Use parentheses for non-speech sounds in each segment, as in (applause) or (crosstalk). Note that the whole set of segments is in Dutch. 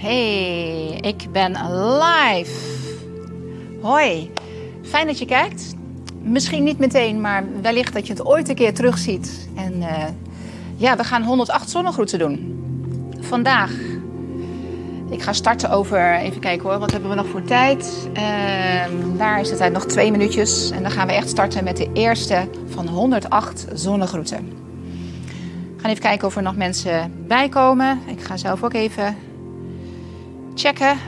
Hey, ik ben live. Hoi, fijn dat je kijkt. Misschien niet meteen, maar wellicht dat je het ooit een keer terugziet. En uh, ja, we gaan 108 zonnegroeten doen. Vandaag. Ik ga starten over, even kijken hoor, wat hebben we nog voor tijd? Uh, daar is de tijd nog twee minuutjes. En dan gaan we echt starten met de eerste van 108 zonnegroeten. We gaan even kijken of er nog mensen bijkomen. Ik ga zelf ook even checken.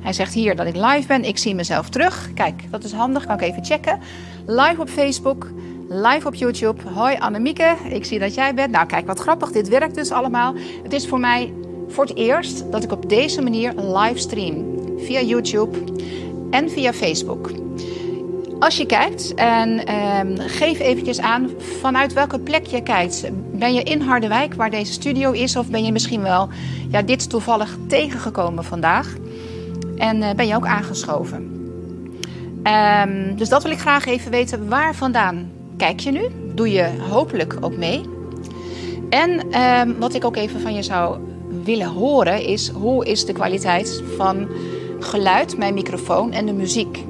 Hij zegt hier dat ik live ben. Ik zie mezelf terug. Kijk, dat is handig. Kan ik even checken. Live op Facebook. Live op YouTube. Hoi Annemieke. Ik zie dat jij bent. Nou, kijk wat grappig. Dit werkt dus allemaal. Het is voor mij voor het eerst dat ik op deze manier live stream. Via YouTube en via Facebook. Als je kijkt en eh, geef eventjes aan vanuit welke plek je kijkt. Ben je in Harderwijk, waar deze studio is, of ben je misschien wel ja, dit toevallig tegengekomen vandaag? En uh, ben je ook aangeschoven? Um, dus dat wil ik graag even weten. Waar vandaan kijk je nu? Doe je hopelijk ook mee? En um, wat ik ook even van je zou willen horen is hoe is de kwaliteit van geluid, mijn microfoon en de muziek?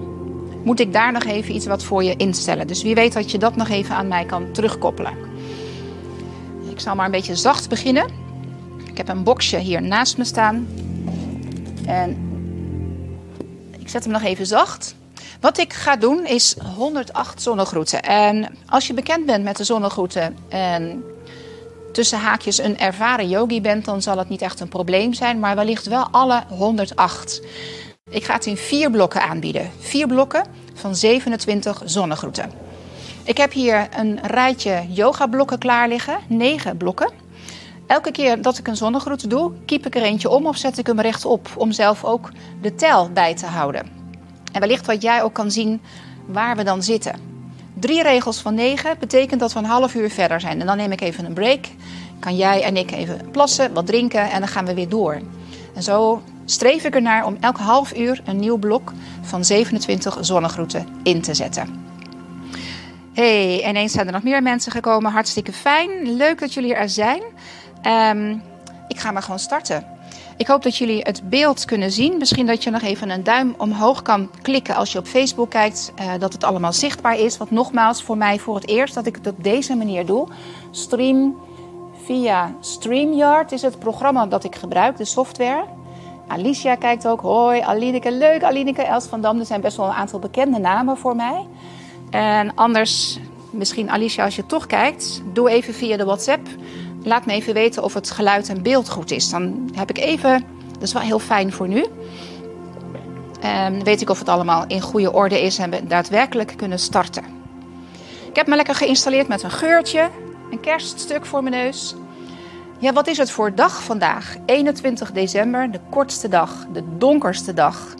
Moet ik daar nog even iets wat voor je instellen. Dus wie weet dat je dat nog even aan mij kan terugkoppelen. Ik zal maar een beetje zacht beginnen. Ik heb een boxje hier naast me staan. En ik zet hem nog even zacht. Wat ik ga doen is 108 zonnegroeten. En als je bekend bent met de zonnegroeten en tussen haakjes een ervaren yogi bent, dan zal het niet echt een probleem zijn, maar wellicht wel alle 108. Ik ga het in vier blokken aanbieden. Vier blokken van 27 zonnegroeten. Ik heb hier een rijtje yoga-blokken klaar liggen, negen blokken. Elke keer dat ik een zonnegroet doe, kiep ik er eentje om of zet ik hem rechtop om zelf ook de tel bij te houden. En wellicht wat jij ook kan zien waar we dan zitten. Drie regels van negen betekent dat we een half uur verder zijn. En dan neem ik even een break. Kan jij en ik even plassen, wat drinken en dan gaan we weer door. En zo streef ik ernaar om elk half uur een nieuw blok van 27 zonnegroeten in te zetten. Hey, ineens zijn er nog meer mensen gekomen. Hartstikke fijn. Leuk dat jullie er zijn. Um, ik ga maar gewoon starten. Ik hoop dat jullie het beeld kunnen zien. Misschien dat je nog even een duim omhoog kan klikken als je op Facebook kijkt. Uh, dat het allemaal zichtbaar is. Want nogmaals, voor mij voor het eerst dat ik het op deze manier doe. Stream via StreamYard is het programma dat ik gebruik, de software. Alicia kijkt ook. Hoi, Alineke. Leuk, Alineke. Els van Dam. Er zijn best wel een aantal bekende namen voor mij. En anders, misschien Alicia, als je toch kijkt, doe even via de WhatsApp. Laat me even weten of het geluid en beeld goed is. Dan heb ik even, dat is wel heel fijn voor nu. En weet ik of het allemaal in goede orde is en we daadwerkelijk kunnen starten. Ik heb me lekker geïnstalleerd met een geurtje, een kerststuk voor mijn neus. Ja, wat is het voor dag vandaag? 21 december, de kortste dag, de donkerste dag.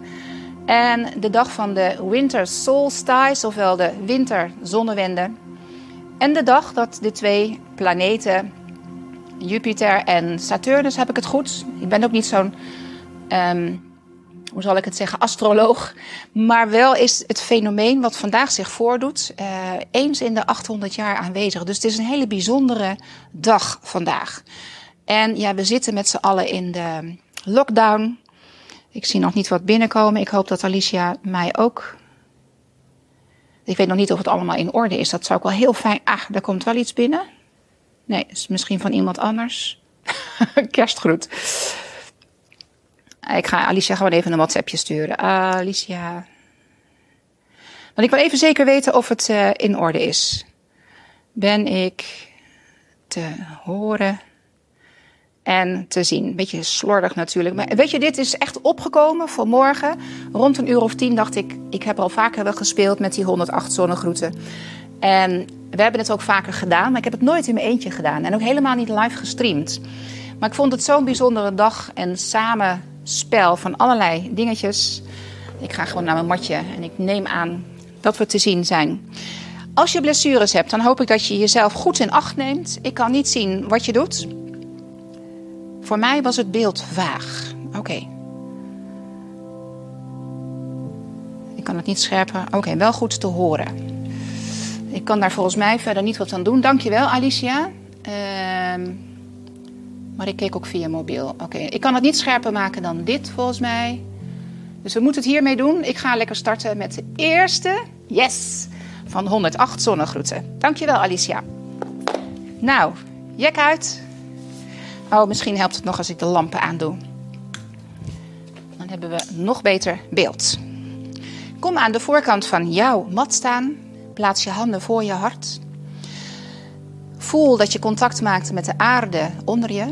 En de dag van de winter solstice, ofwel de winterzonnewende. En de dag dat de twee planeten, Jupiter en Saturnus, heb ik het goed? Ik ben ook niet zo'n, um, hoe zal ik het zeggen, astroloog. Maar wel is het fenomeen wat vandaag zich voordoet, uh, eens in de 800 jaar aanwezig. Dus het is een hele bijzondere dag vandaag. En ja, we zitten met z'n allen in de lockdown. Ik zie nog niet wat binnenkomen. Ik hoop dat Alicia mij ook. Ik weet nog niet of het allemaal in orde is. Dat zou ik wel heel fijn. Ah, daar komt wel iets binnen. Nee, is misschien van iemand anders. (laughs) Kerstgroet. Ik ga Alicia gewoon even een WhatsAppje sturen. Alicia. Want ik wil even zeker weten of het uh, in orde is. Ben ik te horen? en te zien. Beetje slordig natuurlijk. Maar weet je, dit is echt opgekomen vanmorgen. Rond een uur of tien dacht ik, ik heb al vaker wel gespeeld met die 108 zonnegroeten. En we hebben het ook vaker gedaan, maar ik heb het nooit in mijn eentje gedaan. En ook helemaal niet live gestreamd. Maar ik vond het zo'n bijzondere dag en samenspel van allerlei dingetjes. Ik ga gewoon naar mijn matje en ik neem aan dat we te zien zijn. Als je blessures hebt, dan hoop ik dat je jezelf goed in acht neemt. Ik kan niet zien wat je doet. Voor mij was het beeld vaag. Oké. Ik kan het niet scherper. Oké, wel goed te horen. Ik kan daar volgens mij verder niet wat aan doen. Dankjewel, Alicia. Uh, Maar ik keek ook via mobiel. Oké, ik kan het niet scherper maken dan dit volgens mij. Dus we moeten het hiermee doen. Ik ga lekker starten met de eerste. Yes! Van 108 zonnegroeten. Dankjewel Alicia. Nou, jek uit. Oh, misschien helpt het nog als ik de lampen aandoe. Dan hebben we nog beter beeld. Kom aan de voorkant van jouw mat staan. Plaats je handen voor je hart. Voel dat je contact maakt met de aarde onder je.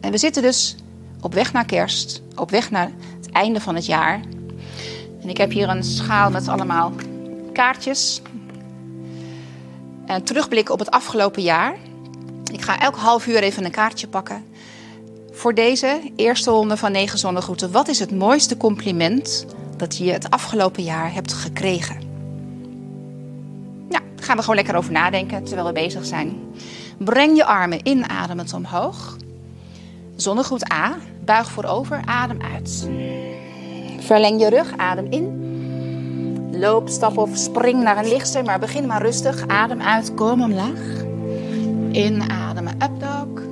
En we zitten dus op weg naar kerst, op weg naar het einde van het jaar. En ik heb hier een schaal met allemaal kaartjes. En terugblikken op het afgelopen jaar. Ik ga elk half uur even een kaartje pakken. Voor deze eerste ronde van negen zonnegroeten. Wat is het mooiste compliment dat je het afgelopen jaar hebt gekregen? Ja, daar gaan we gewoon lekker over nadenken terwijl we bezig zijn. Breng je armen inademend omhoog. Zonnegroet A. Buig voorover, adem uit. Verleng je rug, adem in. Loop, stap of spring naar een lichtste, maar begin maar rustig. Adem uit, kom omlaag. Inademen, up dog.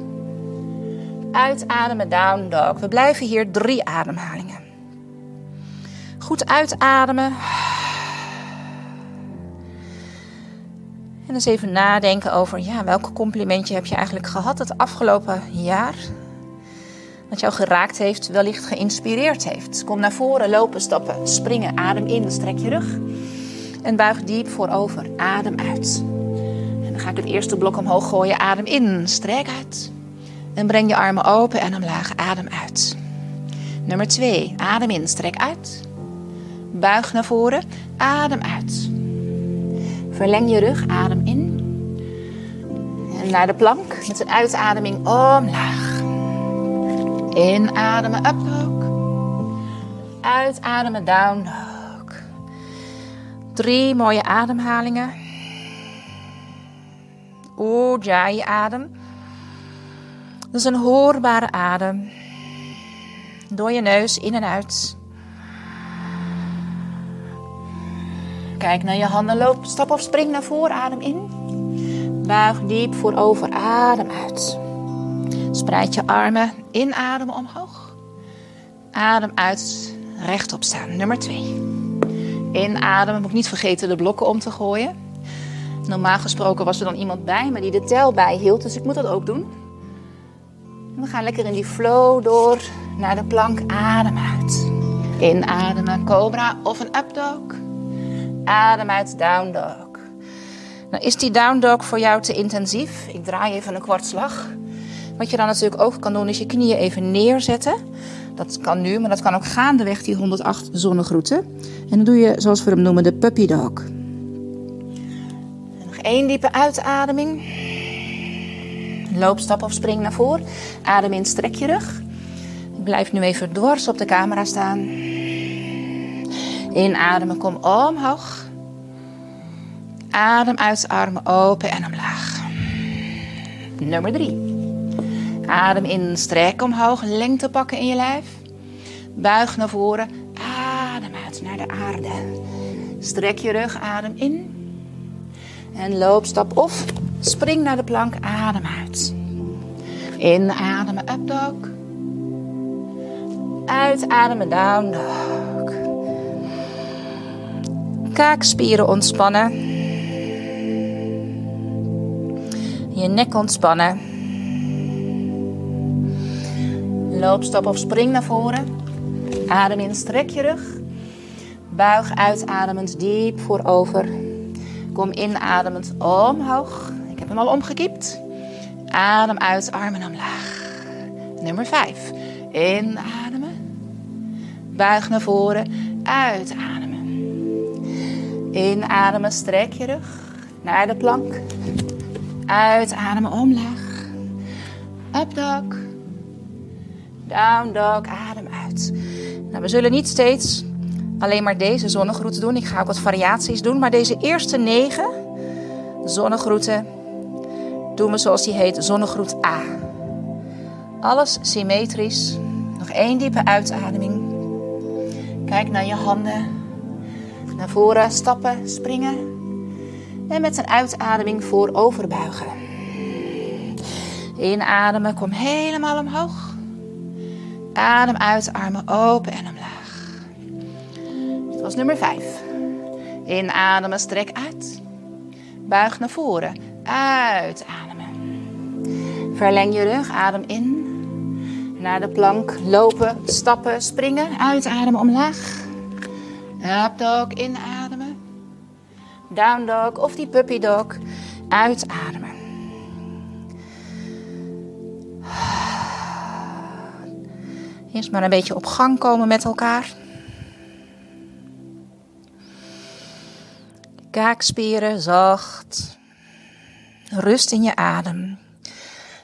Uitademen, down dog. We blijven hier drie ademhalingen. Goed uitademen. En eens even nadenken over ja, welk complimentje heb je eigenlijk gehad het afgelopen jaar. Wat jou geraakt heeft, wellicht geïnspireerd heeft. Kom naar voren, lopen, stappen, springen. Adem in, strek je rug. En buig diep voorover. Adem uit. En dan ga ik het eerste blok omhoog gooien. Adem in, strek uit. En breng je armen open en omlaag. Adem uit. Nummer 2. Adem in, strek uit. Buig naar voren. Adem uit. Verleng je rug. Adem in. En naar de plank met een uitademing omlaag. Inademen, up dog. Uitademen, down dog. Drie mooie ademhalingen. Ujjayi adem. Dat is een hoorbare adem. Door je neus in en uit. Kijk naar je handen, loop, stap of spring naar voren, adem in. Buig diep voorover, adem uit. Spreid je armen, inademen omhoog. Adem uit, rechtop staan. Nummer 2. Inademen, moet niet vergeten de blokken om te gooien. Normaal gesproken was er dan iemand bij me die de tel bijhield, dus ik moet dat ook doen. We gaan lekker in die flow door naar de plank. Adem uit. Inademen, cobra of een up dog. Adem uit, down dog. Nou, is die down dog voor jou te intensief? Ik draai even een kwartslag. Wat je dan natuurlijk ook kan doen, is je knieën even neerzetten. Dat kan nu, maar dat kan ook gaandeweg die 108 zonnegroeten. En dan doe je, zoals we hem noemen, de puppy dog. Nog één diepe uitademing. Loop, stap of spring naar voren. Adem in, strek je rug. Blijf nu even dwars op de camera staan. Inademen, kom omhoog. Adem uit, armen open en omlaag. Nummer drie. Adem in, strek omhoog, lengte pakken in je lijf. Buig naar voren, adem uit naar de aarde. Strek je rug, adem in. En loop, stap of spring naar de plank, adem uit. Inademen, up dog. Uitademen, down dog. Kaakspieren ontspannen. Je nek ontspannen. Loop, stap of spring naar voren. Adem in, strek je rug. Buig uitademend diep voorover. Kom inademend omhoog. Ik heb hem al omgekiept. Adem uit, armen omlaag. Nummer 5. Inademen. Buig naar voren. Uitademen. Inademen, strek je rug. Naar de plank. Uitademen, omlaag. Up dog. Down dog, adem uit. Nou, we zullen niet steeds alleen maar deze zonnegroeten doen. Ik ga ook wat variaties doen. Maar deze eerste negen zonnegroeten doen we zoals die heet, zonnegroet A. Alles symmetrisch. Nog één diepe uitademing. Kijk naar je handen. Naar voren stappen, springen. En met een uitademing voorover buigen. Inademen, kom helemaal omhoog. Adem uit, armen open en omlaag. Dat was nummer 5. Inademen, strek uit. Buig naar voren. Uitademen. Verleng je rug, adem in. Naar de plank, lopen, stappen, springen. Uitademen omlaag. Up dog, inademen. Down dog of die puppy dog. Uitademen. Eerst maar een beetje op gang komen met elkaar. Kaakspieren zacht. Rust in je adem.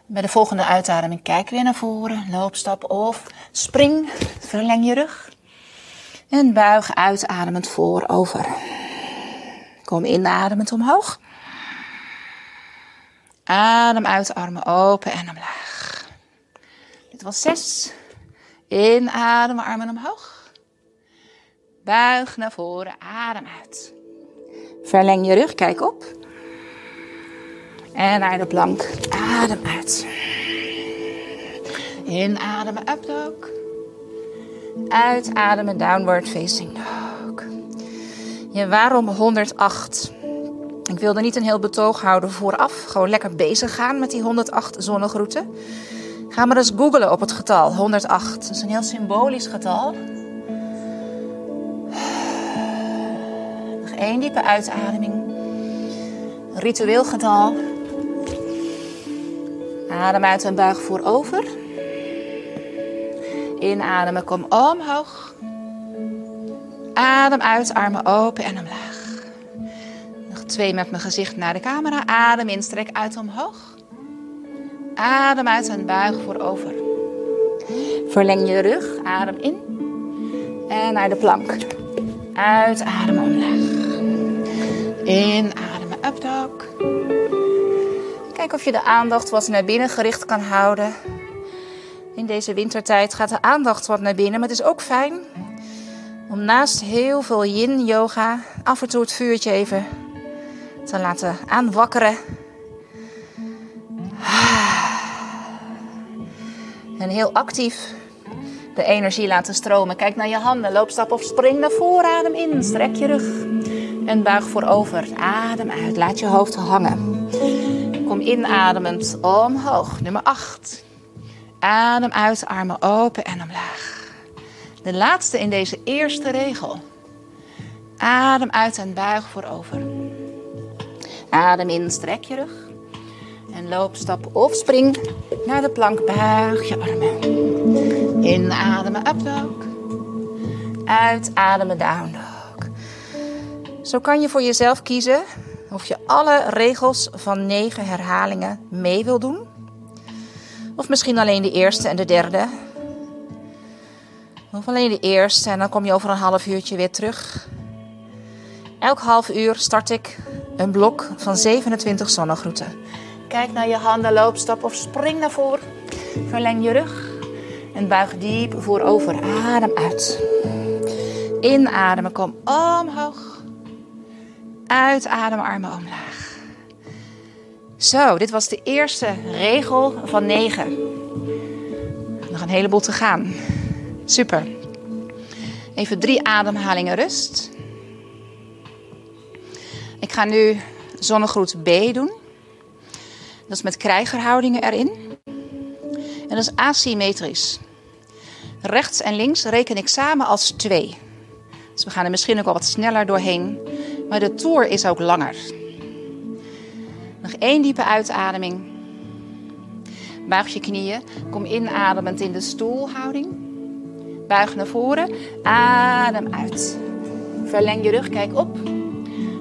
Bij de volgende uitademing kijk weer naar voren. Loopstap of spring. Verleng je rug. En buig uitademend voorover. Kom inademend omhoog. Adem uit, armen open en omlaag. Dit was zes. Inademen, armen omhoog. Buig naar voren, adem uit. Verleng je rug, kijk op. En naar de plank, adem uit. Inademen, up dog. Uitademen, downward facing dog. Ja, waarom 108? Ik wilde niet een heel betoog houden vooraf. Gewoon lekker bezig gaan met die 108 zonnegroeten. Ga maar eens googlen op het getal 108. Dat is een heel symbolisch getal. Nog één diepe uitademing. Ritueel getal. Adem uit en buig voorover. Inademen, kom omhoog. Adem uit, armen open en omlaag. Nog twee met mijn gezicht naar de camera. Adem in, strek uit omhoog. Adem uit en buig voorover. Verleng je rug, adem in. En naar de plank. Uitademen omlaag. Inademen, up dog. Kijk of je de aandacht wat naar binnen gericht kan houden. In deze wintertijd gaat de aandacht wat naar binnen, maar het is ook fijn om naast heel veel yin yoga af en toe het vuurtje even te laten aanwakkeren. En heel actief de energie laten stromen. Kijk naar je handen, loopstap of spring naar voren, adem in, strek je rug en buig voorover. Adem uit, laat je hoofd hangen. Kom inademend omhoog. Nummer 8. Adem uit, armen open en omlaag. De laatste in deze eerste regel. Adem uit en buig voorover. Adem in, strek je rug. En loop, stap of spring naar de plank. Buig je armen. Inademen, up dog. Uitademen, down dog. Zo kan je voor jezelf kiezen of je alle regels van negen herhalingen mee wil doen. Of misschien alleen de eerste en de derde. Of alleen de eerste en dan kom je over een half uurtje weer terug. Elk half uur start ik een blok van 27 zonnegroeten. Kijk naar je handen, loop, stap of spring naar voren. Verleng je rug en buig diep voorover. Adem uit. Inademen, kom omhoog. Uitademen, armen omlaag. Zo, dit was de eerste regel van 9. Nog een heleboel te gaan. Super. Even drie ademhalingen rust. Ik ga nu zonnegroet B doen. Dat is met krijgerhoudingen erin. En dat is asymmetrisch. Rechts en links reken ik samen als twee. Dus we gaan er misschien ook al wat sneller doorheen. Maar de toer is ook langer. Nog één diepe uitademing. Buig je knieën. Kom inademend in de stoelhouding. Buig naar voren. Adem uit. Verleng je rug, kijk op.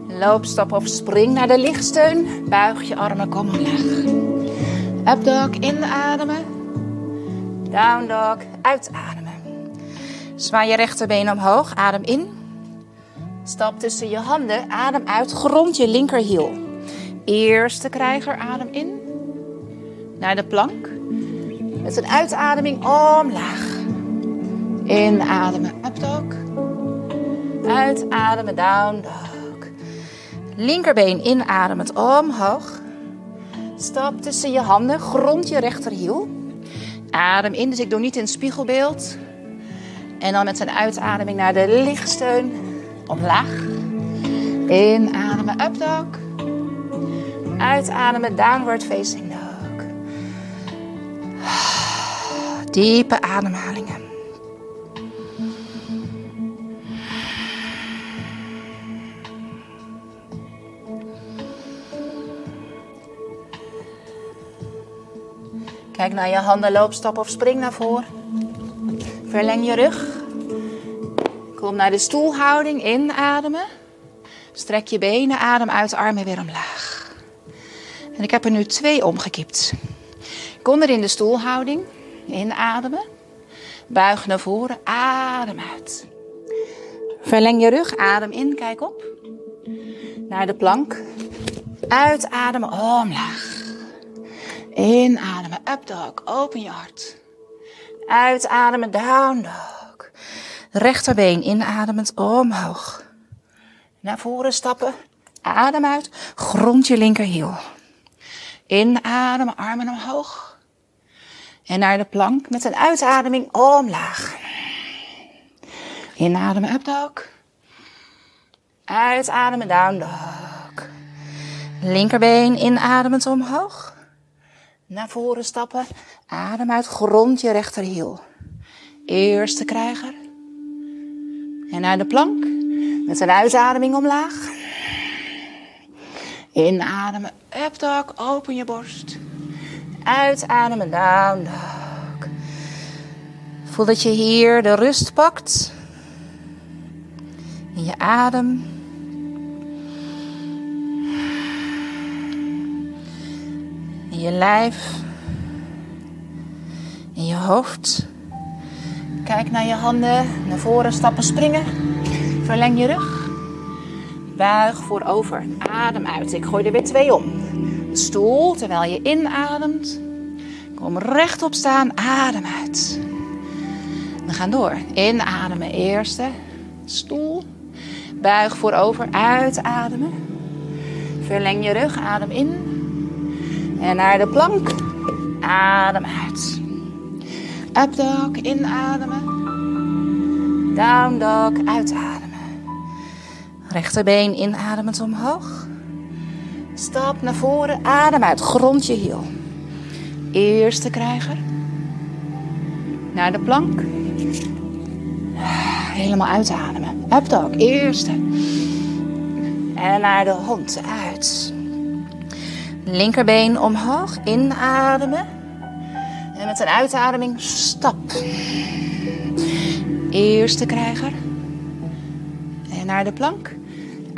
Loop, stap of spring naar de lichtsteun. Buig je armen, kom omlaag. Up dog, inademen. Down dog, uitademen. Zwaai je rechterbeen omhoog, adem in. Stap tussen je handen, adem uit, grond je linkerhiel. Eerste krijger, adem in. Naar de plank. Met een uitademing omlaag. Inademen, up dog. Uitademen, down dog. Linkerbeen inademend omhoog. Stap tussen je handen, grond je rechterhiel. Adem in, dus ik doe niet in het spiegelbeeld. En dan met een uitademing naar de lichtsteun omlaag. Inademen, up dog. Uitademen, downward facing dog. Diepe ademhalingen. Kijk naar je handen, loop, stap of spring naar voren. Verleng je rug. Kom naar de stoelhouding, inademen. Strek je benen, adem uit, armen weer omlaag. En ik heb er nu twee omgekipt. Kom er in de stoelhouding, inademen. Buig naar voren, adem uit. Verleng je rug, adem in, kijk op. Naar de plank. Uitademen, omlaag. Inademen, up dog, open je hart. Uitademen, down dog. Rechterbeen inademend omhoog. Naar voren stappen. Adem uit. Grond je linkerhiel. Inademen, armen omhoog. En naar de plank met een uitademing omlaag. Inademen, up dog. Uitademen, down dog. Linkerbeen inademend omhoog. Naar voren stappen. Adem uit, grond je rechterhiel. Eerste krijger. En naar de plank. Met een uitademing omlaag. Inademen, up dog, open je borst. Uitademen, down dog. Voel dat je hier de rust pakt. In je adem. In je lijf. In je hoofd. Kijk naar je handen. Naar voren stappen, springen. Verleng je rug. Buig voorover. Adem uit. Ik gooi er weer twee om. Stoel terwijl je inademt. Kom rechtop staan. Adem uit. We gaan door. Inademen. Eerste. Stoel. Buig voorover. Uitademen. Verleng je rug. Adem in. En naar de plank. Adem uit. Up dog. Inademen. Down dog. Uitademen. Rechterbeen inademend omhoog. Stap naar voren. Adem uit. Grond je hiel. Eerste krijger. Naar de plank. Helemaal uitademen. Up dog. Eerste. En naar de hond. Uit. Linkerbeen omhoog. Inademen. En met een uitademing stap. Eerste krijger. En naar de plank.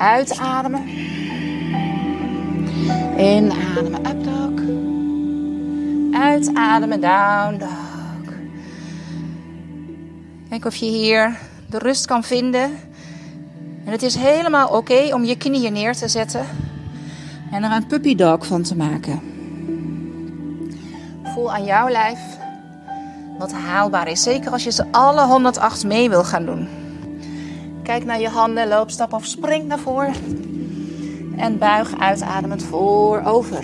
Uitademen. Inademen, up dog. Uitademen, down dog. Kijk of je hier de rust kan vinden. En het is helemaal oké om je knieën neer te zetten. En er een puppy dog van te maken. Voel aan jouw lijf wat haalbaar is. Zeker als je ze alle 108 mee wil gaan doen. Kijk naar je handen, loop, stap of spring naar voren. En buig uitademend voorover.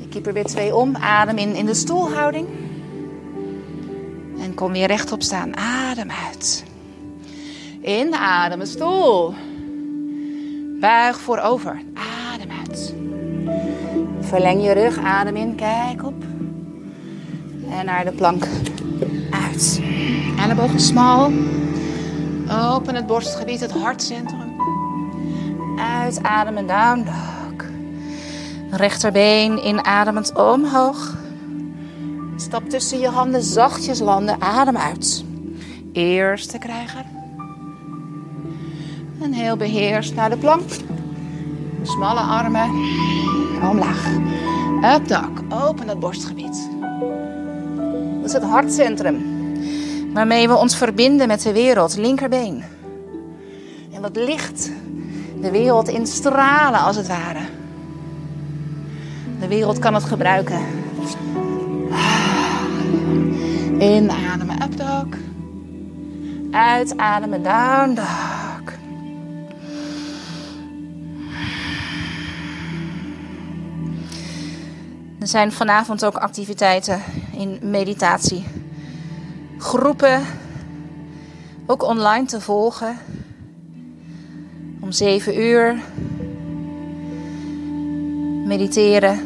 Ik keep er weer twee om. Adem in in de stoelhouding. En kom weer rechtop staan. Adem uit. Inademen, stoel. Buig voorover. Adem uit. Verleng je rug, adem in, kijk op. En naar de plank. Uit. Ellebogen smal. Open het borstgebied, het hartcentrum. Uitademen, down dog. Rechterbeen inademend omhoog. Stap tussen je handen, zachtjes landen, adem uit. Eerste krijger. En heel beheerst naar de plank. Smalle armen. Omlaag. Up dog. Open het borstgebied. Dat is het hartcentrum. Waarmee we ons verbinden met de wereld. Linkerbeen. En dat licht de wereld in stralen als het ware. De wereld kan het gebruiken. Inademen, up. Uitademen, down dog. Er zijn vanavond ook activiteiten in meditatie. Groepen, ook online te volgen. Om 7 uur. Mediteren.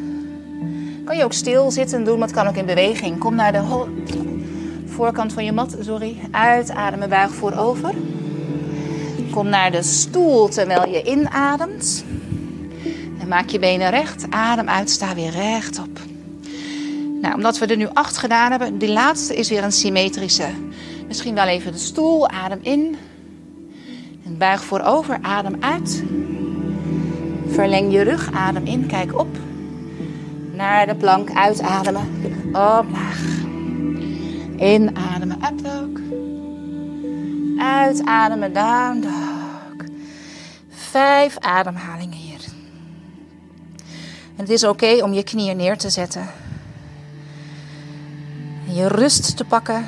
Kan je ook stil zitten doen, maar het kan ook in beweging. Kom naar de voorkant van je mat, sorry. Uitademen, buig voorover. Kom naar de stoel terwijl je inademt. En maak je benen recht. Adem uit, sta weer rechtop. Nou, omdat we er nu acht gedaan hebben, die laatste is weer een symmetrische. Misschien wel even de stoel, adem in. En buig voorover, adem uit. Verleng je rug, adem in, kijk op. Naar de plank, uitademen. Omlaag. Inademen, up dog. Uitademen, down dog. Vijf ademhalingen hier. En het is oké om je knieën neer te zetten. Je rust te pakken.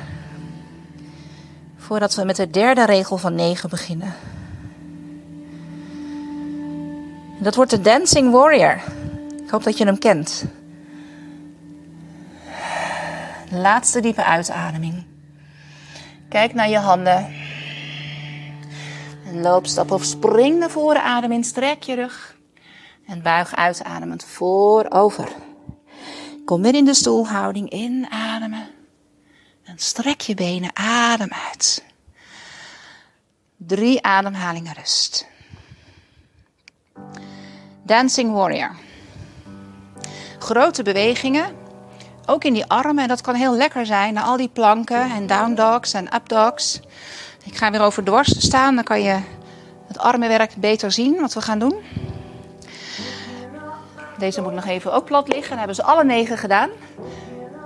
Voordat we met de derde regel van 9 beginnen. Dat wordt de Dancing Warrior. Ik hoop dat je hem kent. Laatste diepe uitademing. Kijk naar je handen. En loop, stap of spring naar voren. Adem in, strek je rug. En buig uitademend voorover. Kom weer in de stoelhouding. Inademen. En strek je benen. Adem uit. Drie ademhalingen rust. Dancing Warrior. Grote bewegingen. Ook in die armen. En dat kan heel lekker zijn. Na al die planken en down dogs en up dogs. Ik ga weer over dwars staan. Dan kan je het armenwerk beter zien wat we gaan doen. Deze moet nog even ook plat liggen. Dan hebben ze alle negen gedaan.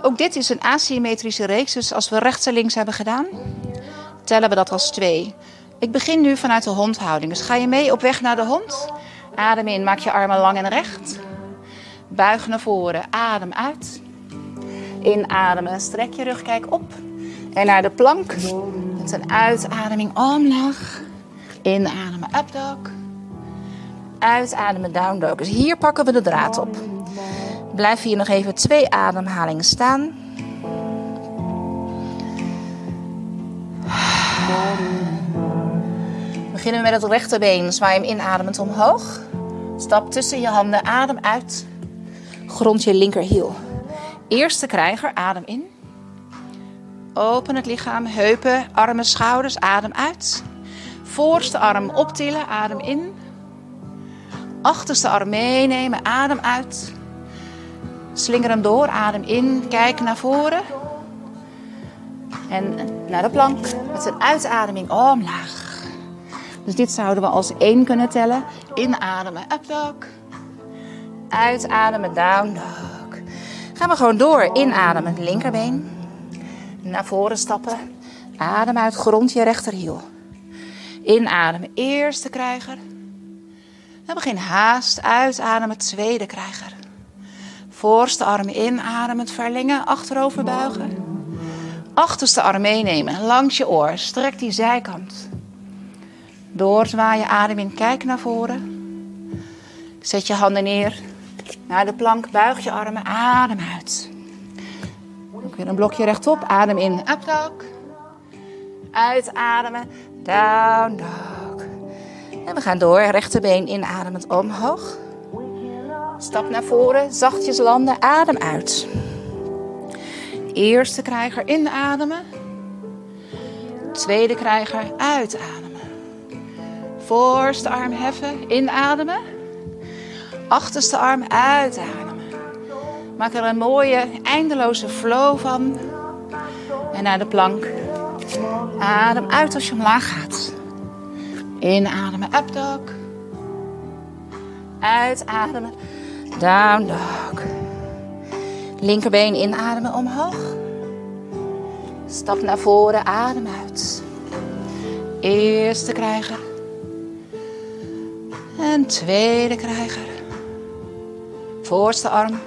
Ook dit is een asymmetrische reeks. Dus als we rechts en links hebben gedaan, tellen we dat als twee. Ik begin nu vanuit de hondhouding. Dus ga je mee op weg naar de hond. Adem in, maak je armen lang en recht. Buig naar voren, adem uit. Inademen, strek je rug, kijk op. En naar de plank. Met een uitademing omlaag. Inademen, up dog. Uitademen, down dog. Dus hier pakken we de draad op. Blijf hier nog even twee ademhalingen staan. Beginnen we met het rechterbeen. Zwaai hem inademend omhoog. Stap tussen je handen. Adem uit. Grond je linkerhiel. Eerste krijger. Adem in. Open het lichaam. Heupen, armen, schouders. Adem uit. Voorste arm optillen. Adem in. Achterste arm meenemen. Adem uit. Slinger hem door. Adem in. Kijk naar voren. En naar de plank. Met een uitademing omlaag. Dus dit zouden we als één kunnen tellen. Inademen, up dog. Uitademen, down dog. Gaan we gewoon door. Inademen, linkerbeen. Naar voren stappen. Adem uit, grond je rechterhiel. Inademen, eerste krijger. Dan begin haast, uitademen, tweede krijger. Voorste arm inademend verlengen, achterover buigen. Achterste arm meenemen, langs je oor. Strek die zijkant. Doorzwaaien, adem in, kijk naar voren. Zet je handen neer. Naar de plank, buig je armen, adem uit. Weer een blokje rechtop, adem in, up. Uitademen, down dog. En we gaan door, rechterbeen inademend omhoog. Stap naar voren, zachtjes landen, adem uit. Eerste krijger inademen. Tweede krijger uitademen. Voorste arm heffen, inademen. Achterste arm uitademen. Maak er een mooie, eindeloze flow van. En naar de plank. Adem uit als je omlaag gaat. Inademen, up dog. Uitademen, down dog. Linkerbeen inademen omhoog. Stap naar voren, adem uit. Eerste krijger. En tweede krijger. Voorste arm.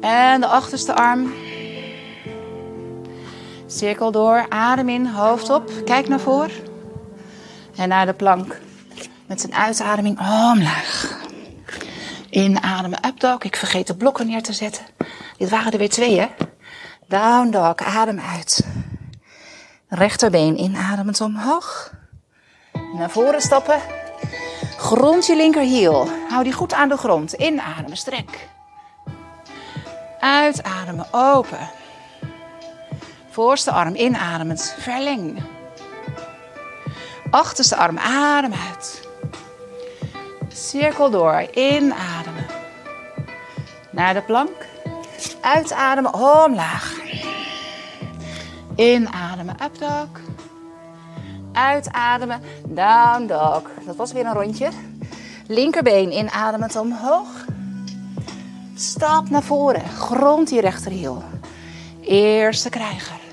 En de achterste arm. Cirkel door, adem in, hoofd op, kijk naar voren. En naar de plank. Met een uitademing omlaag. Inademen, up dog. Ik vergeet de blokken neer te zetten. Dit waren er weer twee, hè? Down dog, adem uit. Rechterbeen inademend omhoog. Naar voren stappen. Grond je linkerhiel. Hou die goed aan de grond. Inademen, strek. Uitademen, open. Voorste arm inademend, verleng. Achterste arm, adem uit. Cirkel door, inademen. Naar de plank. Uitademen, omlaag. Inademen, up dog. Uitademen, down dog. Dat was weer een rondje. Linkerbeen inademend omhoog. Stap naar voren. Grond je rechterhiel. Eerste krijger.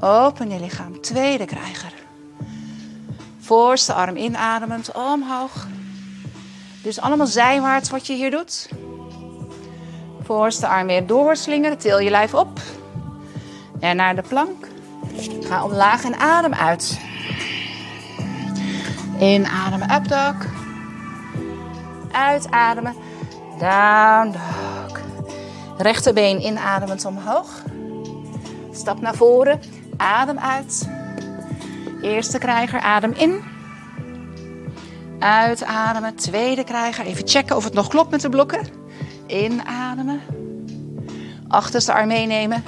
Open je lichaam. Tweede krijger. Voorste arm inademend omhoog. Dus allemaal zijwaarts wat je hier doet. Voorste arm weer doorslingeren. Til je lijf op. En naar de plank. Ga omlaag en adem uit. Inademen, up. Uitademen, down dog. Rechterbeen inademend omhoog. Stap naar voren, adem uit. Eerste krijger, adem in. Uitademen, tweede krijger. Even checken of het nog klopt met de blokken. Inademen. Achterste arm meenemen.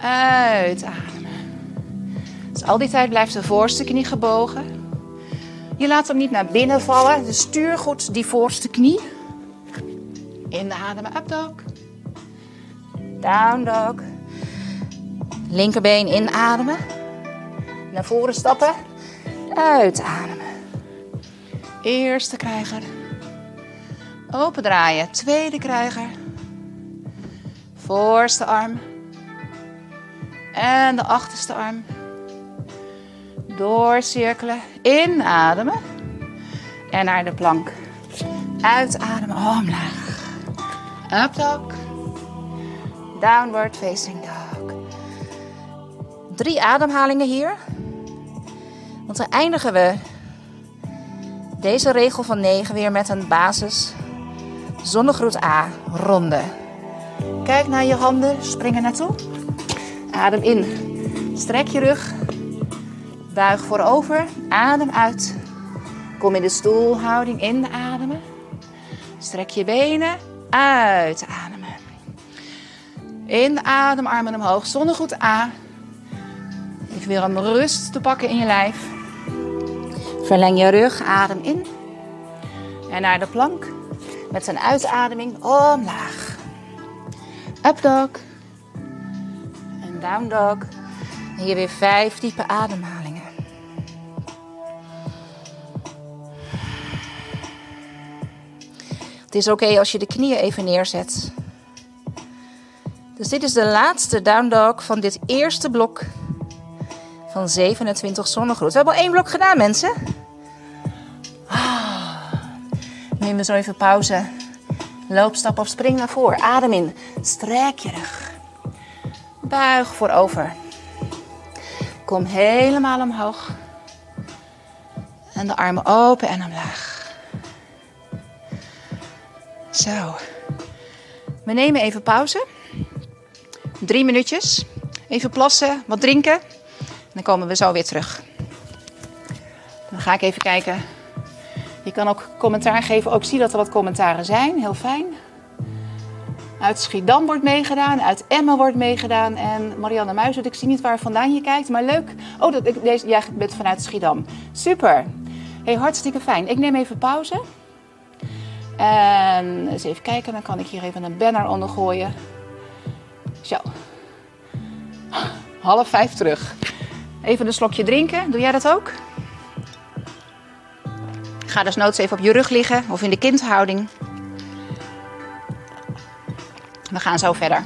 Uitademen. Dus al die tijd blijft de voorste knie gebogen. Je laat hem niet naar binnen vallen. Dus stuur goed die voorste knie. Inademen, up dog. Down dog. Linkerbeen inademen. Naar voren stappen. Uitademen. Eerste krijger. Open draaien. Tweede krijger. Voorste arm. En de achterste arm. Doorcirkelen. Inademen. En naar de plank. Uitademen. Omlaag. Up dog. Downward facing dog. Drie ademhalingen hier. Want dan eindigen we deze regel van 9 weer met een basis zonnegroet A ronde. Kijk naar je handen, spring er naartoe. Adem in. Strek je rug. Buig voorover. Adem uit. Kom in de stoelhouding. Inademen. Strek je benen. Uitademen. Inadem, armen omhoog. Zonnegoed A. Even weer een rust te pakken in je lijf. Verleng je rug. Adem in. En naar de plank. Met zijn uitademing omlaag. Up dog. En down dog. En hier weer vijf diepe ademhalingen. Het is oké als je de knieën even neerzet. Dus dit is de laatste down dog van dit eerste blok van 27 zonnegroet. We hebben al één blok gedaan, mensen. Ah. Neem we zo even pauze. Loopstap of spring naar voren. Adem in. Strek je rug. Buig voorover. Kom helemaal omhoog. En de armen open en omlaag. Zo. We nemen even pauze. Drie minuutjes. Even plassen, wat drinken. Dan komen we zo weer terug. Dan ga ik even kijken. Je kan ook commentaar geven. Ook zie dat er wat commentaren zijn. Heel fijn. Uit Schiedam wordt meegedaan. Uit Emmen wordt meegedaan. En Marianne Muizert, ik zie niet waar vandaan je kijkt. Maar leuk. Oh, dat, ik, deze, jij bent vanuit Schiedam. Super. Hey, hartstikke fijn. Ik neem even pauze. En eens even kijken. Dan kan ik hier even een banner onder gooien. Zo. Half vijf terug. Even een slokje drinken. Doe jij dat ook? Ga dus noods even op je rug liggen of in de kindhouding. We gaan zo verder.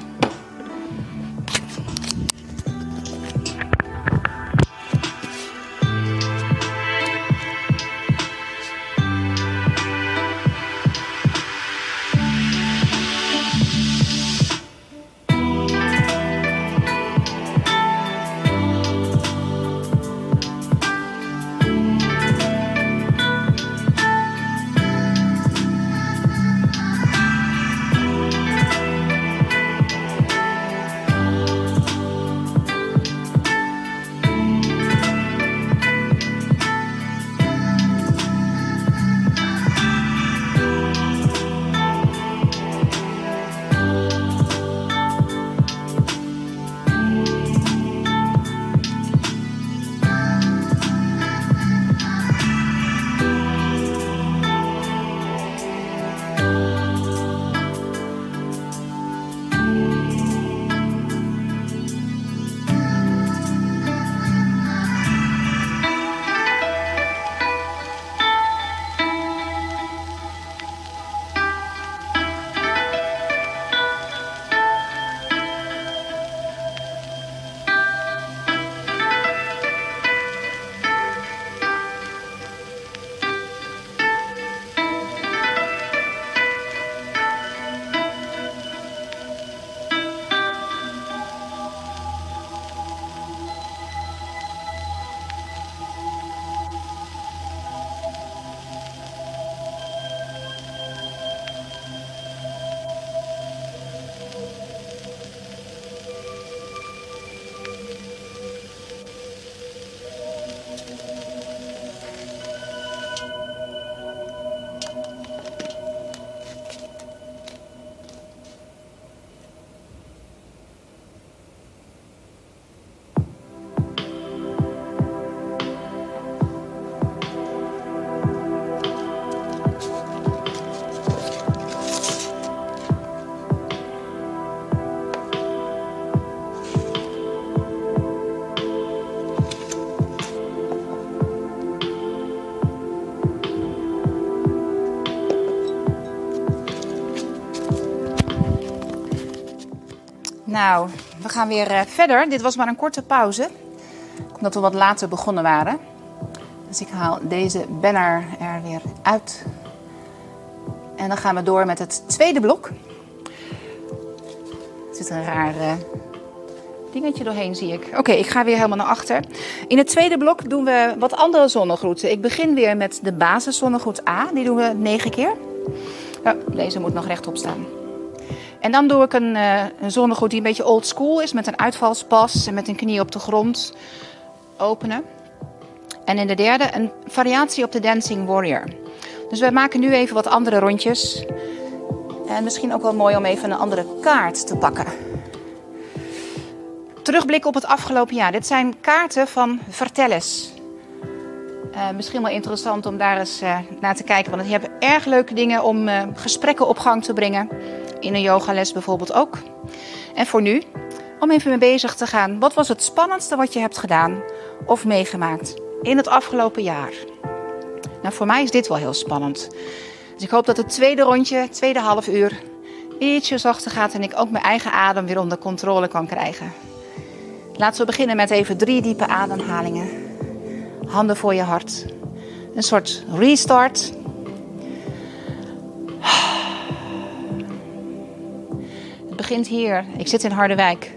Nou, we gaan weer uh, verder. Dit was maar een korte pauze. Omdat we wat later begonnen waren. Dus ik haal deze banner er weer uit. En dan gaan we door met het tweede blok. Er zit een raar uh, dingetje doorheen, zie ik. Oké, ik ga weer helemaal naar achter. In het tweede blok doen we wat andere zonnegroeten. Ik begin weer met de basiszonnegroet A. Die doen we negen keer. Oh, deze moet nog rechtop staan. En dan doe ik een, uh, een zonnegroet die een beetje old school is. Met een uitvalspas en met een knie op de grond openen. En in de derde een variatie op de Dancing Warrior. Dus we maken nu even wat andere rondjes. En misschien ook wel mooi om even een andere kaart te pakken. Terugblik op het afgelopen jaar. Dit zijn kaarten van Vertelles. Uh, misschien wel interessant om daar eens uh, naar te kijken. Want die hebben erg leuke dingen om uh, gesprekken op gang te brengen. In een yogales bijvoorbeeld ook. En voor nu, om even mee bezig te gaan. Wat was het spannendste wat je hebt gedaan of meegemaakt in het afgelopen jaar? Nou, voor mij is dit wel heel spannend. Dus ik hoop dat het tweede rondje, tweede half uur, ietsje zachter gaat en ik ook mijn eigen adem weer onder controle kan krijgen. Laten we beginnen met even drie diepe ademhalingen. Handen voor je hart. Een soort restart. Het begint hier. Ik zit in Harderwijk.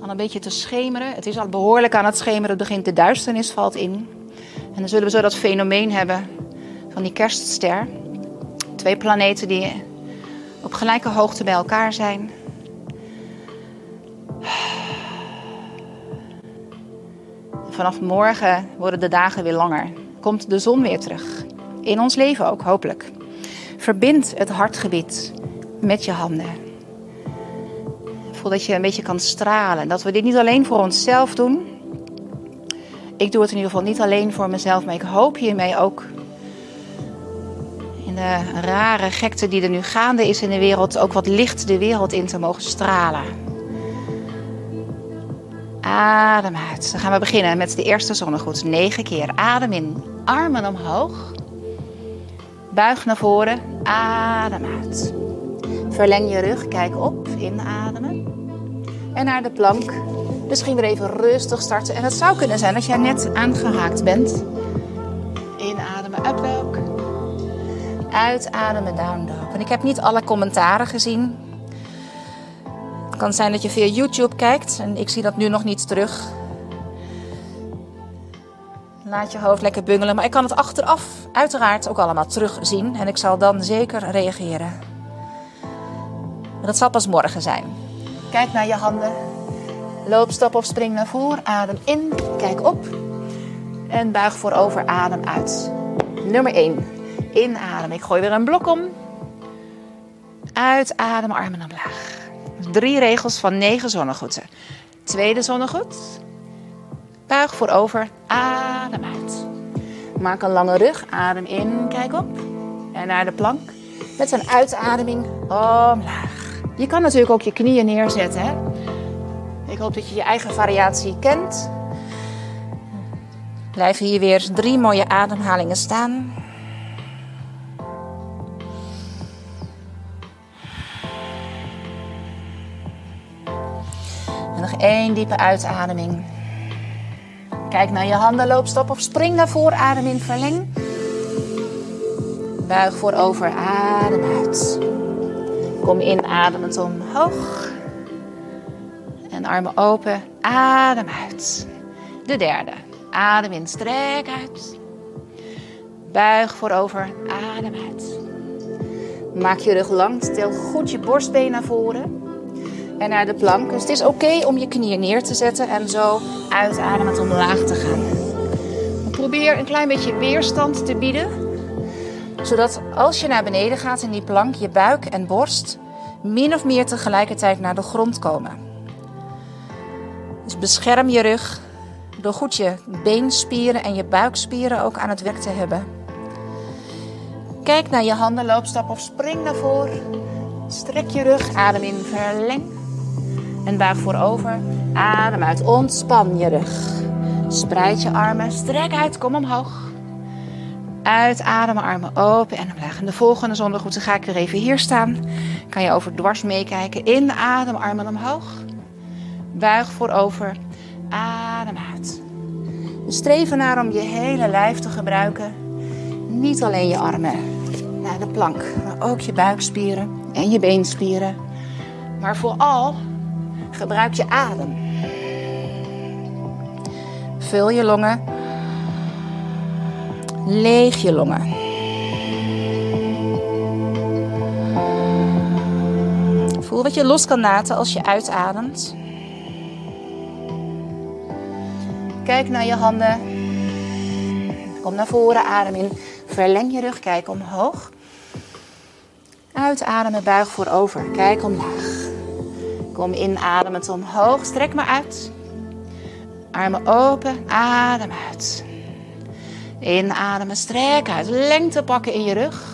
Al een beetje te schemeren. Het is al behoorlijk aan het schemeren. Het begint de duisternis valt in. En dan zullen we zo dat fenomeen hebben van die kerstster. Twee planeten die op gelijke hoogte bij elkaar zijn. Vanaf morgen worden de dagen weer langer. Komt de zon weer terug. In ons leven ook, hopelijk. Verbind het hartgebied met je handen. Voel dat je een beetje kan stralen. Dat we dit niet alleen voor onszelf doen. Ik doe het in ieder geval niet alleen voor mezelf, maar ik hoop hiermee ook in de rare gekte die er nu gaande is in de wereld ook wat licht de wereld in te mogen stralen. Adem uit. Dan gaan we beginnen met de eerste zonnegroet. Negen keer. Adem in. Armen omhoog. Buig naar voren. Adem uit. Verleng je rug. Kijk op. Inademen. En naar de plank. Misschien weer even rustig starten. En het zou kunnen zijn dat jij net aangehaakt bent. Inademen. Up. Uitademen. Down dog. En ik heb niet alle commentaren gezien kan zijn dat je via YouTube kijkt en ik zie dat nu nog niet terug. Laat je hoofd lekker bungelen, maar ik kan het achteraf uiteraard ook allemaal terugzien en ik zal dan zeker reageren. dat zal pas morgen zijn. Kijk naar je handen. Loop, stap of spring naar voren. Adem in, kijk op. En buig voorover, adem uit. Nummer 1. Inademen. Ik gooi weer een blok om. Uitadem, armen omlaag. Drie regels van negen zonnegroeten. Tweede zonnegroet. Buig voorover, adem uit. Maak een lange rug, adem in, kijk op. En naar de plank. Met een uitademing omlaag. Je kan natuurlijk ook je knieën neerzetten. Hè? Ik hoop dat je je eigen variatie kent. Blijven hier weer drie mooie ademhalingen staan. Eén diepe uitademing. Kijk naar je handen, loopstap of spring naar voren. Adem in, verleng. Buig voorover, adem uit. Kom in, ademend omhoog. En armen open, adem uit. De derde. Adem in, strek uit. Buig voorover, adem uit. Maak je rug lang, stel goed je borstbeen naar voren en naar de plank. Dus het is oké om je knieën neer te zetten en zo uitademend omlaag te gaan. Probeer een klein beetje weerstand te bieden, zodat als je naar beneden gaat in die plank, je buik en borst min of meer tegelijkertijd naar de grond komen. Dus bescherm je rug door goed je beenspieren en je buikspieren ook aan het werk te hebben. Kijk naar je handen, loopstap of spring naar voren. Strek je rug, adem in, verleng. En buig voorover. Adem uit. Ontspan je rug. Spreid je armen. Strek uit. Kom omhoog. Uitademen, armen open en omlaag. En de volgende zondergoed, ga ik weer even hier staan. Kan je over dwars meekijken. Inadem, armen omhoog. Buig voorover. Adem uit. We streven naar om je hele lijf te gebruiken. Niet alleen je armen naar de plank, maar ook je buikspieren en je beenspieren. Maar vooral gebruik je adem. Vul je longen. Leeg je longen. Voel wat je los kan laten als je uitademt. Kijk naar je handen. Kom naar voren, adem in. Verleng je rug, kijk omhoog. Uitademen, buig voorover, kijk omlaag. Kom inademend omhoog, strek maar uit. Armen open, adem uit. Inademen, strek uit. Lengte pakken in je rug.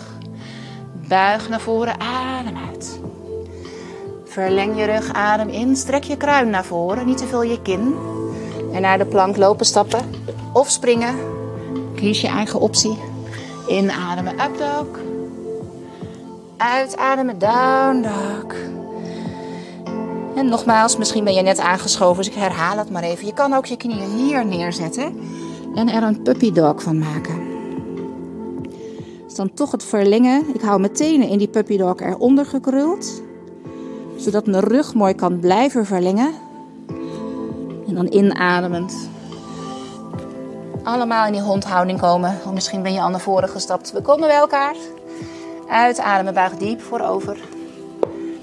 Buig naar voren, adem uit. Verleng je rug, adem in. Strek je kruin naar voren, niet te veel je kin. En naar de plank lopen, stappen of springen. Kies je eigen optie. Inademen, up dog. Uitademen, down dog. En nogmaals, misschien ben je net aangeschoven, dus ik herhaal het maar even. Je kan ook je knieën hier neerzetten en er een puppy dog van maken. Dus dan toch het verlengen. Ik hou mijn tenen in die puppy dog eronder gekruld. Zodat mijn rug mooi kan blijven verlengen. En dan inademend. Allemaal in die hondhouding komen. Of misschien ben je al naar voren gestapt. We komen bij elkaar. Uitademen, buig diep voorover.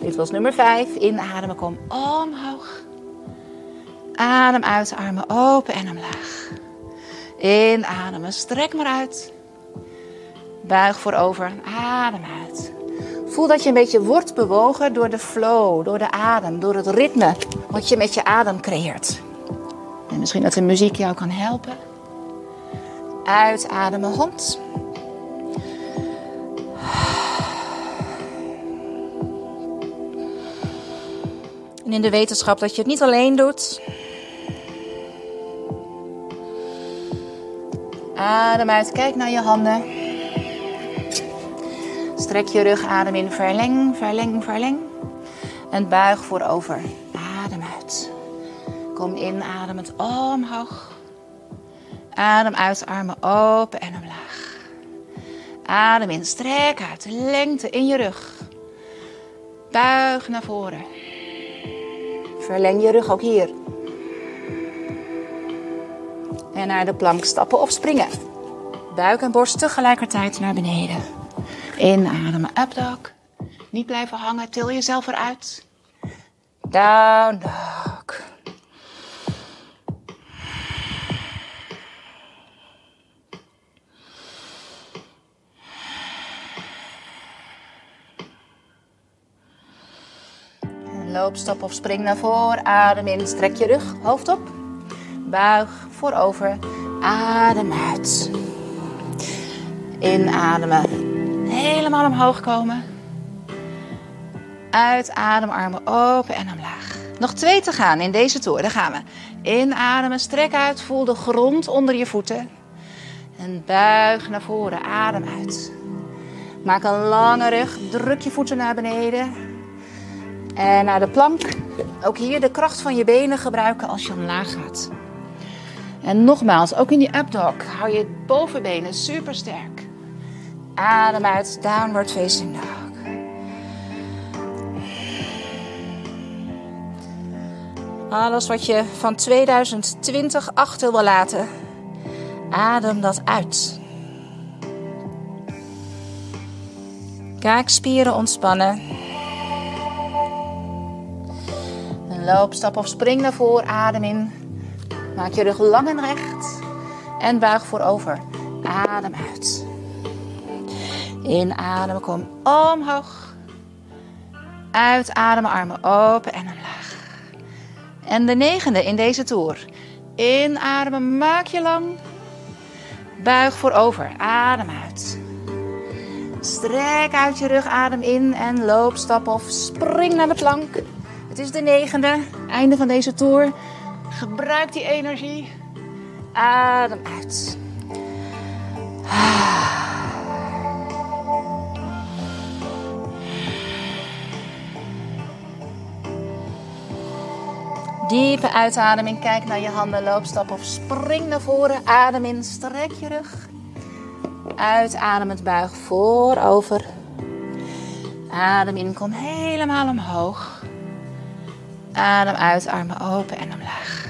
Dit was nummer 5. Inademen, kom omhoog. Adem uit, armen open en omlaag. Inademen, strek maar uit. Buig voorover, adem uit. Voel dat je een beetje wordt bewogen door de flow, door de adem, door het ritme wat je met je adem creëert. En misschien dat de muziek jou kan helpen. Uitademen, hond. In de wetenschap dat je het niet alleen doet. Adem uit, kijk naar je handen. Strek je rug, adem in, verleng, verleng, verleng. En buig voorover. Adem uit. Kom in, ademend omhoog. Adem uit, armen open en omlaag. Adem in, strek uit, lengte in je rug. Buig naar voren. Verleng je rug ook hier. En naar de plank stappen of springen. Buik en borst tegelijkertijd naar beneden. Inademen, up dog. Niet blijven hangen, til jezelf eruit. Down dog. Loop, stap of spring naar voren. Adem in, strek je rug, hoofd op. Buig voorover. Adem uit. Inademen. Helemaal omhoog komen. Uitadem, armen open en omlaag. Nog twee te gaan in deze toer. Daar gaan we. Inademen, strek uit. Voel de grond onder je voeten. En buig naar voren. Adem uit. Maak een lange rug. Druk je voeten naar beneden. En naar de plank. Ook hier de kracht van je benen gebruiken als je omlaag gaat. En nogmaals, ook in die up dog hou je bovenbenen super sterk. Adem uit, downward facing dog. Alles wat je van 2020 achter wil laten, adem dat uit. Kaakspieren ontspannen. Loop, stap of spring naar voren, adem in. Maak je rug lang en recht. En buig voorover. Adem uit. Inademen, kom omhoog. Uitademen, armen open en omlaag. En de negende in deze toer. Inademen, maak je lang. Buig voorover, adem uit. Strek uit je rug, adem in en loop, stap of spring naar de plank. Het is de negende, einde van deze toer. Gebruik die energie. Adem uit. Diepe uitademing. Kijk naar je handen. Loopstap of spring naar voren. Adem in. Strek je rug. Uitademend buig voorover. Adem in. Kom helemaal omhoog. Adem uit. Armen open en omlaag.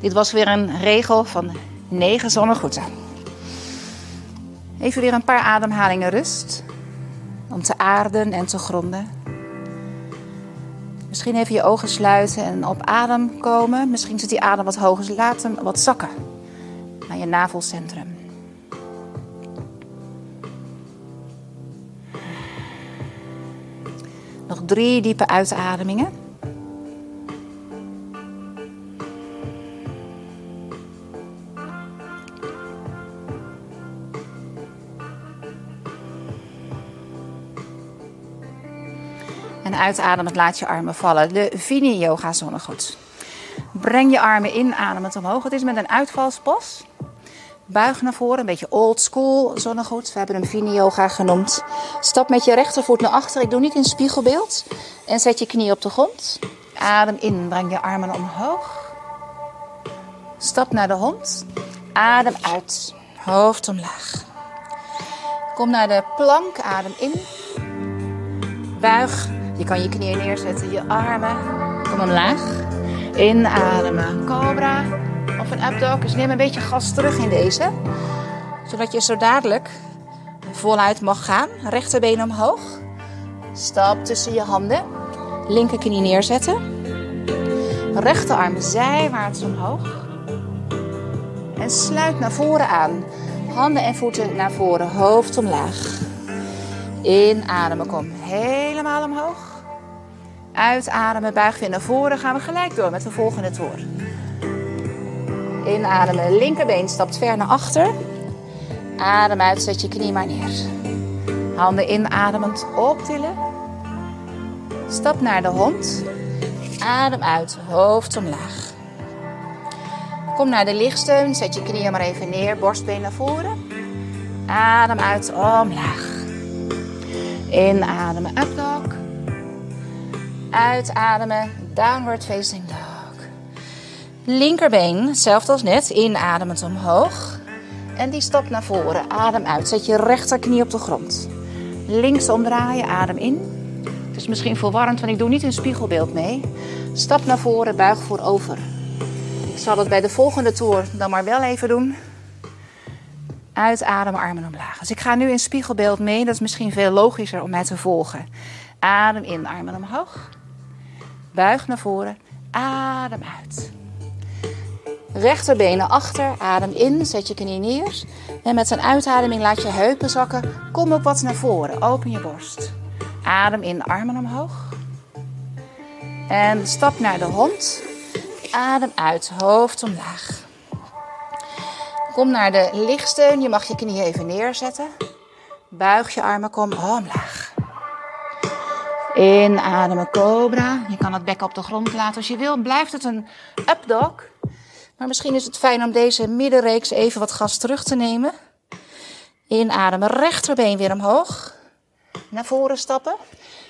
Dit was weer een regel van 9 zonnegroeten. Even weer een paar ademhalingen rust. Om te aarden en te gronden. Misschien even je ogen sluiten en op adem komen. Misschien zit die adem wat hoger, dus laat hem wat zakken naar je navelcentrum. Nog drie diepe uitademingen. Uitademend laat je armen vallen. De Vini Yoga zonnegoed. Breng je armen inademend omhoog. Het is met een uitvalspas. Buig naar voren, een beetje old school zonnegoed. We hebben hem Vini Yoga genoemd. Stap met je rechtervoet naar achter. Ik doe niet in spiegelbeeld. En zet je knie op de grond. Adem in, breng je armen omhoog. Stap naar de hond. Adem uit. Hoofd omlaag. Kom naar de plank. Adem in. Buig je kan je knieën neerzetten, je armen. Kom omlaag. Inademen. Cobra of een updog. Dus neem een beetje gas terug in deze. Zodat je zo dadelijk voluit mag gaan. Rechterbeen omhoog. Stap tussen je handen. Linkerknie neerzetten. Rechterarm zijwaarts omhoog. En sluit naar voren aan. Handen en voeten naar voren. Hoofd omlaag. Inademen, kom helemaal omhoog. Uitademen, buig weer naar voren. Gaan we gelijk door met de volgende toer. Inademen, linkerbeen stapt ver naar achter. Adem uit, zet je knie maar neer. Handen inademend optillen. Stap naar de hond. Adem uit, hoofd omlaag. Kom naar de lichtsteun, zet je knieën maar even neer, borstbeen naar voren. Adem uit, omlaag. Inademen, up dog. Uitademen, downward facing dog. Linkerbeen, hetzelfde als net, inademend omhoog. En die stap naar voren, adem uit. Zet je rechterknie op de grond. Links omdraaien, adem in. Het is misschien verwarrend, want ik doe niet een spiegelbeeld mee. Stap naar voren, buig voorover. Ik zal het bij de volgende toer dan maar wel even doen. Uitademen, armen omlaag. Dus ik ga nu in spiegelbeeld mee. Dat is misschien veel logischer om mij te volgen. Adem in, armen omhoog. Buig naar voren. Adem uit. Rechterbenen achter. Adem in. Zet je knie neer. En met een uitademing laat je heupen zakken. Kom op wat naar voren. Open je borst. Adem in, armen omhoog. En stap naar de hond. Adem uit, hoofd omlaag. Kom naar de lichtsteun. Je mag je knie even neerzetten. Buig je armen, kom omlaag. Inademen, cobra. Je kan het bek op de grond laten als je wil. Blijft het een up dog. Maar misschien is het fijn om deze middenreeks even wat gas terug te nemen. Inademen, rechterbeen weer omhoog. Naar voren stappen.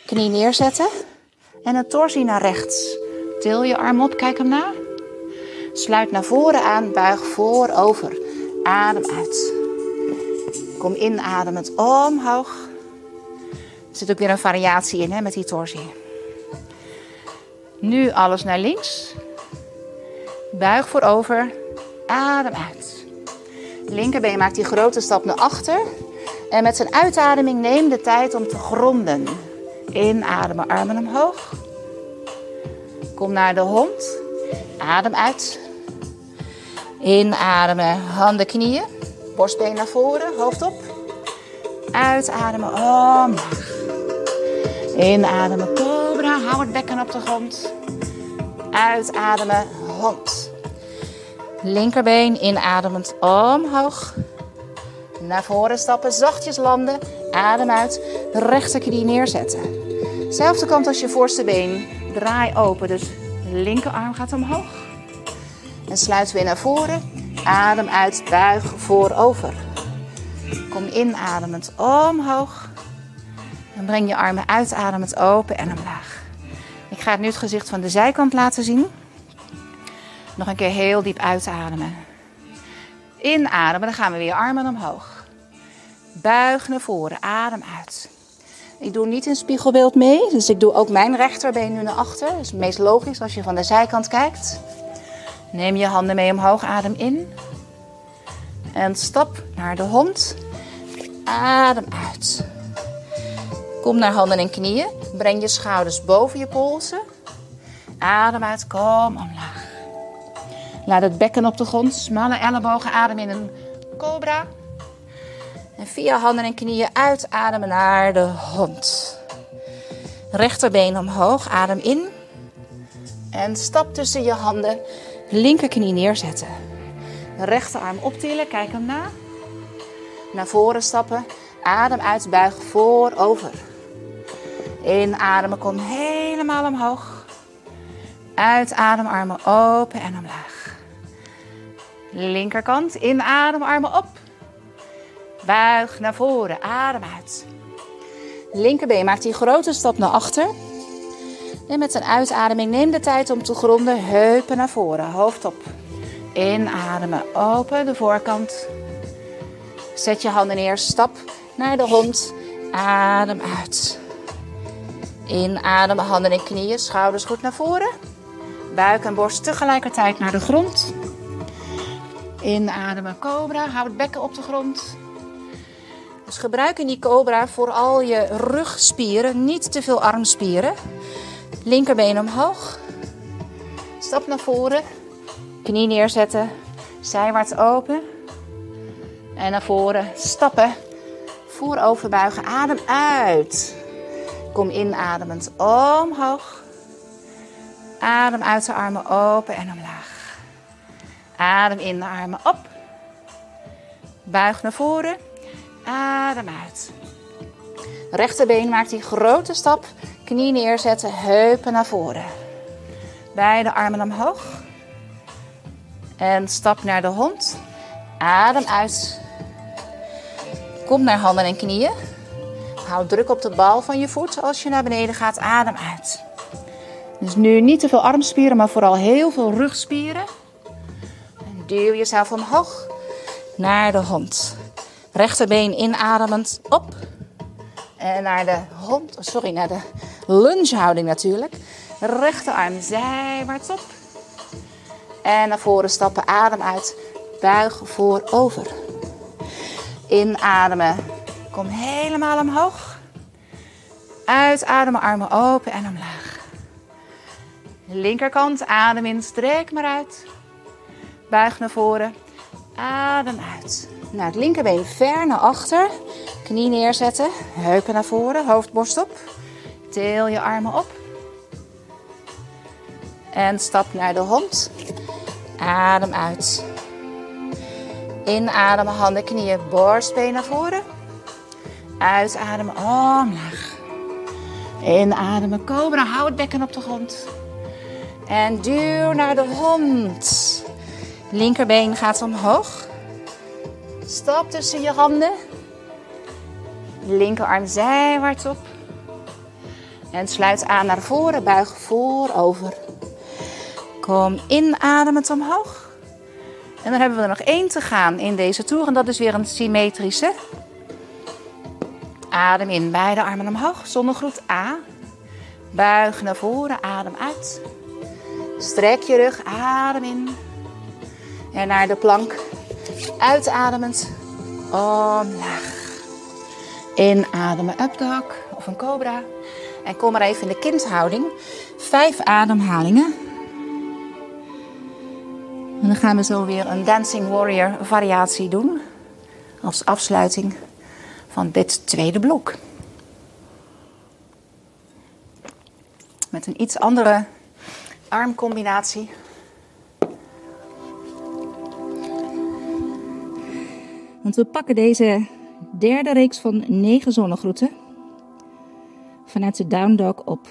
Knie neerzetten. En een torsie naar rechts. Til je arm op, kijk hem na. Sluit naar voren aan, buig voorover. Adem uit. Kom inademend omhoog. Er zit ook weer een variatie in hè, met die torsie. Nu alles naar links. Buig voorover. Adem uit. Linkerbeen maakt die grote stap naar achter. En met zijn uitademing neem de tijd om te gronden. Inademen, armen omhoog. Kom naar de hond. Adem uit. Inademen, handen, knieën. Borstbeen naar voren, hoofd op. Uitademen, omlaag. Inademen, cobra. Hou het bekken op de grond. Uitademen, hond. Linkerbeen inademend omhoog. Naar voren stappen, zachtjes landen. Adem uit. Rechterknie neerzetten. Zelfde kant als je voorste been. Draai open, dus linkerarm gaat omhoog. En sluit weer naar voren. Adem uit, buig voorover. inademend omhoog. En breng je armen uitademend open en omlaag. Ik ga nu het gezicht van de zijkant laten zien. Nog een keer heel diep uitademen. Inademen, dan gaan we weer armen omhoog. Buig naar voren, adem uit. Ik doe niet in spiegelbeeld mee, dus ik doe ook mijn rechterbeen nu naar achter. Dat is het meest logisch als je van de zijkant kijkt. Neem je handen mee omhoog, adem in. En stap naar de hond. Adem uit. Kom naar handen en knieën. Breng je schouders boven je polsen. Adem uit, kom omlaag. Laat het bekken op de grond, smalle ellebogen, adem in een cobra. En via handen en knieën uitademen naar de hond. Rechterbeen omhoog, adem in. En stap tussen je handen, linkerknie neerzetten. Rechterarm optillen, kijk hem na. Naar voren stappen, adem uit, buig voorover. Inademen, kom helemaal omhoog. Uitadem, armen open en omlaag. Linkerkant, inadem, armen op. Buig naar voren, adem uit. Linkerbeen maakt die grote stap naar achter. En met een uitademing neem de tijd om te gronden. Heupen naar voren, hoofd op. Inademen, open de voorkant. Zet je handen neer, stap naar de hond. Adem uit. Inademen, handen en knieën, schouders goed naar voren. Buik en borst tegelijkertijd naar de grond. Inademen, cobra. Hou het bekken op de grond. Dus gebruik in die cobra vooral je rugspieren, niet te veel armspieren. Linkerbeen omhoog. Stap naar voren. Knie neerzetten. Zijwaarts open. En naar voren stappen. Voorover buigen. Adem uit. Kom inademend omhoog. Adem uit de armen open en omlaag. Adem in de armen op. Buig naar voren. Adem uit. Rechterbeen maakt die grote stap. Knie neerzetten, heupen naar voren. Beide armen omhoog. En stap naar de hond. Adem uit. Kom naar handen en knieën. Houd druk op de bal van je voet als je naar beneden gaat. Adem uit. Dus nu niet te veel armspieren, maar vooral heel veel rugspieren. En duw jezelf omhoog naar de hond. Rechterbeen inademend op. En naar de hond, sorry, naar de lungehouding natuurlijk. Rechterarm zijwaarts op. En naar voren stappen, adem uit. Buig voorover. Inademen. Kom helemaal omhoog. Uitademen, armen open en omlaag. Linkerkant, adem in, strek maar uit. Buig naar voren. Adem uit. Nou, het linkerbeen ver naar achter. Knie neerzetten. Heupen naar voren. Hoofdborst op. Til je armen op. En stap naar de hond. Adem uit. Inademen, handen, knieën, borstbeen naar voren. Uitademen, omlaag. Inademen, cobra, hou het bekken op de grond. En duw naar de hond. Linkerbeen gaat omhoog. Stap tussen je handen. Linkerarm zijwaarts op. En sluit aan naar voren, buig voorover. Kom inademend omhoog. En dan hebben we er nog één te gaan in deze toer. En dat is weer een symmetrische. Adem in, beide armen omhoog. Zonnegroet A. Buig naar voren, adem uit. Strek je rug, adem in. En naar de plank. Uitademend. Omlaag. Inademen, up dog of een cobra. En kom maar even in de kindhouding. Vijf ademhalingen. En dan gaan we zo weer een Dancing Warrior variatie doen. Als afsluiting van dit tweede blok. Met een iets andere armcombinatie. Want we pakken deze derde reeks van negen zonnegroeten vanuit de down dog op.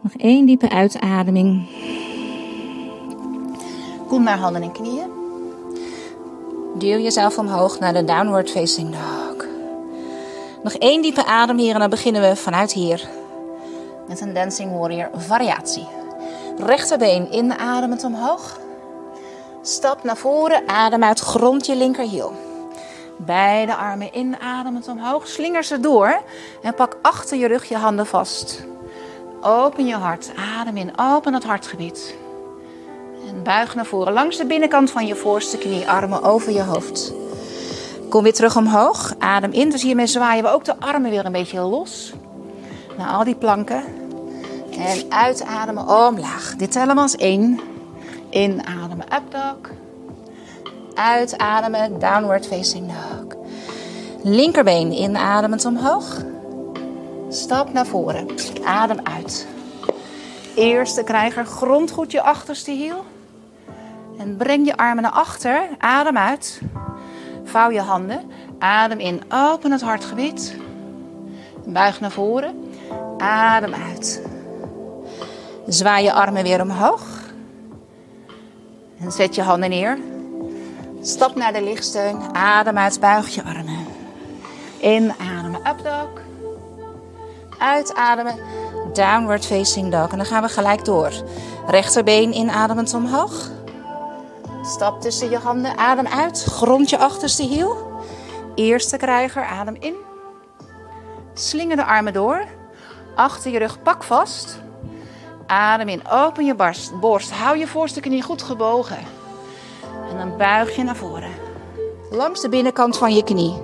Nog één diepe uitademing. Kom naar handen en knieën. Duw jezelf omhoog naar de downward facing dog. Nog één diepe adem hier en dan beginnen we vanuit hier. Met een dancing warrior variatie. Rechterbeen inademend omhoog. Stap naar voren, adem uit, grond je linkerhiel. Beide armen inademend omhoog, slinger ze door en pak achter je rug je handen vast. Open je hart, adem in, open het hartgebied. En buig naar voren langs de binnenkant van je voorste knie, armen over je hoofd. Kom weer terug omhoog, adem in, dus hiermee zwaaien we ook de armen weer een beetje los. Naar al die planken. En uitademen omlaag. Dit tellen we als één. Inademen, up dog. Uitademen, downward facing dog. Linkerbeen inademend omhoog. Stap naar voren. Adem uit. Eerste krijger, grond goed je achterste hiel. En breng je armen naar achter. Adem uit. Vouw je handen. Adem in. Open het hartgebied. Buig naar voren. Adem uit. Zwaai je armen weer omhoog. En zet je handen neer. Stap naar de lichtsteun. Adem uit. Buig je armen. Inademen. Up dog. Uitademen. Downward facing dog. En dan gaan we gelijk door. Rechterbeen inademend omhoog. Stap tussen je handen. Adem uit. Grond je achterste hiel. Eerste krijger. Adem in. Slinger de armen door. Achter je rug. Pak vast. Adem in. Open je borst. borst. Hou je voorste knie goed gebogen. En dan buig je naar voren. Langs de binnenkant van je knie.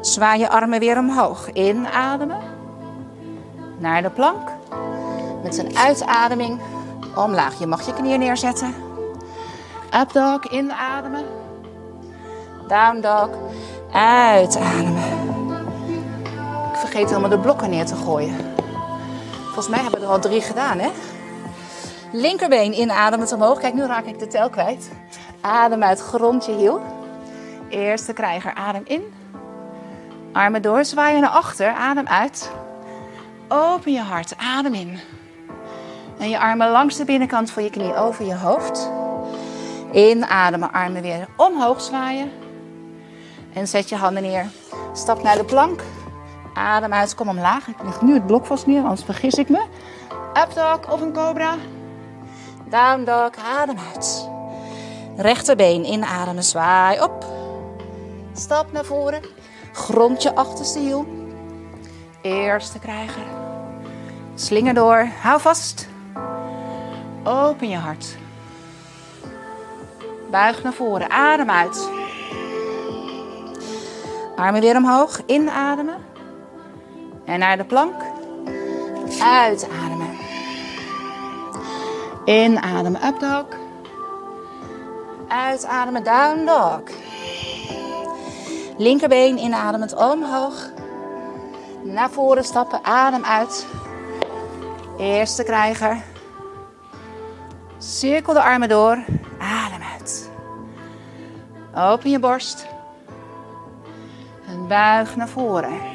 Zwaai je armen weer omhoog. Inademen. Naar de plank. Met een uitademing omlaag. Je mag je knieën neerzetten. Up dog. Inademen. Down dog. Uitademen. Ik vergeet helemaal de blokken neer te gooien. Volgens mij hebben we er al drie gedaan, hè? Linkerbeen inademend omhoog. Kijk, nu raak ik de tel kwijt. Adem uit, grond je hiel. Eerste krijger, adem in. Armen door, zwaaien naar achter, adem uit. Open je hart, adem in. En je armen langs de binnenkant van je knie over je hoofd. Inademen, armen weer omhoog zwaaien. En zet je handen neer. Stap naar de plank. Adem uit, kom omlaag. Ik leg nu het blok vast neer, anders vergis ik me. Up dog of een cobra. Down dog, adem uit. Rechterbeen inademen, zwaai op. Stap naar voren. Grond je achterste hiel. Eerste krijger. Slinger door, hou vast. Open je hart. Buig naar voren, adem uit. Armen weer omhoog, inademen. En naar de plank. Uitademen. Inademen, up dog. Uitademen, down dog. Linkerbeen inademend omhoog. Naar voren stappen, adem uit. Eerste krijger. Cirkel de armen door, adem uit. Open je borst. En buig naar voren.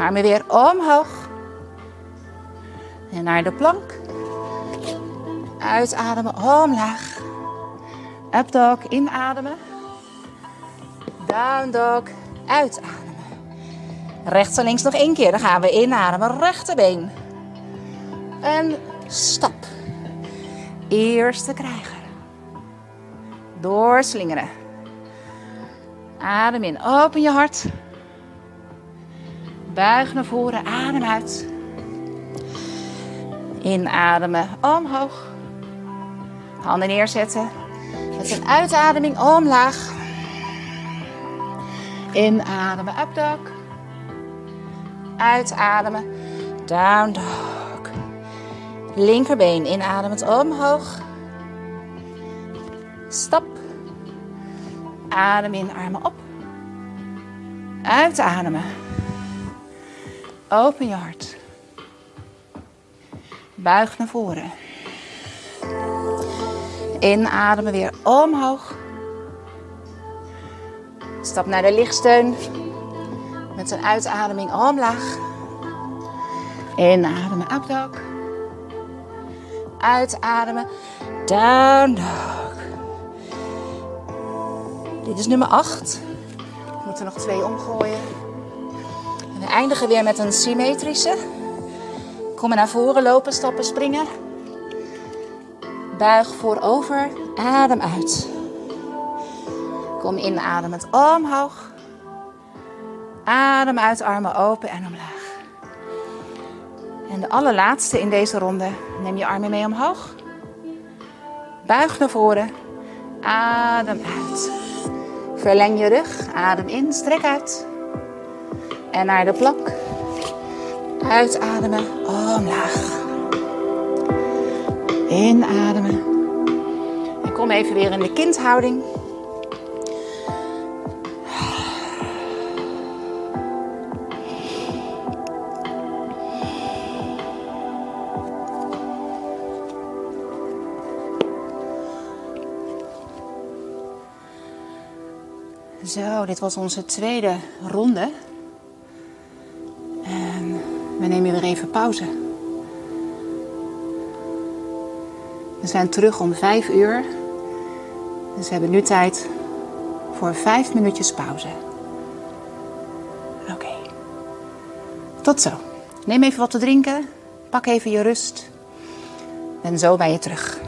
Armen weer omhoog. En naar de plank. Uitademen, omlaag. Up dog, inademen. Down dog, uitademen. Rechts en links nog één keer. Dan gaan we inademen, rechterbeen. En stap. Eerste krijger. Doorslingeren. Adem in, open je hart. Buig naar voren, adem uit. Inademen, omhoog. Handen neerzetten. Met een uitademing omlaag. Inademen, up dog. Uitademen, down dog. Linkerbeen inademend omhoog. Stap. Adem in, armen op. Uitademen. Open je hart. Buig naar voren. Inademen weer omhoog. Stap naar de lichtsteun. Met een uitademing omlaag. Inademen, up. Uitademen, down dog. Dit is nummer 8. We moeten nog twee omgooien. We eindigen weer met een symmetrische. Kom naar voren lopen, stappen, springen. Buig voorover, adem uit. Kom inademend omhoog. Adem uit, armen open en omlaag. En de allerlaatste in deze ronde. Neem je armen mee omhoog. Buig naar voren. Adem uit. Verleng je rug. Adem in. Strek uit. En naar de plank. Uitademen. Omlaag. Inademen. En kom even weer in de kindhouding. Zo, dit was onze tweede ronde. We nemen weer even pauze. We zijn terug om vijf uur. Dus we hebben nu tijd voor vijf minuutjes pauze. Oké. Tot zo. Neem even wat te drinken. Pak even je rust. En zo ben je terug.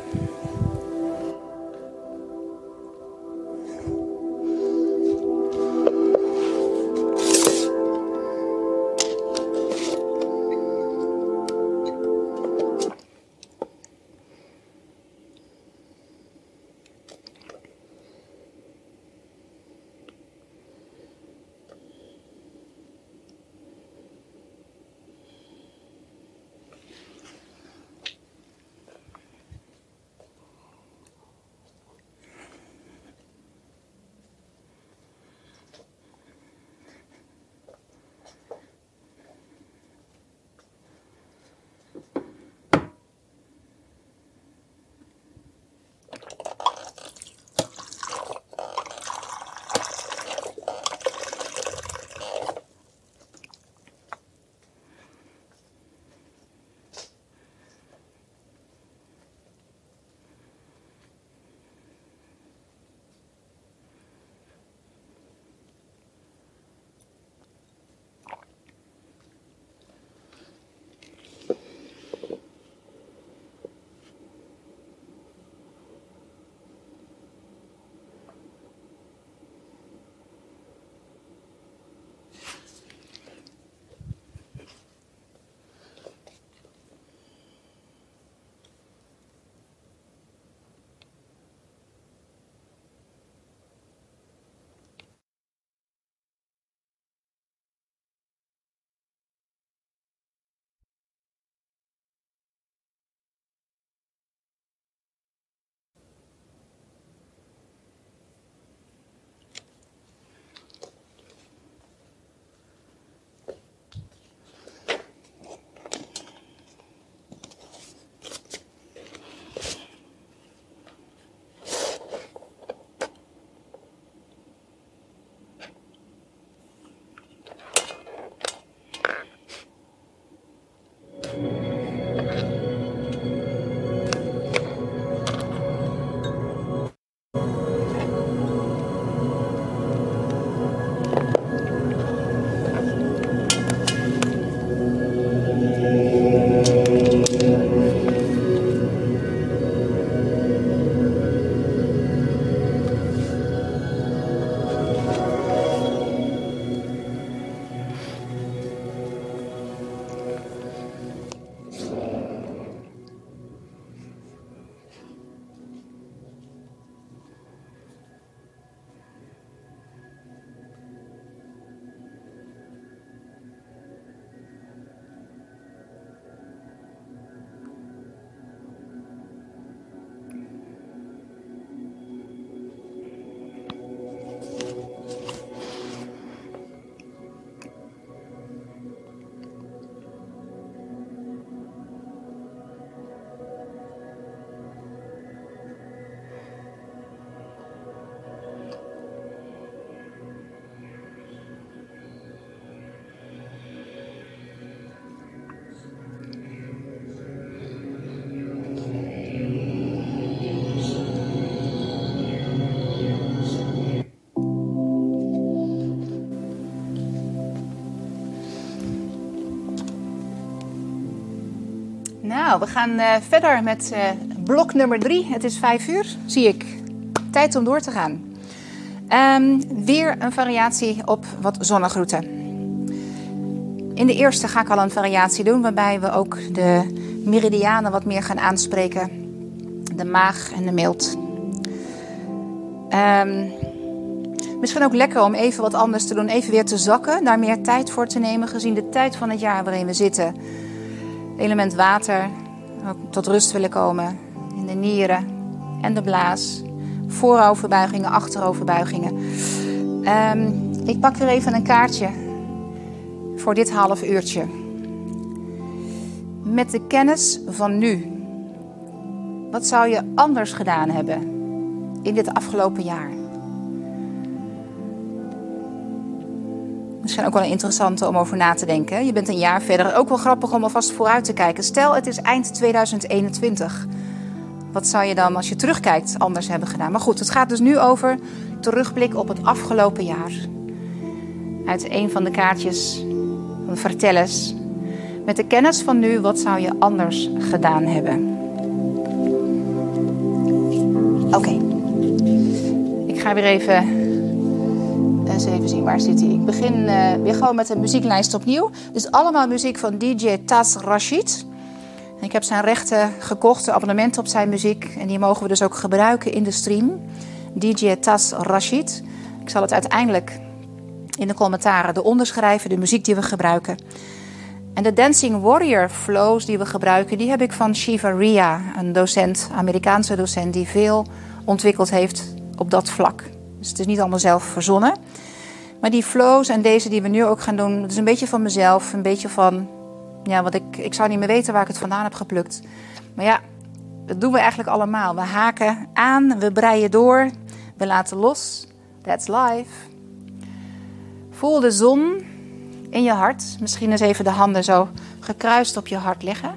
Nou, we gaan uh, verder met uh, blok nummer drie. Het is vijf uur, zie ik. Tijd om door te gaan. Um, weer een variatie op wat zonnegroeten. In de eerste ga ik al een variatie doen, waarbij we ook de meridianen wat meer gaan aanspreken. De maag en de milt. Um, misschien ook lekker om even wat anders te doen, even weer te zakken, daar meer tijd voor te nemen, gezien de tijd van het jaar waarin we zitten element water tot rust willen komen in de nieren en de blaas. Vooroverbuigingen, achteroverbuigingen. Um, ik pak weer even een kaartje voor dit half uurtje. Met de kennis van nu. Wat zou je anders gedaan hebben in dit afgelopen jaar? Misschien ook wel een interessante om over na te denken. Je bent een jaar verder. Ook wel grappig om alvast vooruit te kijken. Stel, het is eind 2021. Wat zou je dan, als je terugkijkt, anders hebben gedaan? Maar goed, het gaat dus nu over terugblik op het afgelopen jaar. Uit een van de kaartjes van Vertellers. Met de kennis van nu, wat zou je anders gedaan hebben? Oké. Ik ga weer even eens even zien, waar zit hij? Ik begin uh, weer gewoon met de muzieklijst opnieuw. Dus allemaal muziek van DJ Taz Rashid. ik heb zijn rechten gekocht, de abonnement op zijn muziek. En die mogen we dus ook gebruiken in de stream. DJ Taz Rashid. Ik zal het uiteindelijk in de commentaren eronder schrijven, de muziek die we gebruiken. En de Dancing Warrior flows die we gebruiken, die heb ik van Shiva Ria, een docent, Amerikaanse docent, die veel ontwikkeld heeft op dat vlak. Dus het is niet allemaal zelf verzonnen. Maar die flows en deze die we nu ook gaan doen, dat is een beetje van mezelf. Een beetje van, ja, wat ik, ik zou niet meer weten waar ik het vandaan heb geplukt. Maar ja, dat doen we eigenlijk allemaal. We haken aan, we breien door, we laten los. That's life. Voel de zon in je hart. Misschien eens even de handen zo gekruist op je hart leggen.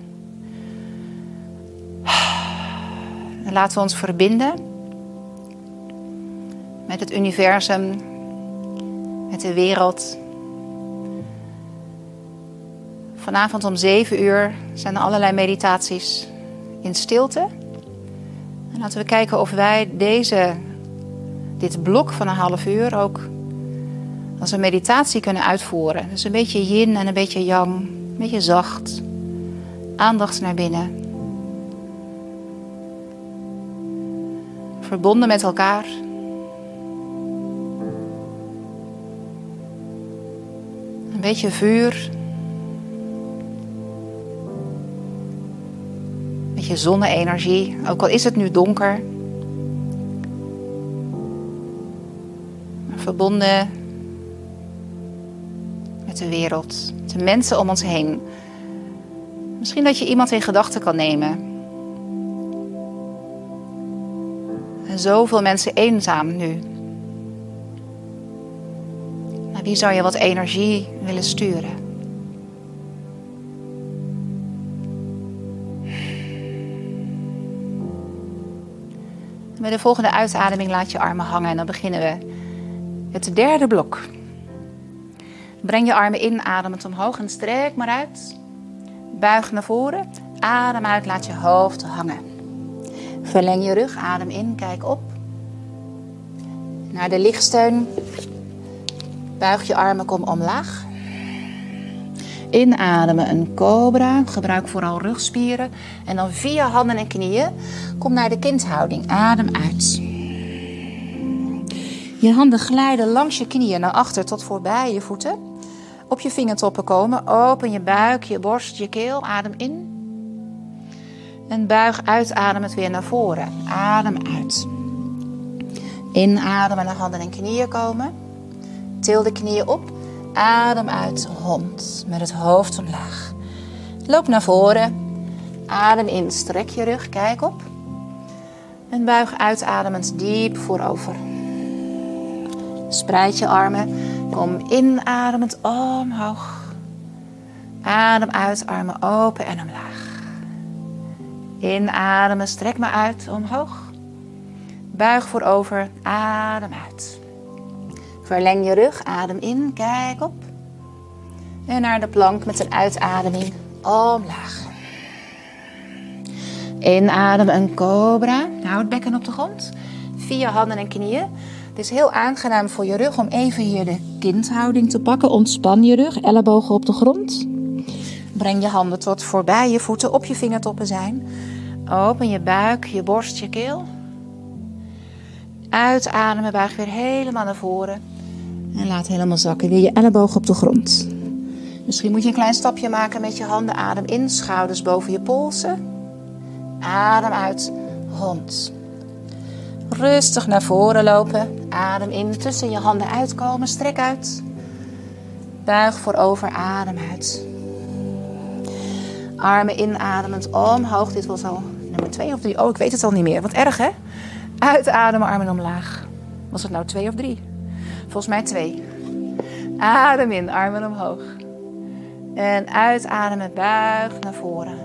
En laten we ons verbinden met het universum, met de wereld. Vanavond om 7 uur zijn er allerlei meditaties in stilte. En laten we kijken of wij deze, dit blok van een half uur ook als een meditatie kunnen uitvoeren. Dus een beetje yin en een beetje yang, een beetje zacht. Aandacht naar binnen. Verbonden met elkaar. Beetje vuur. Een beetje zonne-energie, ook al is het nu donker. verbonden met de wereld, met de mensen om ons heen. Misschien dat je iemand in gedachten kan nemen. En zoveel mensen eenzaam nu. Wie zou je wat energie willen sturen? Met de volgende uitademing laat je armen hangen en dan beginnen we het derde blok. Breng je armen in, ademend omhoog en strek maar uit. Buig naar voren, adem uit, laat je hoofd hangen. Verleng je rug, adem in, kijk op. Naar de lichtsteun Buig je armen, kom omlaag. Inademen een cobra. Gebruik vooral rugspieren. En dan via handen en knieën kom naar de kindhouding. Adem uit. Je handen glijden langs je knieën naar achter tot voorbij je voeten. Op je vingertoppen komen. Open je buik, je borst, je keel. Adem in. En buig uitademend weer naar voren. Adem uit. Inademen naar handen en knieën komen. Til de knieën op. Adem uit, hond. Met het hoofd omlaag. Loop naar voren. Adem in, strek je rug, kijk op. En buig uitademend diep voorover. Spreid je armen. Kom inademend omhoog. Adem uit, armen open en omlaag. Inademen, strek maar uit, omhoog. Buig voorover, adem uit. Verleng je rug, adem in, kijk op. En naar de plank met een uitademing omlaag. Inadem een cobra. Hou het bekken op de grond. Via handen en knieën. Het is heel aangenaam voor je rug om even hier de kindhouding te pakken. Ontspan je rug, ellebogen op de grond. Breng je handen tot voorbij je voeten op je vingertoppen zijn. Open je buik, je borst, je keel. Uitademen, buig weer helemaal naar voren. En laat helemaal zakken. Weer je elleboog op de grond. Misschien moet je een klein stapje maken met je handen. Adem in, schouders boven je polsen. Adem uit, hond. Rustig naar voren lopen. Adem in, tussen je handen uitkomen. Strek uit. Buig voorover, adem uit. Armen inademend omhoog. Dit was al nummer twee of drie. Oh, ik weet het al niet meer. Wat erg, hè? Uitademen, armen omlaag. Was het nou twee of drie? Volgens mij twee. Adem in, armen omhoog. En uitademen, buig naar voren.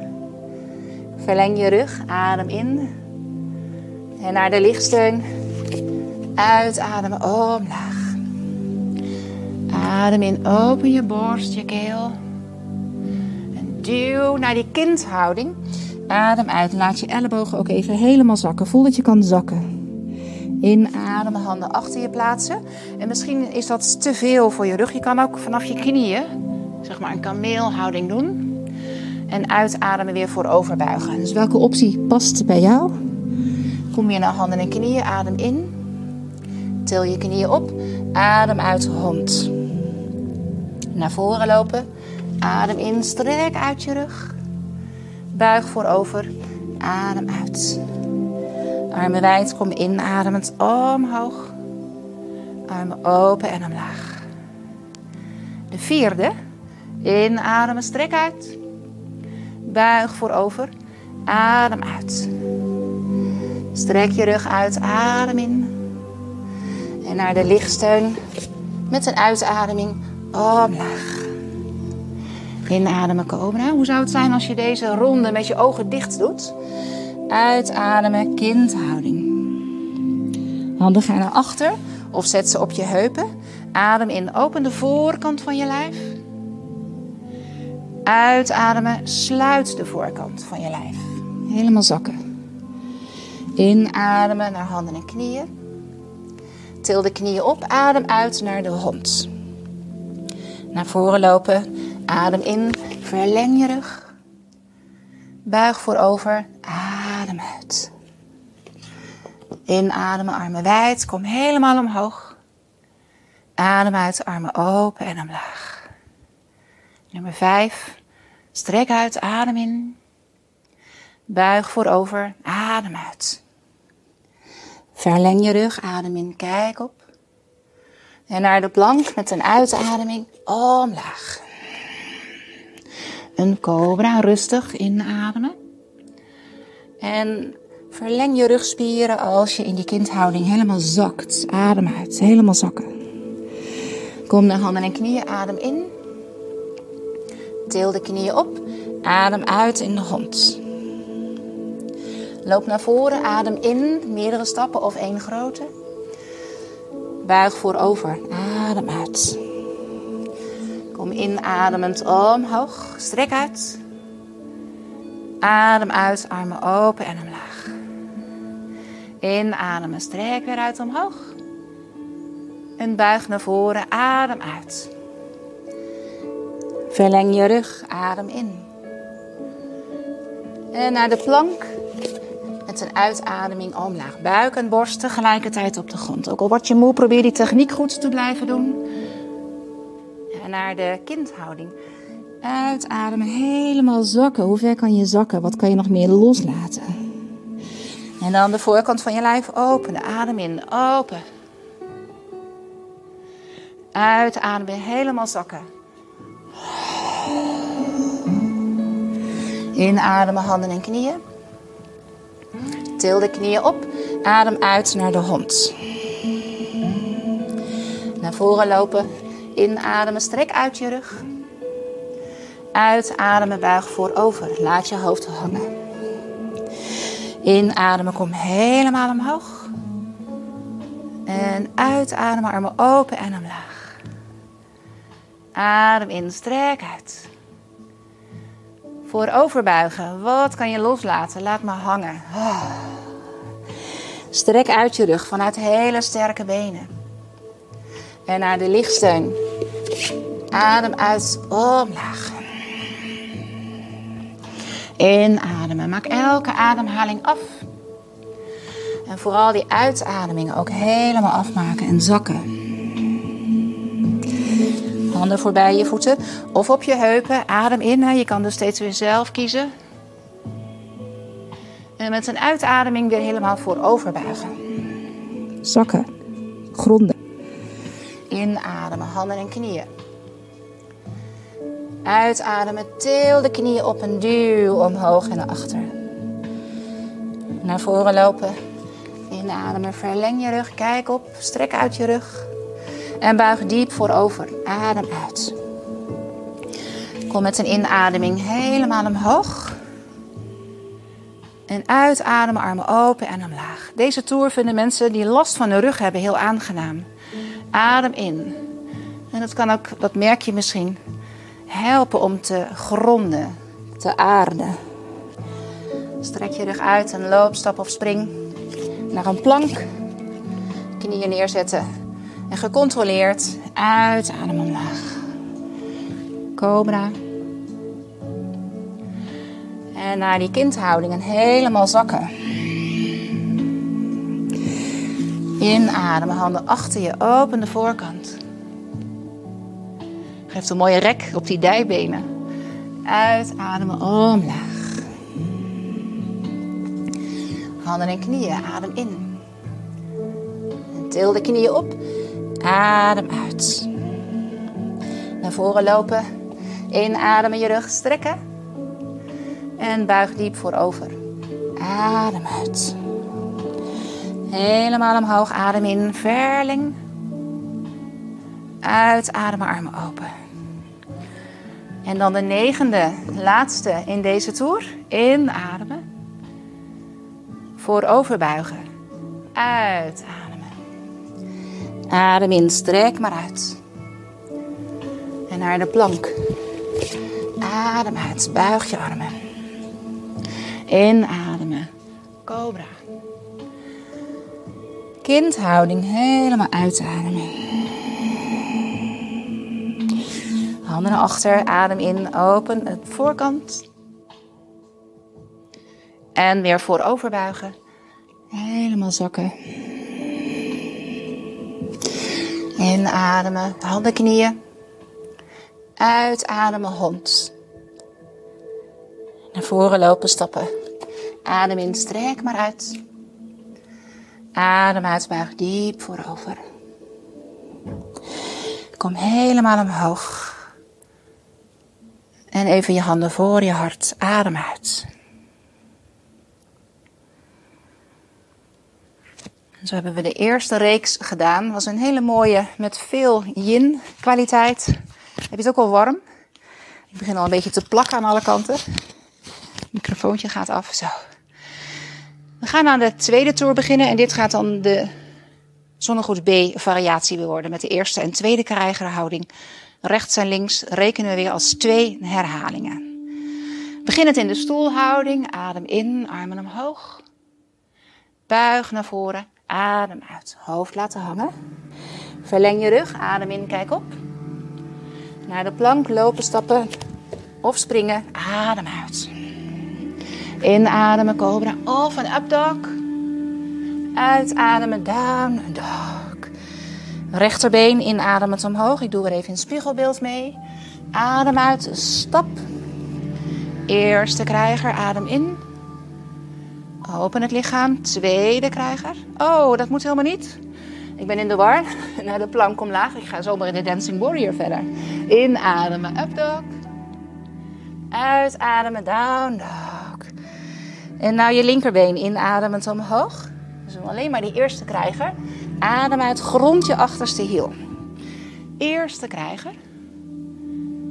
Verleng je rug, adem in. En naar de lichtsteun. Uitademen, omlaag. Adem in, open je borst, je keel. En duw naar die kindhouding. Adem uit, laat je ellebogen ook even helemaal zakken. Voel dat je kan zakken. Inademen, handen achter je plaatsen. En misschien is dat te veel voor je rug. Je kan ook vanaf je knieën, zeg maar een kameelhouding doen. En uitademen weer voorover buigen. Dus welke optie past bij jou? Kom je naar handen en knieën, adem in. Til je knieën op, adem uit hond. Naar voren lopen, adem in, strek uit je rug. Buig voorover, adem uit. Armen wijd, kom inademend omhoog. Armen open en omlaag. De vierde. Inademen, strek uit. Buig voorover. Adem uit. Strek je rug uit, adem in. En naar de lichtsteun met een uitademing omlaag. Inademen, cobra. Hoe zou het zijn als je deze ronde met je ogen dicht doet? Uitademen, kindhouding. Handen gaan naar achter of zet ze op je heupen. Adem in, open de voorkant van je lijf. Uitademen, sluit de voorkant van je lijf. Helemaal zakken. Inademen naar handen en knieën. Til de knieën op, adem uit naar de hond. Naar voren lopen, adem in, verleng je rug. Buig voorover, adem uit. Inademen, armen wijd, kom helemaal omhoog. Adem uit, armen open en omlaag. Nummer 5. Strek uit, adem in. Buig voorover, adem uit. Verleng je rug, adem in, kijk op. En naar de plank met een uitademing omlaag. Een cobra, rustig inademen. En verleng je rugspieren als je in die kindhouding helemaal zakt. Adem uit, helemaal zakken. Kom naar handen en knieën, adem in. Til de knieën op, adem uit in de hond. Loop naar voren, adem in, meerdere stappen of één grote. Buig voorover, adem uit. Kom inademend omhoog, strek uit. Adem uit, armen open en omlaag. Inademen, strek weer uit omhoog. En buig naar voren, adem uit. Verleng je rug, adem in. En naar de plank. Met een uitademing omlaag. Buik en borst tegelijkertijd op de grond. Ook al word je moe, probeer die techniek goed te blijven doen. En naar de kindhouding. Uitademen, helemaal zakken. Hoe ver kan je zakken? Wat kan je nog meer loslaten? En dan de voorkant van je lijf openen. Adem in, open. Uitademen, helemaal zakken. Inademen, handen en knieën. Til de knieën op. Adem uit naar de hond. Naar voren lopen. Inademen, strek uit je rug. Uitademen, buig voorover. Laat je hoofd hangen. Inademen, kom helemaal omhoog. En uitademen, armen open en omlaag. Adem in, strek uit. Voorover buigen. Wat kan je loslaten? Laat maar hangen. Strek uit je rug vanuit hele sterke benen. En naar de lichtsteun. Adem uit, omlaag. Inademen. Maak elke ademhaling af. En vooral die uitademing ook helemaal afmaken en zakken. Handen voorbij je voeten of op je heupen. Adem in. Je kan dus steeds weer zelf kiezen. En met een uitademing weer helemaal voorover buigen. Zakken. Gronden. Inademen, handen en knieën. Uitademen, til de knieën op en duw omhoog en naar achter. Naar voren lopen. Inademen, verleng je rug, kijk op, strek uit je rug. En buig diep voorover. Adem uit. Kom met een inademing helemaal omhoog. En uitademen, armen open en omlaag. Deze toer vinden mensen die last van de rug hebben heel aangenaam. Adem in. En dat kan ook, dat merk je misschien, helpen om te gronden, te aarden. Strek je rug uit en loop, stap of spring naar een plank. Knieën neerzetten en gecontroleerd uitademen omlaag. Cobra. En naar die kindhouding en helemaal zakken. Inademen, handen achter je, open de voorkant. Geef een mooie rek op die dijbenen. Uitademen, omlaag. Handen en knieën, adem in. Til de knieën op. Adem uit. Naar voren lopen. Inademen, je rug strekken. En buig diep voorover. Adem uit. Helemaal omhoog, adem in, verleng. Uitademen, armen open. En dan de negende, laatste in deze toer. Inademen. Voorover buigen. Uitademen. Adem in, strek maar uit. En naar de plank. Adem uit, buig je armen. Inademen, cobra. Kindhouding, helemaal uitademen. Handen naar achter, adem in, open, het voorkant. En weer voorover buigen. Helemaal zakken. Inademen, handen, knieën. Uitademen, hond. Naar voren lopen, stappen. Adem in, strek maar uit. Adem uit, buig diep voorover. Kom helemaal omhoog. En even je handen voor je hart. Adem uit. Zo hebben we de eerste reeks gedaan. Was een hele mooie met veel yin kwaliteit. Heb je het ook al warm? Ik begin al een beetje te plakken aan alle kanten. Het microfoontje gaat af. Zo. We gaan aan de tweede toer beginnen. En dit gaat dan de zonnegoed B variatie worden. Met de eerste en tweede krijgerhouding. Rechts en links rekenen we weer als twee herhalingen. Beginnend in de stoelhouding. Adem in, armen omhoog. Buig naar voren. Adem uit. Hoofd laten hangen. Verleng je rug. Adem in, kijk op. Naar de plank lopen, stappen of springen. Adem uit. Inademen, cobra of een up dog. Uitademen, down dog. Rechterbeen inademend omhoog. Ik doe er even een spiegelbeeld mee. Adem uit, stap. Eerste krijger, adem in. Open het lichaam. Tweede krijger. Oh, dat moet helemaal niet. Ik ben in de war. (laughs) Naar de plank omlaag. Ik ga zomaar in de Dancing Warrior verder. Inademen, up dog. Uitademen, down dog. En nou je linkerbeen inademend omhoog. Dus alleen maar die eerste krijger. Adem uit, grond je achterste hiel. Eerste krijger.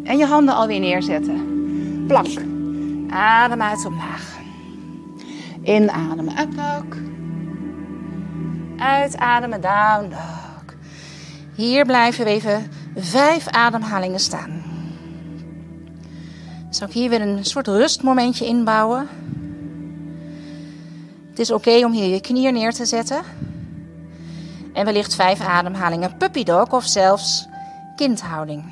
En je handen alweer neerzetten. Plank. Adem uit omlaag. Inademen, up dog. Uitademen, down dog. Hier blijven we even vijf ademhalingen staan. Zal ik hier weer een soort rustmomentje inbouwen. Het is oké om hier je knieën neer te zetten. En wellicht vijf ademhalingen puppy dog of zelfs kindhouding.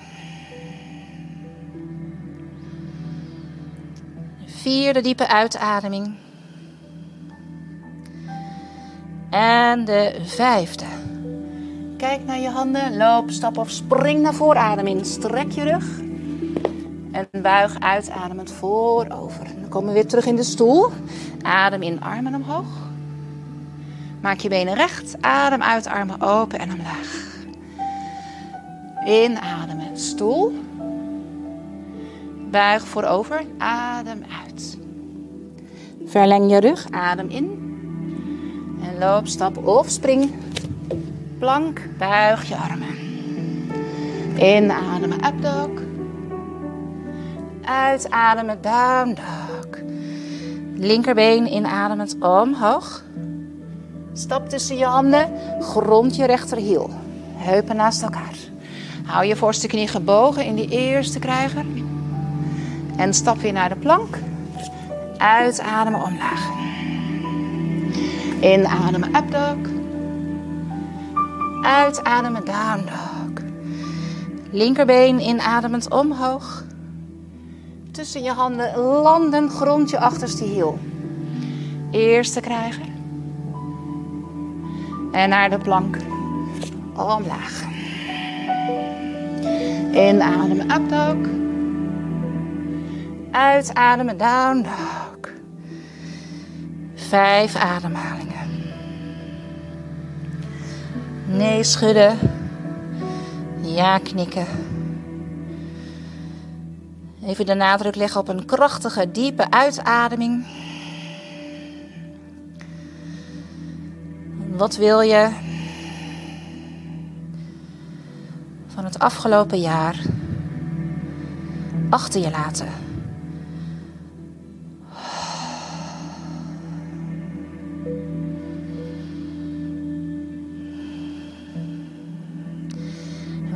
Vierde diepe uitademing. En de vijfde. Kijk naar je handen, loop, stap of spring naar voren. Adem in, strek je rug. En buig uitademend voorover. Dan komen we weer terug in de stoel. Adem in, armen omhoog. Maak je benen recht. Adem uit, armen open en omlaag. Inademen, stoel. Buig voorover, adem uit. Verleng je rug, adem in. En loop, stap of spring. Plank, buig je armen. Inademen, up dog. Uitademen, down dog. Linkerbeen inademend omhoog. Stap tussen je handen, grond je rechterhiel. Heupen naast elkaar. Hou je voorste knie gebogen in die eerste krijger. En stap weer naar de plank. Uitademen omlaag. Inademen up dog. Uitademen down dog. Linkerbeen inademend omhoog. Tussen je handen landen grond je achterste hiel. Eerste krijger. En naar de plank. Omlaag. Inademen up dog. Uitademen down dog. Vijf ademhalingen. Nee schudden. Ja knikken. Even de nadruk leggen op een krachtige, diepe uitademing. Wat wil je van het afgelopen jaar achter je laten?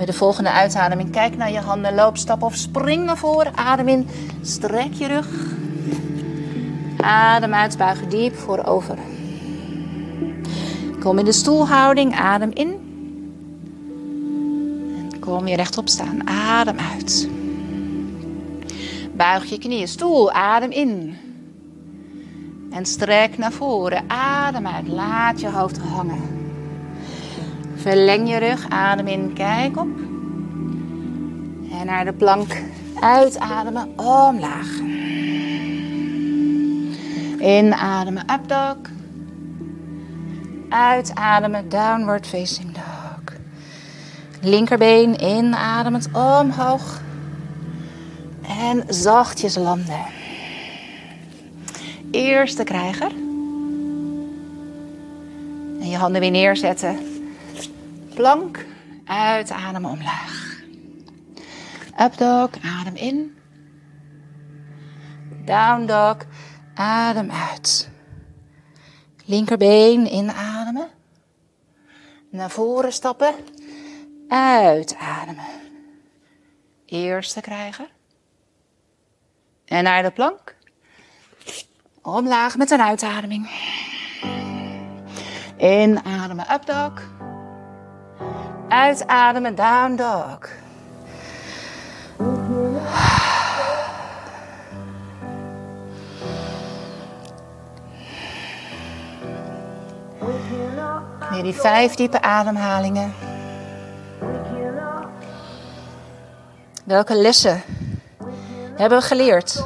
De volgende uitademing, kijk naar je handen, loop, stap of spring naar voren. Adem in, strek je rug. Adem uit, buig diep voorover. Kom in de stoelhouding, adem in. Kom weer rechtop staan, adem uit. Buig je knieën, stoel, adem in. En strek naar voren, adem uit, laat je hoofd hangen. Verleng je rug, adem in, kijk op. En naar de plank uitademen, omlaag. Inademen, up dog. Uitademen, downward facing dog. Linkerbeen inademend omhoog. En zachtjes landen. Eerste krijger. En je handen weer neerzetten plank. Uitademen omlaag. Up dog, adem in. Down dog, adem uit. Linkerbeen inademen. Naar voren stappen. Uitademen. Eerste krijgen. En naar de plank. Omlaag met een uitademing. Inademen, up dog. Uitademen, down dog. Weer die vijf diepe ademhalingen. Welke lessen hebben we geleerd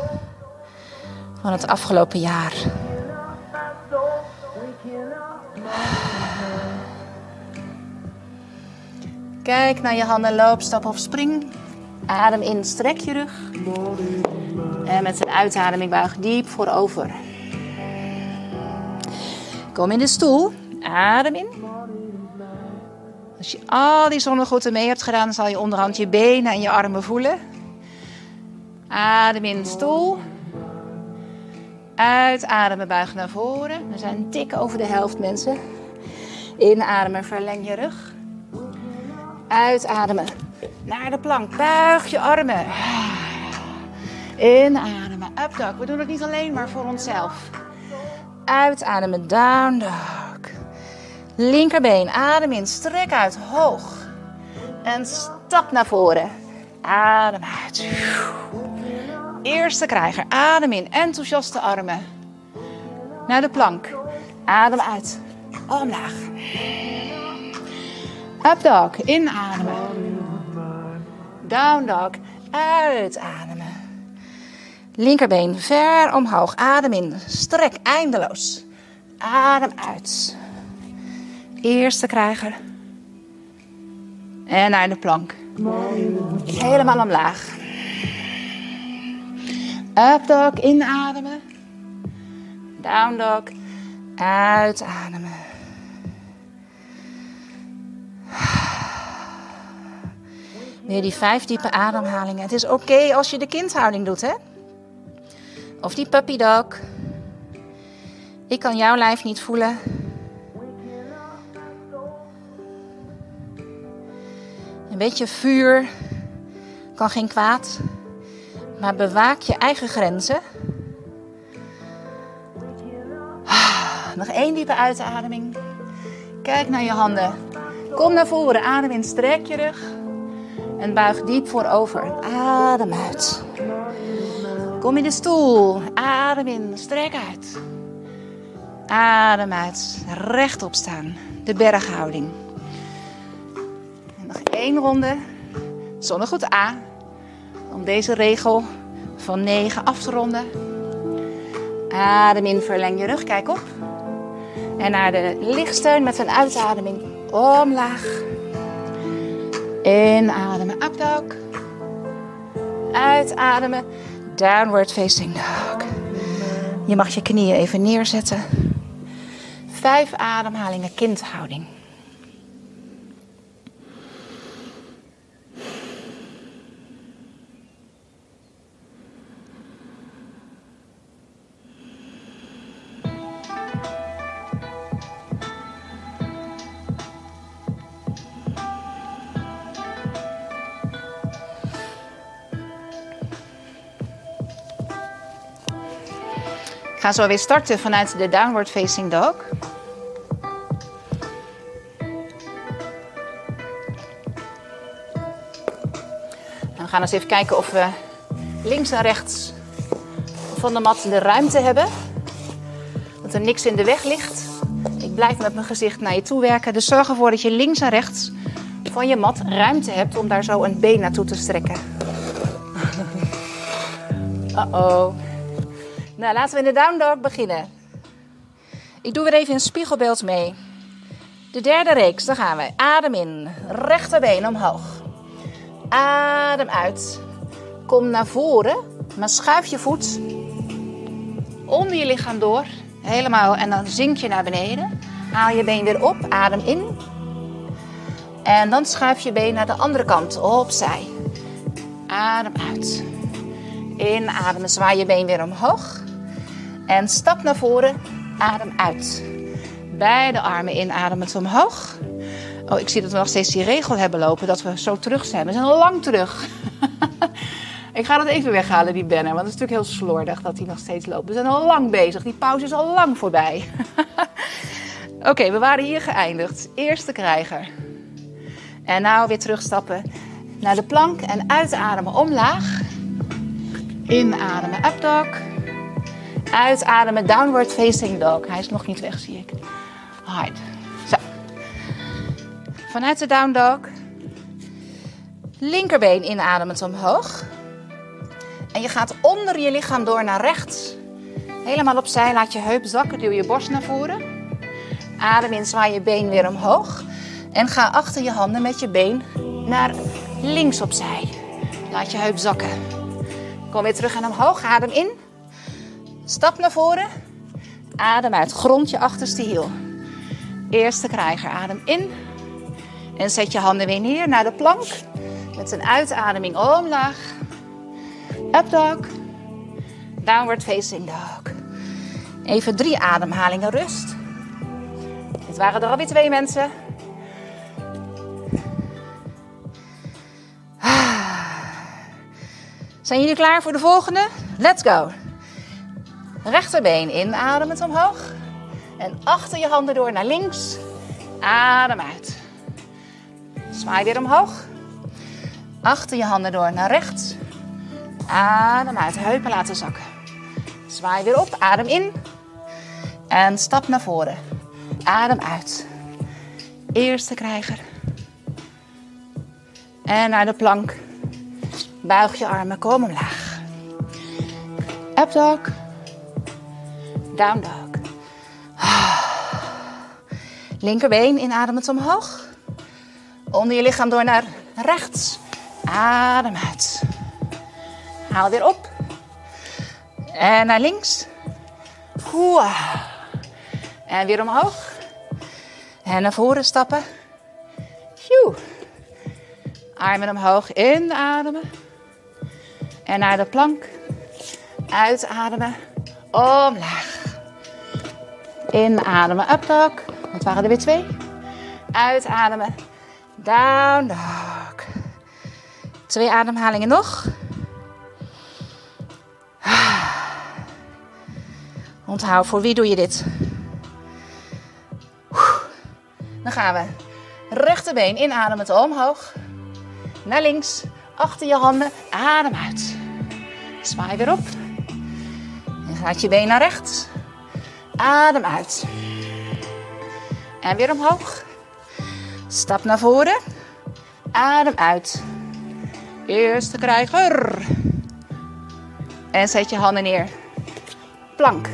van het afgelopen jaar? Kijk naar je handen, loop, stap of spring. Adem in, strek je rug. En met een uitademing buig diep voorover. Kom in de stoel. Adem in. Als je al die zonnegroeten mee hebt gedaan, zal je onderhand je benen en je armen voelen. Adem in, stoel. Uitademen, buig naar voren. We zijn dik over de helft, mensen. Inademen, verleng je rug. Uitademen. Naar de plank. Buig je armen. Inademen, up dog. We doen het niet alleen maar voor onszelf. Uitademen, down dog. Linkerbeen, adem in, strek uit, hoog. En stap naar voren. Adem uit. Eerste krijger, adem in, enthousiaste armen. Naar de plank. Adem uit. Omlaag. Up dog, inademen. Down dog, uitademen. Linkerbeen ver omhoog. Adem in. Strek eindeloos. Adem uit. Eerste krijger. En naar de plank. Helemaal omlaag. Up dog, inademen. Down dog, uitademen. Weer die vijf diepe ademhalingen. Het is oké als je de kindhouding doet, hè? Of die puppy dog. Ik kan jouw lijf niet voelen. Een beetje vuur kan geen kwaad. Maar bewaak je eigen grenzen. Nog één diepe uitademing. Kijk naar je handen. Kom naar voren. Adem in. Strek je rug. En buig diep voorover. Adem uit. Kom in de stoel. Adem in. Strek uit. Adem uit. Rechtop staan. De berghouding. Nog één ronde. Zonnegoed A. Om deze regel van 9 af te ronden. Adem in. Verleng je rug. Kijk op. En naar de lichtsteun met een uitademing omlaag. Inademen, dog. Uitademen, downward facing dog. Je mag je knieën even neerzetten. Vijf ademhalingen kindhouding. Ik ga zo weer starten vanuit de downward facing dog. En we gaan eens even kijken of we links en rechts van de mat de ruimte hebben. Dat er niks in de weg ligt. Ik blijf met mijn gezicht naar je toe werken. Dus zorg ervoor dat je links en rechts van je mat ruimte hebt om daar zo een been naartoe te strekken. (laughs) Uh-oh. Nou, laten we in de down dog beginnen. Ik doe weer even een spiegelbeeld mee. De derde reeks, daar gaan we. Adem in, rechterbeen omhoog. Adem uit. Kom naar voren, maar schuif je voet onder je lichaam door. Helemaal, en dan zink je naar beneden. Haal je been weer op, adem in. En dan schuif je been naar de andere kant, opzij. Adem uit. Inademen, zwaai je been weer omhoog. En stap naar voren, adem uit. Beide armen inademend omhoog. Oh, ik zie dat we nog steeds die regel hebben lopen dat we zo terug zijn. We zijn al lang terug. (laughs) ik ga dat even weghalen, die banner, want het is natuurlijk heel slordig dat die nog steeds loopt. We zijn al lang bezig, die pauze is al lang voorbij. (laughs) Oké, we waren hier geëindigd. Eerste krijger. En nou weer terugstappen naar de plank en uitademen omlaag. Inademen, up dog. Uitademen, downward facing dog. Hij is nog niet weg, zie ik. Hard. Zo. Vanuit de down dog. Linkerbeen inademend omhoog. En je gaat onder je lichaam door naar rechts. Helemaal opzij, laat je heup zakken, duw je borst naar voren. Adem in, zwaai je been weer omhoog. En ga achter je handen met je been naar links opzij. Laat je heup zakken. Kom weer terug en omhoog. Adem in. Stap naar voren. Adem uit. Grond je achterste hiel. Eerste krijger. Adem in. En zet je handen weer neer naar de plank. Met een uitademing omlaag. Up dog. Downward facing dog. Even drie ademhalingen rust. Dit waren er alweer twee mensen. Zijn jullie klaar voor de volgende? Let's go. Rechterbeen inademend omhoog. En achter je handen door naar links. Adem uit. Zwaai weer omhoog. Achter je handen door naar rechts. Adem uit. Heupen laten zakken. Zwaai weer op. Adem in. En stap naar voren. Adem uit. Eerste krijger. En naar de plank. Buig je armen, kom omlaag. Up dog. Down dog. Linkerbeen inademend omhoog. Onder je lichaam door naar rechts. Adem uit. Haal weer op. En naar links. En weer omhoog. En naar voren stappen. Armen omhoog. Inademen. En naar de plank. Uitademen. Omlaag. Inademen. Up dog. Dat waren er weer twee. Uitademen. Down dog. Twee ademhalingen nog. Onthoud, voor wie doe je dit? Dan gaan we. Rechterbeen inademend omhoog. Naar links. Achter je handen. Adem uit. Zwaai weer op. En gaat je been naar rechts. Adem uit. En weer omhoog. Stap naar voren. Adem uit. Eerste krijger. En zet je handen neer. Plank.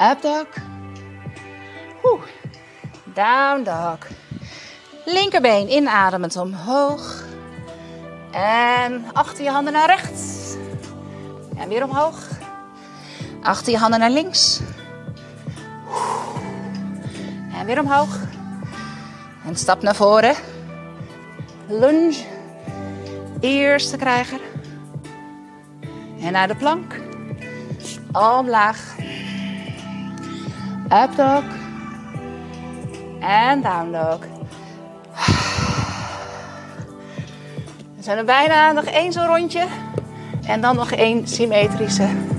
Up dog. Down dog. Linkerbeen inademend omhoog. En achter je handen naar rechts. En weer omhoog. Achter je handen naar links. En weer omhoog. En stap naar voren. Lunge. Eerste krijger. En naar de plank. Omlaag. Up dog. En down dog. We zijn er bijna. Nog één zo'n rondje. En dan nog één symmetrische.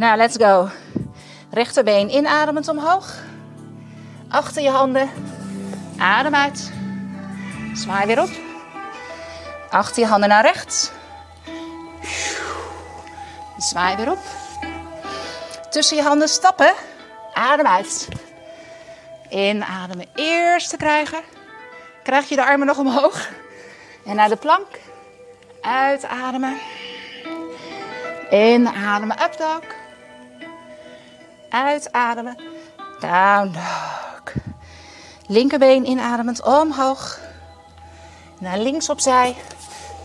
Nou, let's go. Rechterbeen inademend omhoog. Achter je handen. Adem uit. Zwaai weer op. Achter je handen naar rechts. Zwaai weer op. Tussen je handen stappen. Adem uit. Inademen. Eerste krijger. Krijg je de armen nog omhoog. En naar de plank. Uitademen. Inademen. Up dog. Uitademen. Down dog. Linkerbeen inademend omhoog. Naar links opzij.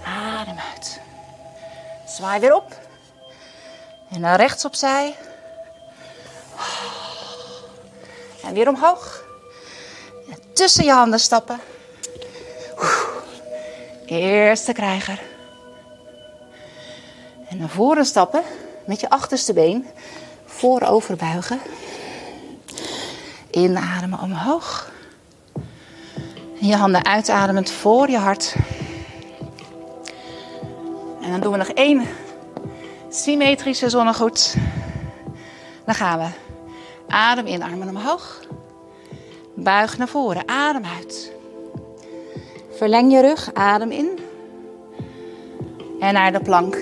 Adem uit. Zwaai weer op. En naar rechts opzij. En weer omhoog. En tussen je handen stappen. Eerste krijger. Naar voren stappen met je achterste been. Voorover buigen. Inademen omhoog. Je handen uitademend voor je hart. En dan doen we nog één symmetrische zonnegoed. Dan gaan we. Adem in, armen omhoog. Buig naar voren, adem uit. Verleng je rug, adem in. En naar de plank.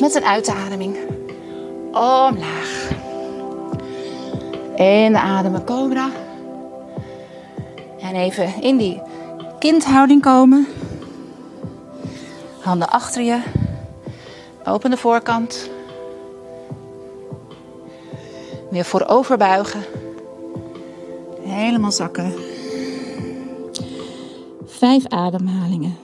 Met een uitademing. Omlaag. Inademen, cobra. En even in die kindhouding komen. Handen achter je. Open de voorkant. Weer voorover buigen. Helemaal zakken. Vijf ademhalingen.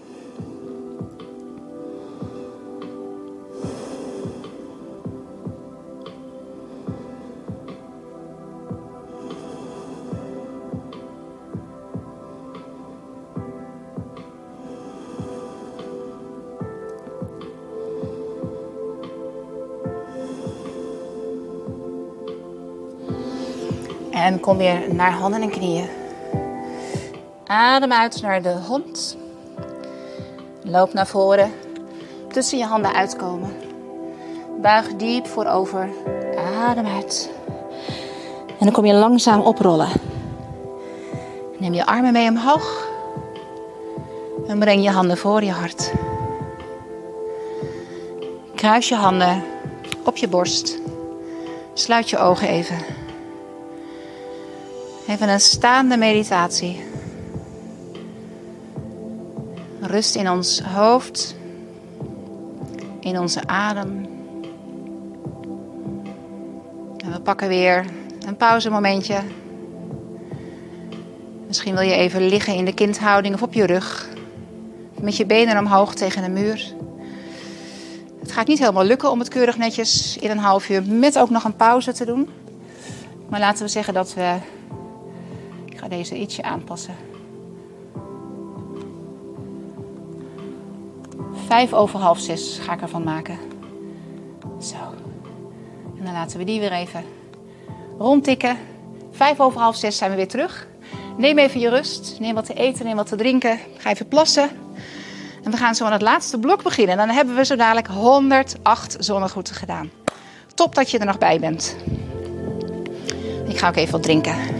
En kom weer naar handen en knieën. Adem uit naar de hond. Loop naar voren. Tussen je handen uitkomen. Buig diep voorover. Adem uit. En dan kom je langzaam oprollen. Neem je armen mee omhoog. En breng je handen voor je hart. Kruis je handen op je borst. Sluit je ogen even. Even een staande meditatie. Rust in ons hoofd, in onze adem. En we pakken weer een pauzemomentje. Misschien wil je even liggen in de kindhouding of op je rug. Met je benen omhoog tegen de muur. Het gaat niet helemaal lukken om het keurig netjes in een half uur met ook nog een pauze te doen. Maar laten we zeggen dat we. Deze ietsje aanpassen. Vijf over half zes ga ik ervan maken. Zo. En dan laten we die weer even rondtikken. Vijf over half zes zijn we weer terug. Neem even je rust. Neem wat te eten, neem wat te drinken. Ga even plassen. En we gaan zo aan het laatste blok beginnen. En dan hebben we zo dadelijk 108 zonnegroeten gedaan. Top dat je er nog bij bent. Ik ga ook even wat drinken.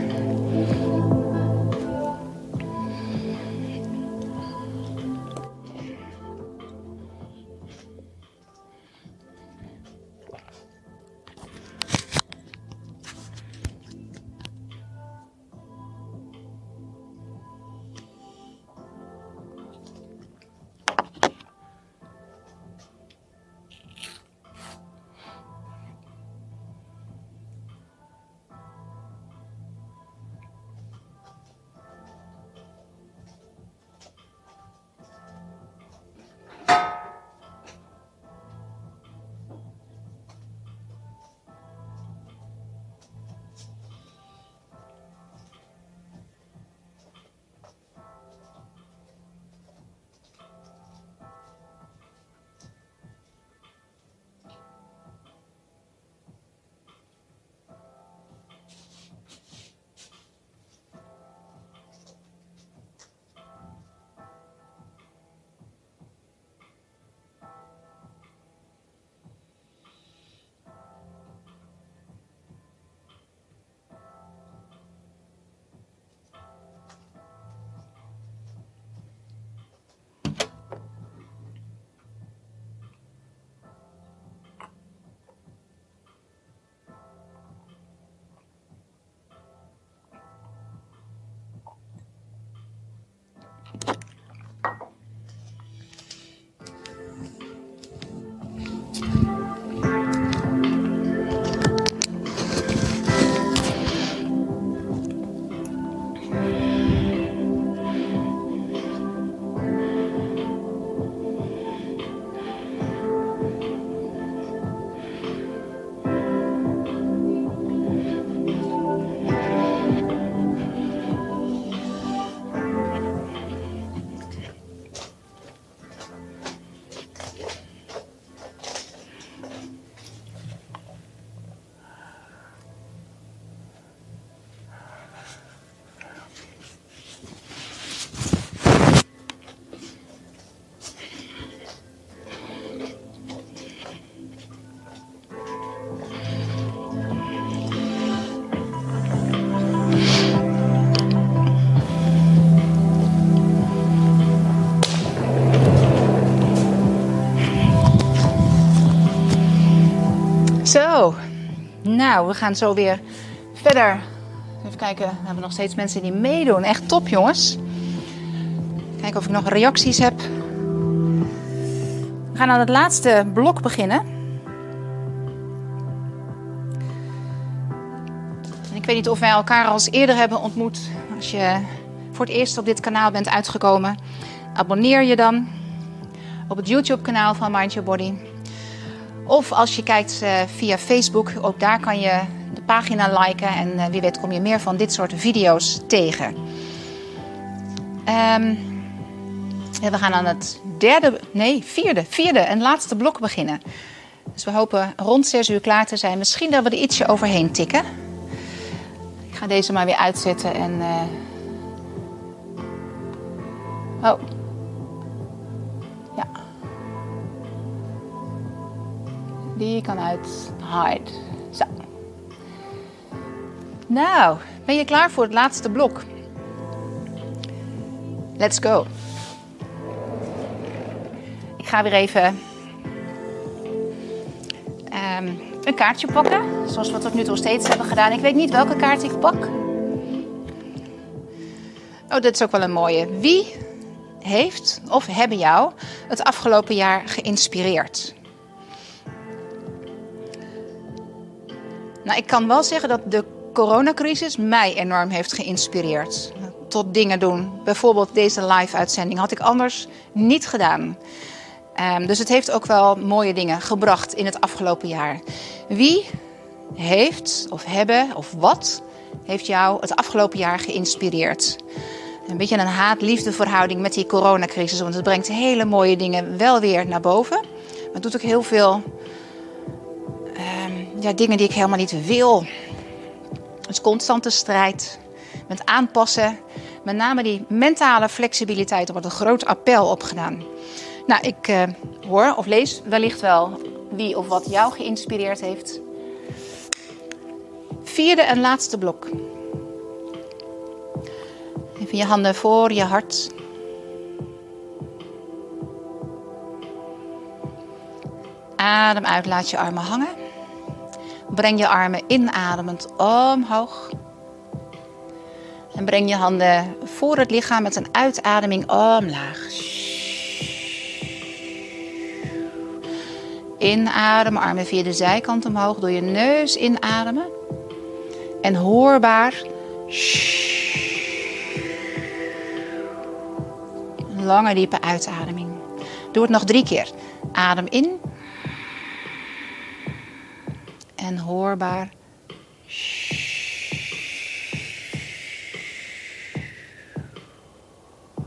Nou, we gaan zo weer verder. Even kijken, we hebben nog steeds mensen die meedoen. Echt top, jongens. Kijken of ik nog reacties heb. We gaan aan het laatste blok beginnen. En ik weet niet of wij elkaar al eerder hebben ontmoet. Als je voor het eerst op dit kanaal bent uitgekomen, abonneer je dan op het YouTube-kanaal van Mind Your Body. Of als je kijkt uh, via Facebook, ook daar kan je de pagina liken. En uh, wie weet kom je meer van dit soort video's tegen. Um, we gaan aan het derde, nee, vierde, vierde en laatste blok beginnen. Dus we hopen rond 6 uur klaar te zijn. Misschien dat we er ietsje overheen tikken. Ik ga deze maar weer uitzetten en. Uh... Oh. Die kan uit. Hide. Zo. Nou, ben je klaar voor het laatste blok? Let's go. Ik ga weer even Ehm, een kaartje pakken. Zoals we tot nu toe steeds hebben gedaan. Ik weet niet welke kaart ik pak. Oh, dit is ook wel een mooie. Wie heeft of hebben jou het afgelopen jaar geïnspireerd? Nou, ik kan wel zeggen dat de coronacrisis mij enorm heeft geïnspireerd. Tot dingen doen. Bijvoorbeeld deze live-uitzending had ik anders niet gedaan. Um, dus het heeft ook wel mooie dingen gebracht in het afgelopen jaar. Wie heeft of hebben of wat heeft jou het afgelopen jaar geïnspireerd? Een beetje een haat-liefde verhouding met die coronacrisis. Want het brengt hele mooie dingen wel weer naar boven. Maar het doet ook heel veel um, ja, dingen die ik helemaal niet wil. Het is constante strijd met aanpassen. Met name die mentale flexibiliteit. Er wordt een groot appel op gedaan. Nou, ik uh, hoor of lees wellicht wel wie of wat jou geïnspireerd heeft. Vierde en laatste blok. Even je handen voor je hart. Adem uit, laat je armen hangen. Breng je armen inademend omhoog. En breng je handen voor het lichaam met een uitademing omlaag. Inademen, armen via de zijkant omhoog. Door je neus inademen. En hoorbaar. Lange diepe uitademing. Doe het nog drie keer. Adem in. En hoorbaar.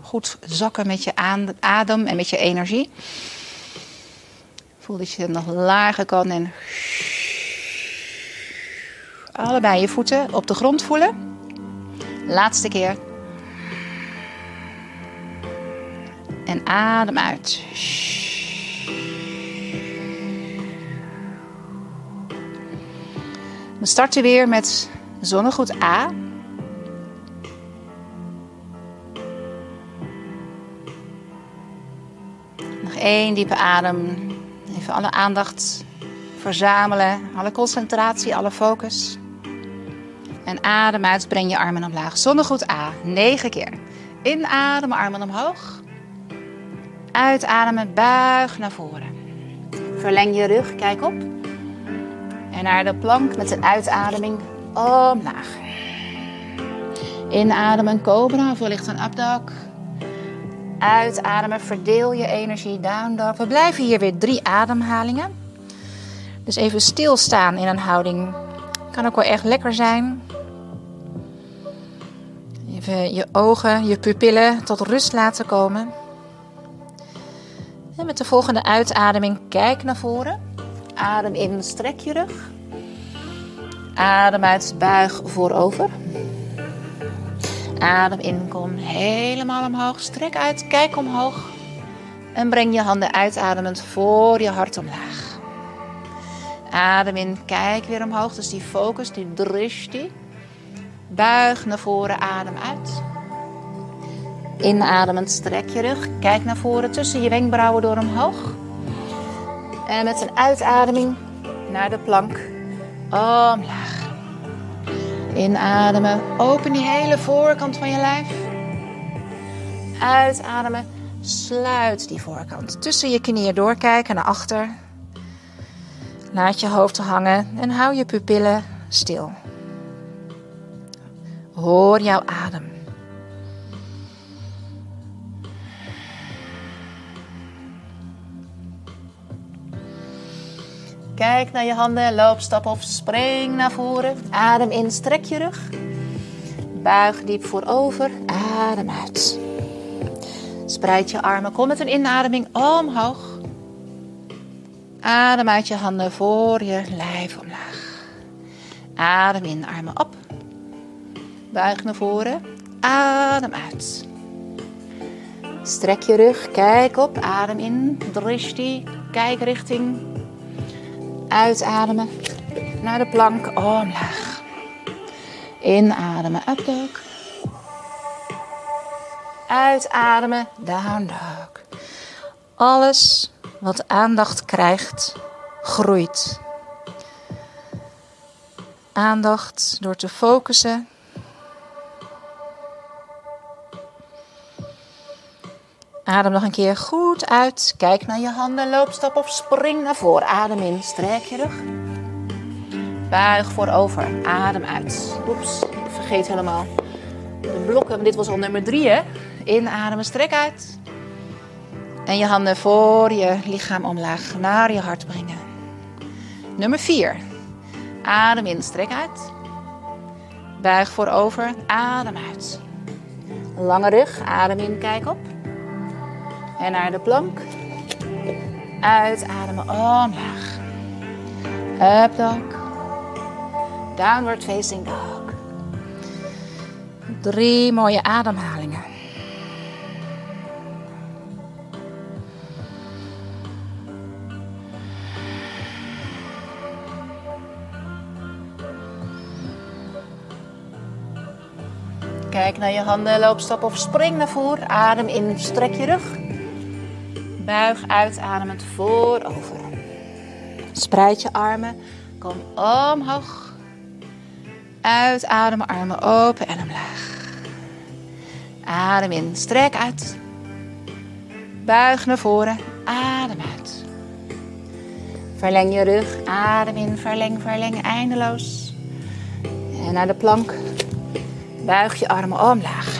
Goed zakken met je adem en met je energie. Voel dat je nog lager kan en allebei je voeten op de grond voelen. Laatste keer. En adem uit. We starten weer met zonnegoed A. Nog één diepe adem Even alle aandacht verzamelen, alle concentratie, alle focus. En adem uit, breng je armen omlaag. Zonnegoed A, negen keer. Inademen, armen omhoog. Uitademen, buig naar voren. Verleng je rug, kijk op. En naar de plank met een uitademing omlaag. Inademen, cobra, wellicht een updog. Uitademen, verdeel je energie, down dog. We blijven hier weer drie ademhalingen. Dus even stilstaan in een houding kan ook wel echt lekker zijn. Even je ogen, je pupillen tot rust laten komen. En met de volgende uitademing kijk naar voren. Adem in, strek je rug. Adem uit, buig voorover. Adem in, kom helemaal omhoog. Strek uit, kijk omhoog. En breng je handen uitademend voor je hart omlaag. Adem in, kijk weer omhoog. Dus die focus, die drishti. Buig naar voren, adem uit. Inademend, strek je rug. Kijk naar voren tussen je wenkbrauwen door omhoog. En met een uitademing naar de plank omlaag. Inademen. Open die hele voorkant van je lijf. Uitademen. Sluit die voorkant. Tussen je knieën doorkijken naar achter. Laat je hoofd hangen en hou je pupillen stil. Hoor jouw adem. Kijk naar je handen, loop, stap of spring naar voren. Adem in, strek je rug. Buig diep voorover, adem uit. Spreid je armen, kom met een inademing omhoog. Adem uit je handen voor je lijf omlaag. Adem in, armen op. Buig naar voren. Adem uit. Strek je rug, kijk op, adem in. Drishti, kijk richting. Uitademen naar de plank, omlaag. Inademen, up. Uitademen, down dog. Alles wat aandacht krijgt, groeit. Aandacht door te focussen Adem nog een keer goed uit. Kijk naar je handen. Loopstap of spring naar voren. Adem in. Strek je rug. Buig voorover. Adem uit. Oeps, vergeet helemaal de blokken. Dit was al nummer drie, hè? Inademen, strek uit. En je handen voor je lichaam omlaag naar je hart brengen. Nummer vier. Adem in, strek uit. Buig voorover. Adem uit. Lange rug. Adem in, kijk op. En naar de plank. Uitademen omlaag. Up dog. Downward facing dog. Drie mooie ademhalingen. Kijk naar je handen, loopstap of spring naar voren. Adem in, strek je rug. Buig uitademend voorover. Spreid je armen. Kom omhoog. Uitademen, armen open en omlaag. Adem in, strek uit. Buig naar voren, adem uit. Verleng je rug, adem in, verleng, verleng, eindeloos. En naar de plank. Buig je armen omlaag.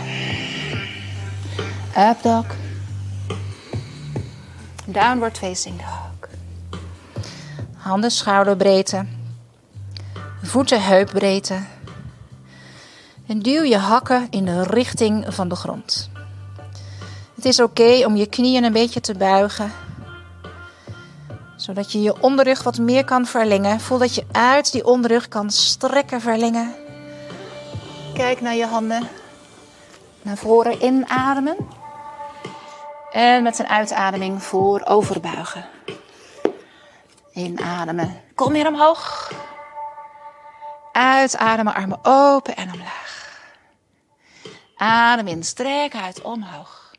Up dog. Downward facing dog. Handen schouderbreedte. Voeten heupbreedte. En duw je hakken in de richting van de grond. Het is oké om je knieën een beetje te buigen. Zodat je je onderrug wat meer kan verlengen. Voel dat je uit die onderrug kan strekken, verlengen. Kijk naar je handen. Naar voren inademen. En met een uitademing voor overbuigen. Inademen. Kom weer omhoog. Uitademen, armen open en omlaag. Adem in, strek uit, omhoog.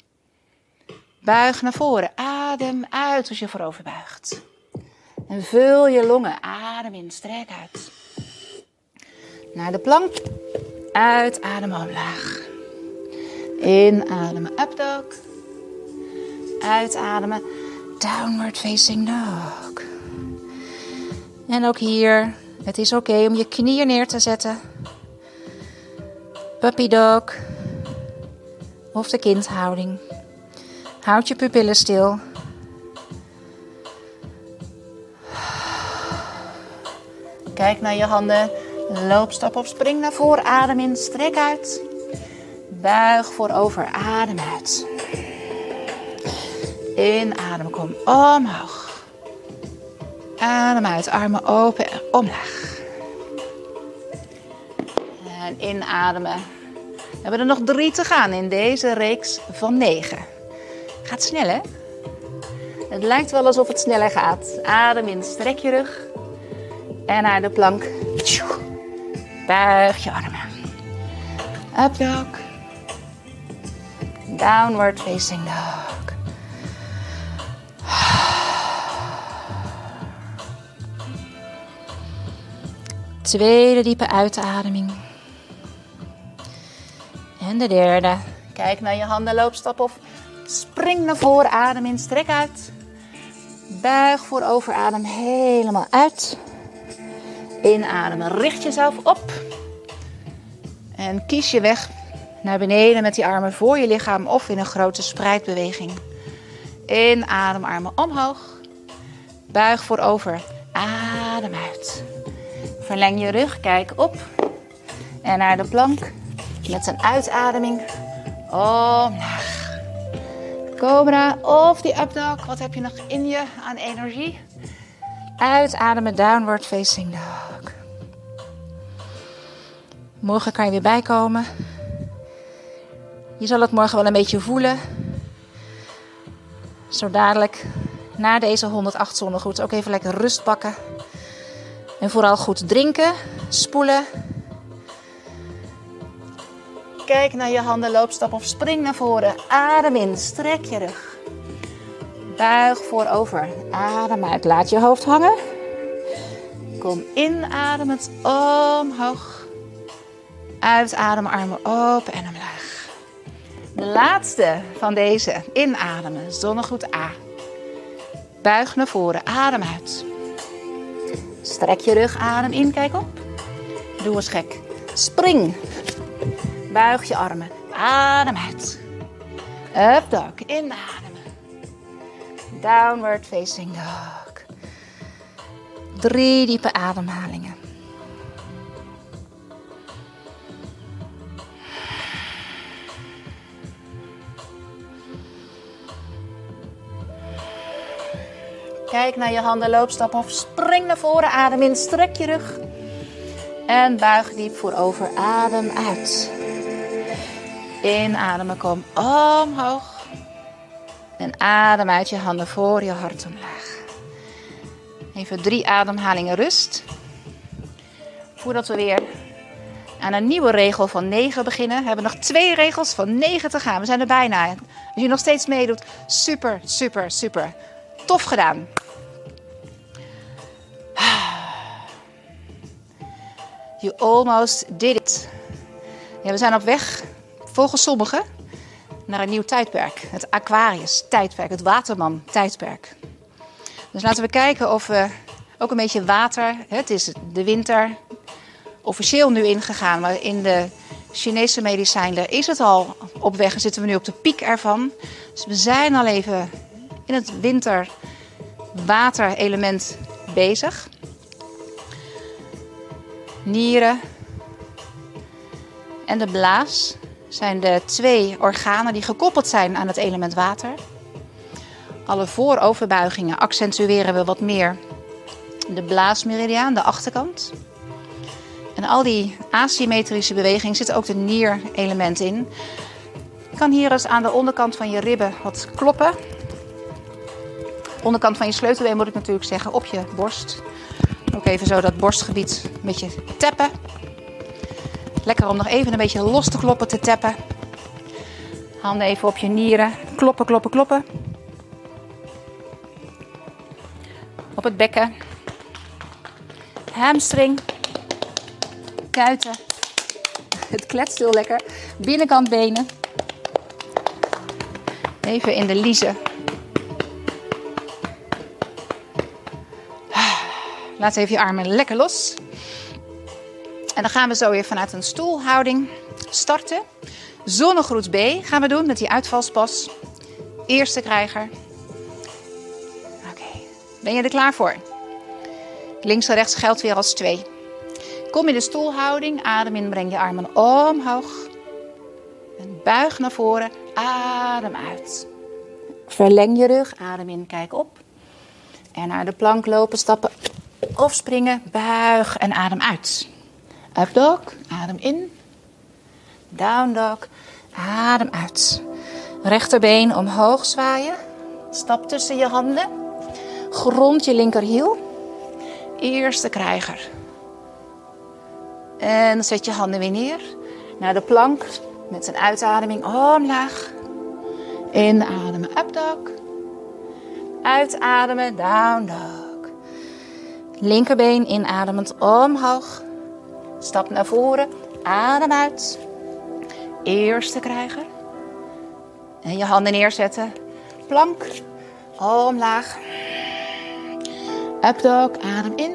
Buig naar voren. Adem uit als je voorover buigt. En vul je longen. Adem in, strek uit. Naar de plank. Uitademen omlaag. Inademen, up dog. Uitademen, downward facing dog. En ook hier, het is oké om je knieën neer te zetten. Puppy dog. Of de kindhouding. Houd je pupillen stil. Kijk naar je handen. Loopstap of spring naar voren. Adem in, strek uit. Buig voorover, adem uit. Inadem, kom omhoog. Adem uit, armen open en omlaag. En inademen. We hebben er nog drie te gaan in deze reeks van negen. Gaat snel, hè? Het lijkt wel alsof het sneller gaat. Adem in, strek je rug. En naar de plank. Buig je armen. Up dog. Downward facing dog. Tweede diepe uitademing. En de derde. Kijk naar je handen, loopstap of spring naar voren. Adem in, strek uit. Buig voorover, adem helemaal uit. Inademen, richt jezelf op. En kies je weg naar beneden met die armen voor je lichaam of in een grote spreidbeweging. Inadem, armen omhoog. Buig voorover, adem uit. Verleng je rug, kijk op. En naar de plank. Met een uitademing omlaag. Cobra of die up dog. Wat heb je nog in je aan energie? Uitademen, downward facing dog. Morgen kan je weer bijkomen. Je zal het morgen wel een beetje voelen. Zo dadelijk, na deze 108 zonnegoed, ook even lekker rust pakken. En vooral goed drinken, spoelen. Kijk naar je handen, loopstap of spring naar voren. Adem in, strek je rug. Buig voorover. Adem uit, laat je hoofd hangen. Kom inademend omhoog. Uitadem, armen open en omlaag. De laatste van deze. Inademen, zonnegoed A. Buig naar voren, adem uit. Strek je rug, adem in, kijk op. Doe eens gek. Spring. Buig je armen, adem uit. Up dog, inademen. Downward facing dog. Drie diepe ademhalingen. Kijk naar je handen, loopstap of spring naar voren. Adem in, strek je rug. En buig diep voorover. Adem uit. Inademen, kom omhoog. En adem uit je handen voor je hart omlaag. Even drie ademhalingen rust. Voordat we weer aan een nieuwe regel van 9 beginnen. We hebben nog twee regels van 9 te gaan. We zijn er bijna. Als je nog steeds meedoet, super, super, super. Tof gedaan. (sighs) You almost did it. Ja, we zijn op weg, volgens sommigen, naar een nieuw tijdperk. Het Aquarius-tijdperk, het Waterman-tijdperk. Dus laten we kijken of we ook een beetje water. Het is de winter officieel nu ingegaan, maar in de Chinese medicijnen is het al op weg en zitten we nu op de piek ervan. Dus we zijn al even in het winter waterelement bezig. Nieren en de blaas zijn de twee organen die gekoppeld zijn aan het element water. Alle vooroverbuigingen accentueren we wat meer de blaasmeridiaan, de achterkant. En al die asymmetrische bewegingen zitten ook de nierelement in. Je kan hier eens aan de onderkant van je ribben wat kloppen. Onderkant van je sleutelbeen moet ik natuurlijk zeggen, op je borst. Ook even zo dat borstgebied een beetje tappen. Lekker om nog even een beetje los te kloppen, te tappen. Handen even op je nieren. Kloppen, kloppen, kloppen. Op het bekken. Hamstring. Kuiten. Het kletst heel lekker. Binnenkant benen. Even in de liezen. Laat even je armen lekker los. En dan gaan we zo weer vanuit een stoelhouding starten. Zonnegroet B gaan we doen met die uitvalspas. Eerste krijger. Oké, ben je er klaar voor? Links en rechts geldt weer als twee. Kom in de stoelhouding, adem in, breng je armen omhoog. En buig naar voren, adem uit. Verleng je rug, adem in, kijk op. En naar de plank lopen, stappen of springen, buig en adem uit. Up dog, adem in. Down dog, adem uit. Rechterbeen omhoog zwaaien. Stap tussen je handen. Grond je linkerhiel. Eerste krijger. En zet je handen weer neer. Naar de plank. Met een uitademing omlaag. Inademen, up dog. Uitademen, down dog. Linkerbeen inademend omhoog. Stap naar voren. Adem uit. Eerste krijger. En je handen neerzetten. Plank. Omlaag. Up dog. Adem in.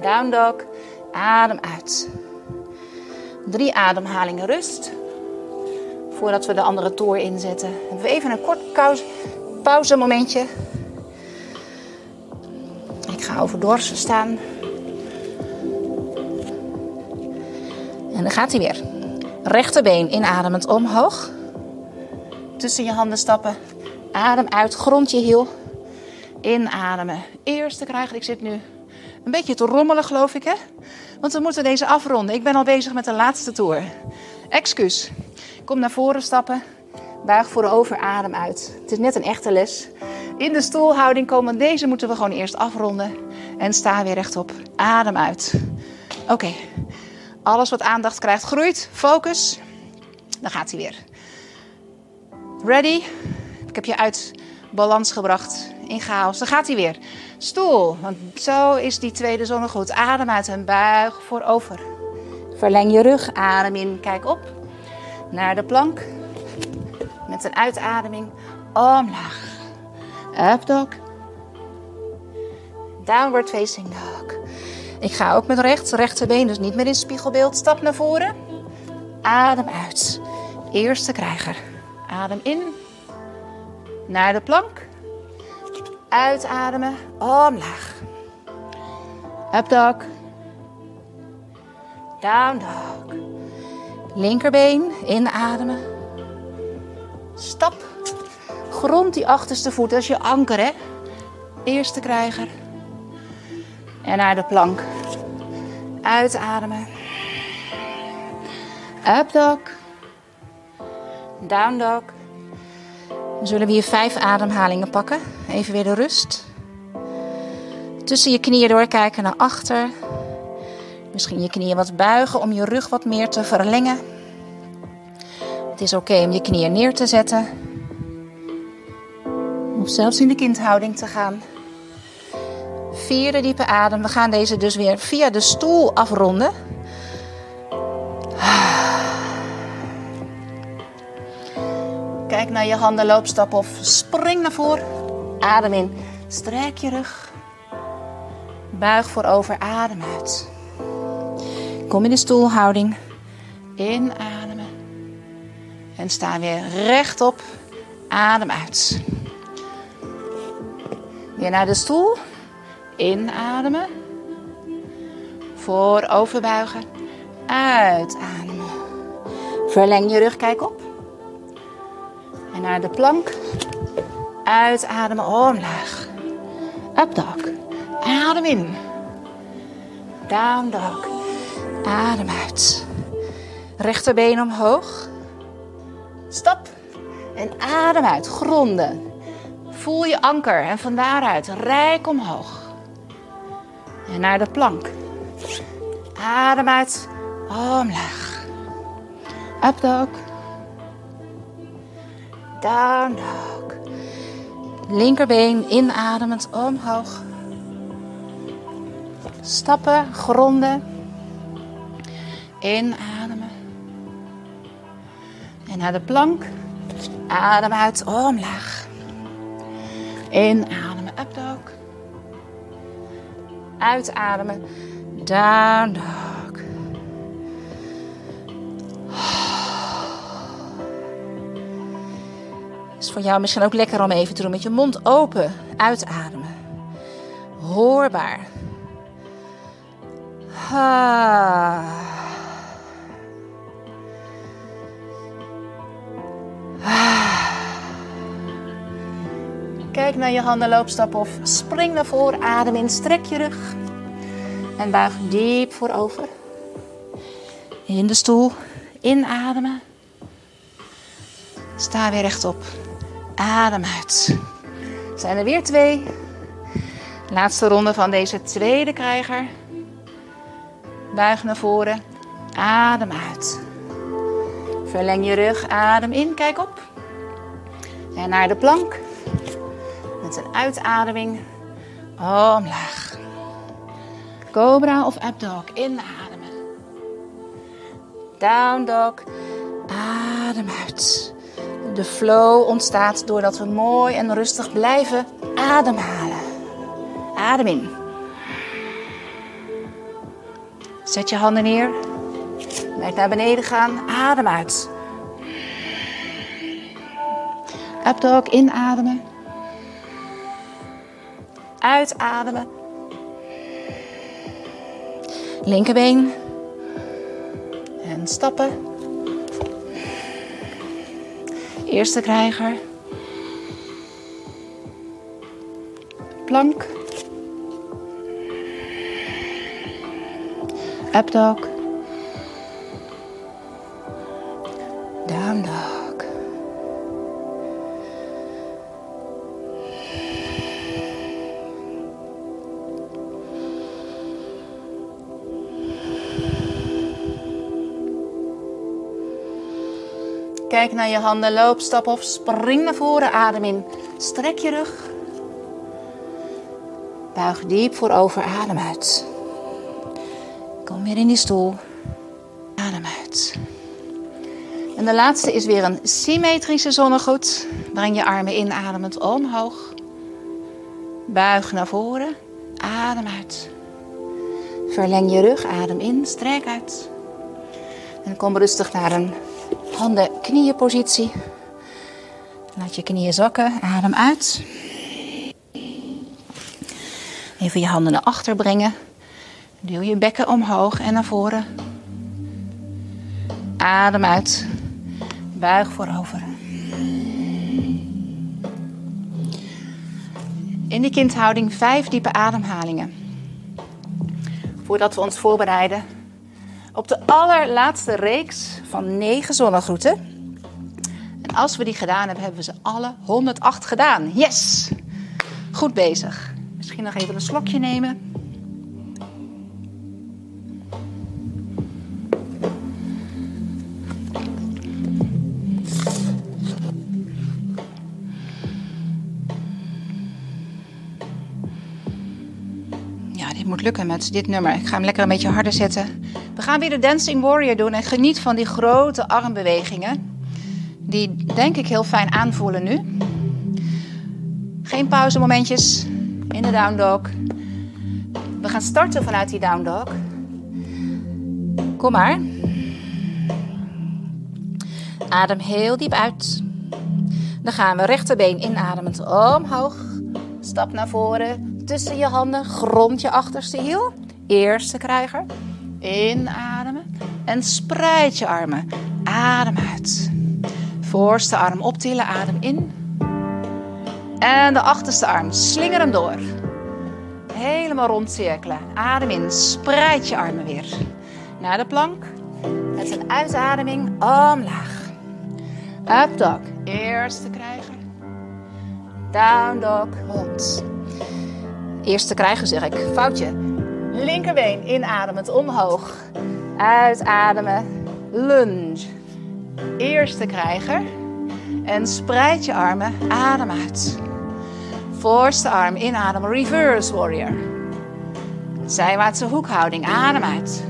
Down dog. Adem uit. Drie ademhalingen rust. Voordat we de andere toer inzetten. Even een kort pauze, pauzemomentje. Ga over dorsen staan. En dan gaat hij weer. Rechterbeen inademend omhoog. Tussen je handen stappen. Adem uit, grond je hiel. Inademen. Eerste krijger, ik zit nu Een beetje te rommelen, geloof ik, hè? Want we moeten deze afronden. Ik ben al bezig met de laatste toer. Excuus. Kom naar voren stappen. Buig voorover, adem uit. Het is net een echte les. In de stoelhouding komen. Deze moeten we gewoon eerst afronden. En sta weer rechtop. Adem uit. Oké. Alles wat aandacht krijgt, groeit. Focus. Dan gaat hij weer. Ready? Ik heb je uit balans gebracht. In chaos. Dan gaat hij weer. Stoel. Want zo is die tweede zone goed. Adem uit en buig voorover. Verleng je rug. Adem in. Kijk op. Naar de plank. Met een uitademing. Omlaag. Up dog. Downward facing dog. Ik ga ook met rechts, rechterbeen, dus niet meer in spiegelbeeld. Stap naar voren. Adem uit. Eerste krijger. Adem in. Naar de plank. Uitademen. Omlaag. Up dog. Down dog. Linkerbeen. Inademen. Stap. Grond die achterste voet. Dat is je anker, hè? Eerste krijger. En naar de plank. Uitademen. Up dog. Down dog. Dan zullen we hier vijf ademhalingen pakken. Even weer de rust. Tussen je knieën doorkijken naar achter. Misschien je knieën wat buigen om je rug wat meer te verlengen. Het is oké om je knieën neer te zetten. Zelfs in de kindhouding te gaan. Vierde diepe adem. We gaan deze dus weer via de stoel afronden. Kijk naar je handen, loopstap of spring naar voren. Adem in. Strek je rug. Buig voorover, adem uit. Kom in de stoelhouding. Inademen. En sta weer rechtop. Adem uit. Weer naar de stoel. Inademen. Voorover buigen. Uitademen. Verleng je rug, kijk op. En naar de plank. Uitademen, omlaag. Up dog. Adem in. Down dog. Adem uit. Rechterbeen omhoog. Stap. En adem uit. Gronden. Voel je anker en van daaruit rijk omhoog. En naar de plank. Adem uit. Omlaag. Up dog. Down dog. Linkerbeen inademend omhoog. Stappen, gronden. Inademen. En naar de plank. Adem uit, omlaag. Inademen, up dog. Uitademen, down dog. Is voor jou misschien ook lekker om even te doen met je mond open. Uitademen. Hoorbaar. Ah. Kijk naar je handen, loopstap of spring naar voren. Adem in, strek je rug. En buig diep voorover. In de stoel. Inademen. Sta weer rechtop. Adem uit. Zijn er weer twee. Laatste ronde van deze tweede krijger. Buig naar voren. Adem uit. Verleng je rug. Adem in. Kijk op. En naar de plank. Met een uitademing. Omlaag. Cobra of up dog. Inademen. Down dog. Adem uit. De flow ontstaat doordat we mooi en rustig blijven ademhalen. Adem in. Zet je handen neer. Blijf naar beneden gaan. Adem uit. Up dog, inademen. Uitademen. Linkerbeen. En stappen. Eerste krijger. Up dog. Down dog. Kijk naar je handen, loop, stap of spring naar voren, adem in. Strek je rug. Buig diep voorover, adem uit. Kom weer in die stoel. Adem uit. En de laatste is weer een symmetrische zonnegoed. Breng je armen inademend omhoog. Buig naar voren. Adem uit. Verleng je rug, adem in, strek uit. En kom rustig naar een handen-knieën positie. Laat je knieën zakken, adem uit. Even je handen naar achter brengen. Duw je bekken omhoog en naar voren. Adem uit. Buig voorover. In die kindhouding vijf diepe ademhalingen. Voordat we ons voorbereiden op de allerlaatste reeks van negen zonnegroeten. En als we die gedaan hebben, hebben we ze alle 108 gedaan. Yes! Goed bezig. Misschien nog even een slokje nemen. Ja, dit moet lukken met dit nummer. Ik ga hem lekker een beetje harder zetten. We gaan weer de Dancing Warrior doen en geniet van die grote armbewegingen. Die denk ik heel fijn aanvoelen nu. Geen pauzemomentjes in de down dog. We gaan starten vanuit die down dog. Kom maar. Adem heel diep uit. Dan gaan we rechterbeen inademend omhoog. Stap naar voren. Tussen je handen. Grond je achterste hiel. Eerste krijger. Inademen. En spreid je armen. Adem uit. Voorste arm optillen. Adem in. En de achterste arm. Slinger hem door. Helemaal rondcirkelen. Adem in. Spreid je armen weer. Naar de plank. Met een uitademing omlaag. Up dog. Eerste krijger. Down dog. Hond. Eerste krijger zeg ik. Foutje. Linkerbeen inademend omhoog. Uitademen. Lunge. Eerste krijger. En spreid je armen. Adem uit. Voorste arm inademen. Reverse warrior. Zijwaartse hoekhouding. Adem uit.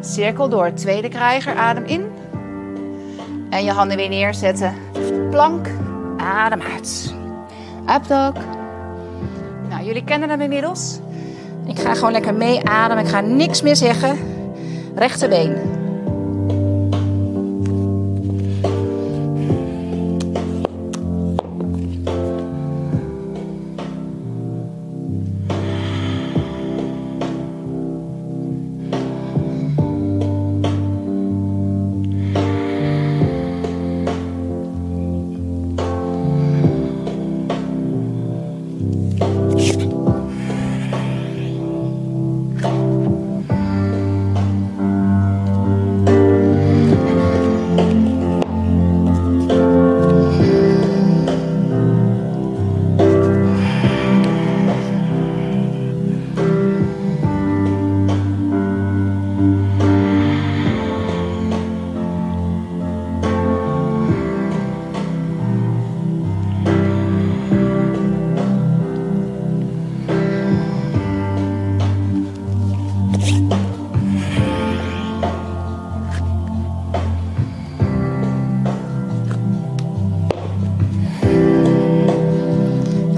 Cirkel door. Tweede krijger. Adem in. En je handen weer neerzetten. Plank. Adem uit. Up dog. Nou, jullie kennen hem inmiddels. Ik ga gewoon lekker mee ademen. Ik ga niks meer zeggen. Rechterbeen.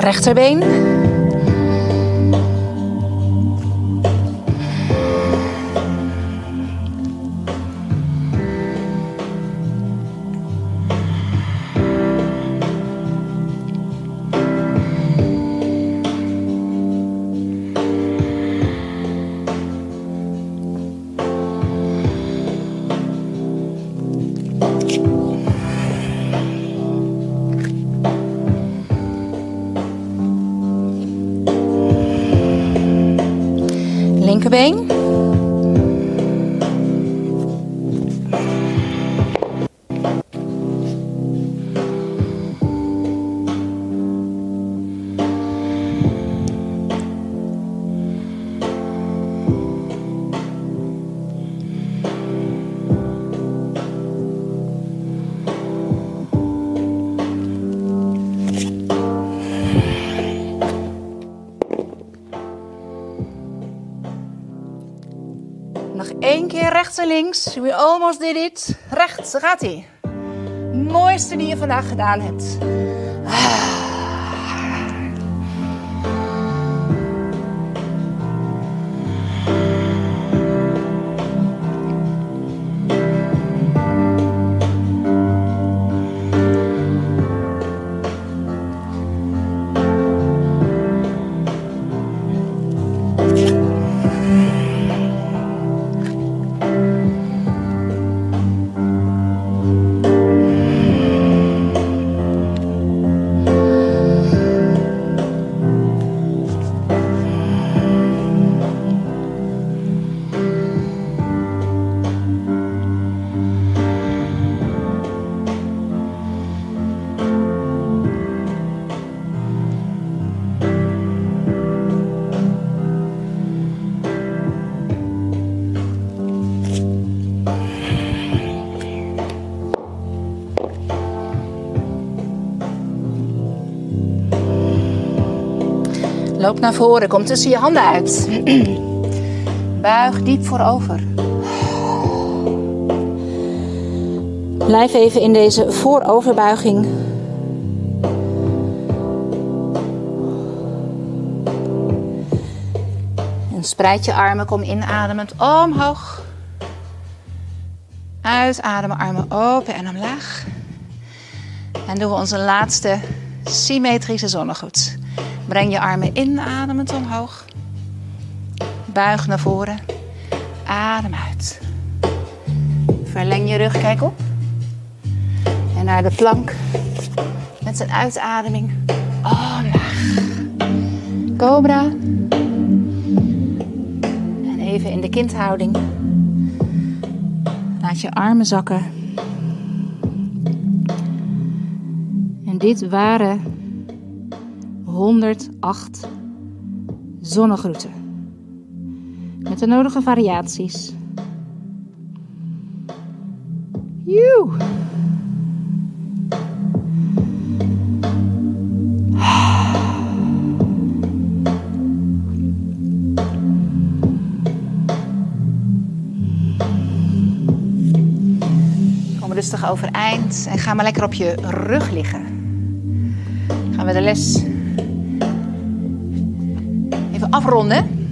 Rechterbeen. Linkerbeen. Rechts en links. We almost did it. Rechts, gaat ie. Mooiste die je vandaag gedaan hebt. Loop naar voren, kom tussen je handen uit. (clears throat) Buig diep voorover. Blijf even in deze vooroverbuiging. En spreid je armen, kom inademend omhoog. Uitademen, armen open en omlaag. En doen we onze laatste symmetrische zonnegoed. Breng je armen inademend omhoog. Buig naar voren. Adem uit. Verleng je rug, kijk op. En naar de plank. Met een uitademing. Omlaag. Cobra. En even in de kindhouding. Laat je armen zakken. En dit waren 108 zonnegroeten. Met de nodige variaties. Joe. Kom rustig overeind en ga maar lekker op je rug liggen. Gaan we de les afronden.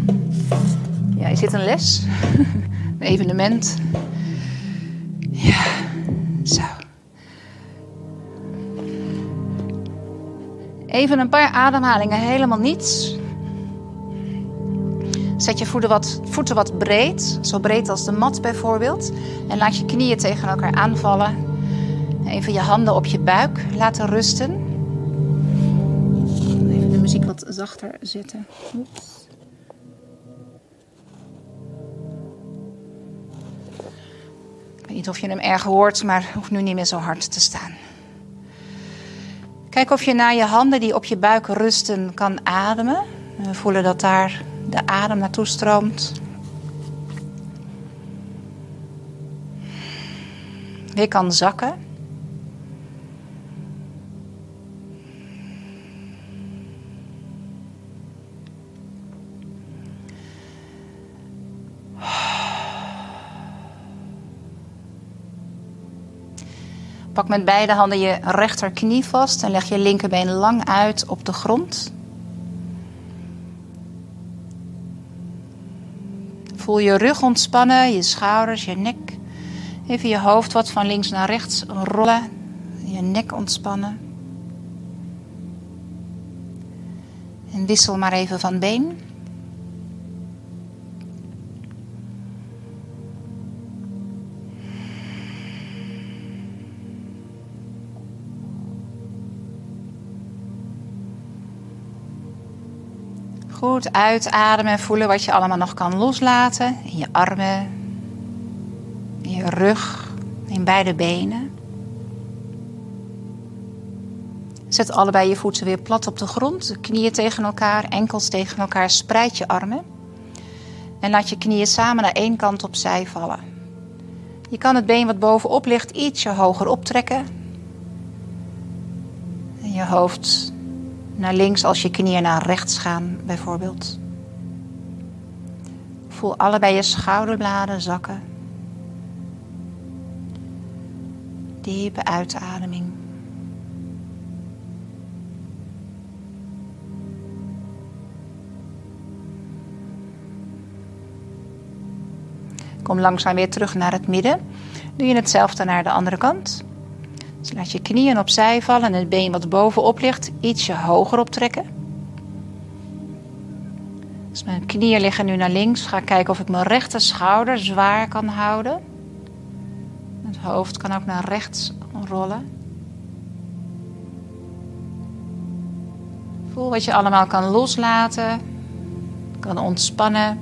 Ja, is dit een les? (laughs) Een evenement? Ja, zo. Even een paar ademhalingen, helemaal niets. Zet je voeten wat, voeten wat breed, zo breed als de mat bijvoorbeeld. En laat je knieën tegen elkaar aanvallen. Even je handen op je buik laten rusten. Even de muziek wat zachter zetten. Oeps. Niet of je hem erg hoort, maar hoeft nu niet meer zo hard te staan. Kijk of je naar je handen die op je buik rusten kan ademen. We voelen dat daar de adem naartoe stroomt. Weer kan zakken. Pak met beide handen je rechterknie vast en leg je linkerbeen lang uit op de grond. Voel je rug ontspannen, je schouders, je nek. Even je hoofd wat van links naar rechts rollen. Je nek ontspannen. En wissel maar even van been. Uitademen en voelen wat je allemaal nog kan loslaten. In je armen, in je rug, in beide benen. Zet allebei je voeten weer plat op de grond. Knieën tegen elkaar, enkels tegen elkaar. Spreid je armen. En laat je knieën samen naar één kant opzij vallen. Je kan het been wat bovenop ligt ietsje hoger optrekken. En je hoofd naar links als je knieën naar rechts gaan, bijvoorbeeld. Voel allebei je schouderbladen zakken. Diepe uitademing. Kom langzaam weer terug naar het midden. Doe je hetzelfde naar de andere kant. Dus laat je knieën opzij vallen en het been wat bovenop ligt ietsje hoger optrekken. Dus mijn knieën liggen nu naar links. Ga kijken of ik mijn rechter schouder zwaar kan houden. Het hoofd kan ook naar rechts rollen. Voel wat je allemaal kan loslaten, kan ontspannen.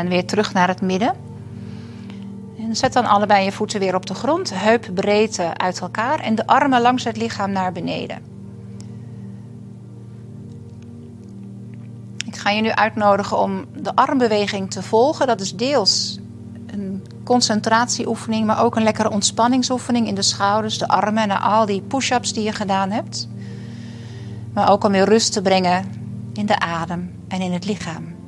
En weer terug naar het midden. En zet dan allebei je voeten weer op de grond. Heupbreedte uit elkaar. En de armen langs het lichaam naar beneden. Ik ga je nu uitnodigen om de armbeweging te volgen. Dat is deels een concentratieoefening, maar ook een lekkere ontspanningsoefening in de schouders, de armen en al die push-ups die je gedaan hebt. Maar ook om weer rust te brengen in de adem en in het lichaam.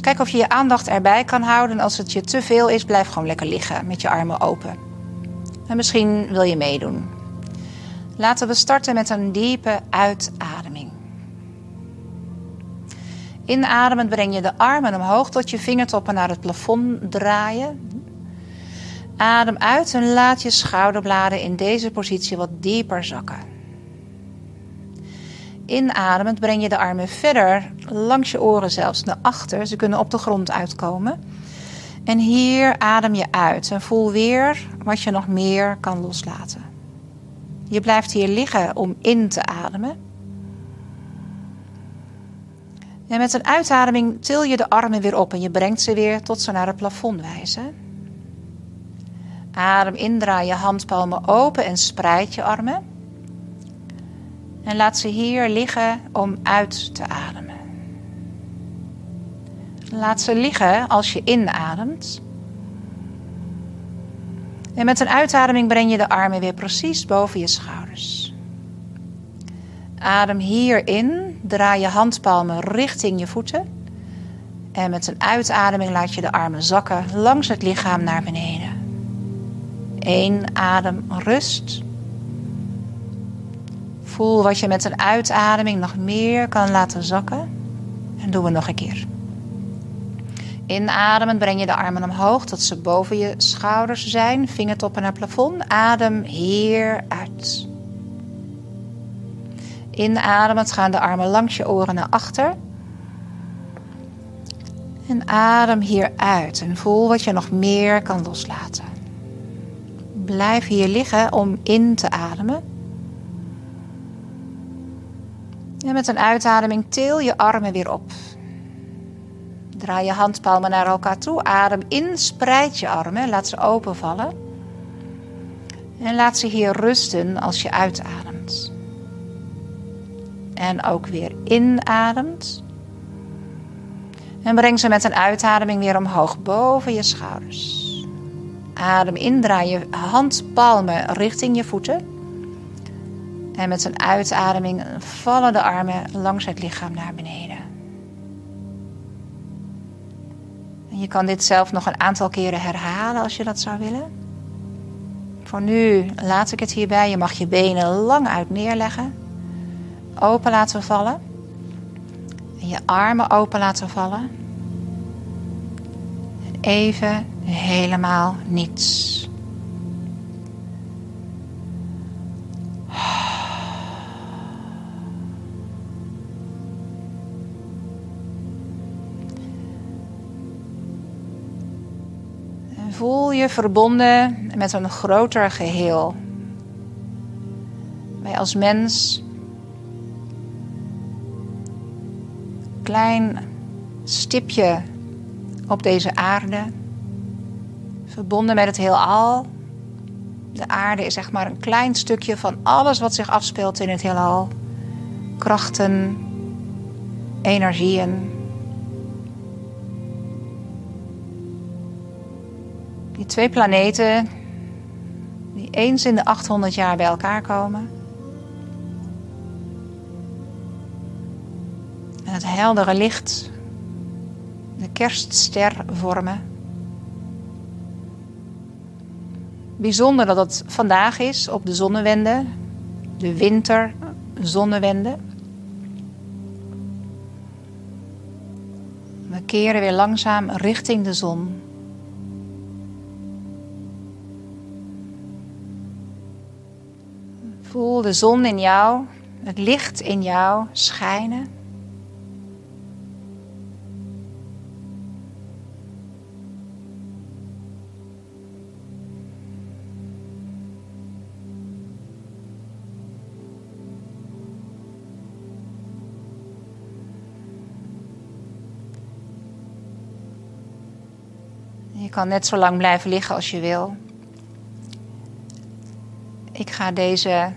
Kijk of je je aandacht erbij kan houden. Als het je te veel is, blijf gewoon lekker liggen met je armen open. En misschien wil je meedoen. Laten we starten met een diepe uitademing. Inademend breng je de armen omhoog tot je vingertoppen naar het plafond draaien. Adem uit en laat je schouderbladen in deze positie wat dieper zakken. Inademend breng je de armen verder langs je oren zelfs naar achter. Ze kunnen op de grond uitkomen. En hier adem je uit en voel weer wat je nog meer kan loslaten. Je blijft hier liggen om in te ademen. En met een uitademing til je de armen weer op en je brengt ze weer tot ze naar het plafond wijzen. Adem in, draai je handpalmen open en spreid je armen. En laat ze hier liggen om uit te ademen. Laat ze liggen als je inademt. En met een uitademing breng je de armen weer precies boven je schouders. Adem hier in, draai je handpalmen richting je voeten. En met een uitademing laat je de armen zakken langs het lichaam naar beneden. Eén adem rust. Voel wat je met een uitademing nog meer kan laten zakken. En doen we nog een keer. Inademend breng je de armen omhoog tot ze boven je schouders zijn. Vingertoppen naar plafond. Adem hier uit. Inademend gaan de armen langs je oren naar achter. En adem hier uit en voel wat je nog meer kan loslaten. Blijf hier liggen om in te ademen. En met een uitademing til je armen weer op. Draai je handpalmen naar elkaar toe. Adem in, spreid je armen, laat ze openvallen. En laat ze hier rusten als je uitademt. En ook weer inademt. En breng ze met een uitademing weer omhoog boven je schouders. Adem in, draai je handpalmen richting je voeten. En met een uitademing vallen de armen langs het lichaam naar beneden. En je kan dit zelf nog een aantal keren herhalen als je dat zou willen. Voor nu laat ik het hierbij. Je mag je benen lang uit neerleggen. Open laten vallen. En je armen open laten vallen. En even helemaal niets. Voel je verbonden met een groter geheel. Wij als mens, klein stipje op deze aarde, verbonden met het heelal. De aarde is zeg maar een klein stukje van alles wat zich afspeelt in het heelal. Krachten, energieën, Twee planeten die eens in de 800 jaar bij elkaar komen. En het heldere licht, de kerstster vormen. Bijzonder dat het vandaag is op de zonnewende, de winterzonnewende. We keren weer langzaam richting de zon. Voel de zon in jou, het licht in jou schijnen. Je kan net zo lang blijven liggen als je wil. Ik ga deze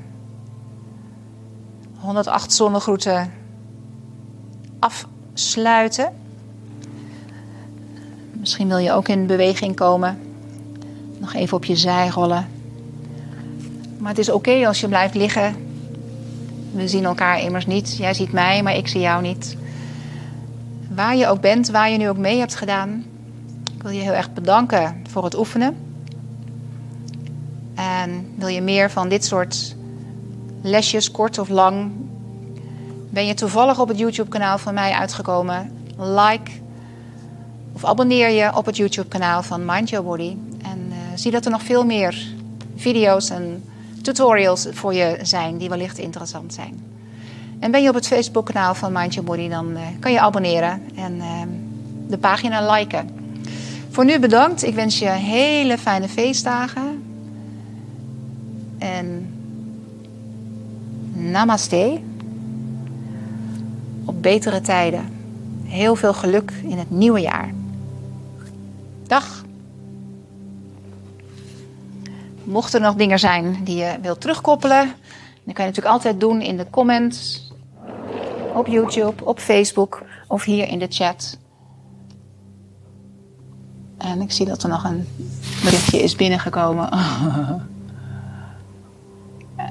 108 zonnegroeten afsluiten. Misschien wil je ook in beweging komen. Nog even op je zij rollen. Maar het is oké als je blijft liggen. We zien elkaar immers niet. Jij ziet mij, maar ik zie jou niet. Waar je ook bent, waar je nu ook mee hebt gedaan. Ik wil je heel erg bedanken voor het oefenen. En wil je meer van dit soort lesjes, kort of lang? Ben je toevallig op het YouTube-kanaal van mij uitgekomen? Like of abonneer je op het YouTube-kanaal van Mind Your Body. En uh, zie dat er nog veel meer video's en tutorials voor je zijn die wellicht interessant zijn. En ben je op het Facebook-kanaal van Mind Your Body, dan uh, kan je abonneren en uh, de pagina liken. Voor nu bedankt. Ik wens je hele fijne feestdagen. En namaste. Op betere tijden. Heel veel geluk in het nieuwe jaar. Dag. Mochten er nog dingen zijn die je wilt terugkoppelen, dan kan je natuurlijk altijd doen in de comments op YouTube, op Facebook of hier in de chat. En ik zie dat er nog een berichtje is binnengekomen. (laughs)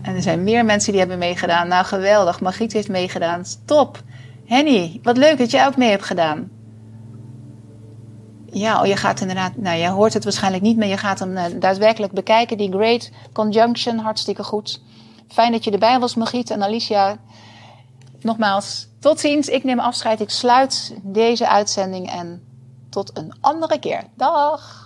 En er zijn meer mensen die hebben meegedaan. Nou, geweldig. Margriet heeft meegedaan. Top. Henny, wat leuk dat jij ook mee hebt gedaan. Ja, oh, je gaat inderdaad... Nou, jij hoort het waarschijnlijk niet, maar je gaat hem uh, daadwerkelijk bekijken. Die Great Conjunction, hartstikke goed. Fijn dat je erbij was, Margriet en Alicia. Nogmaals, tot ziens. Ik neem afscheid. Ik sluit deze uitzending en tot een andere keer. Dag.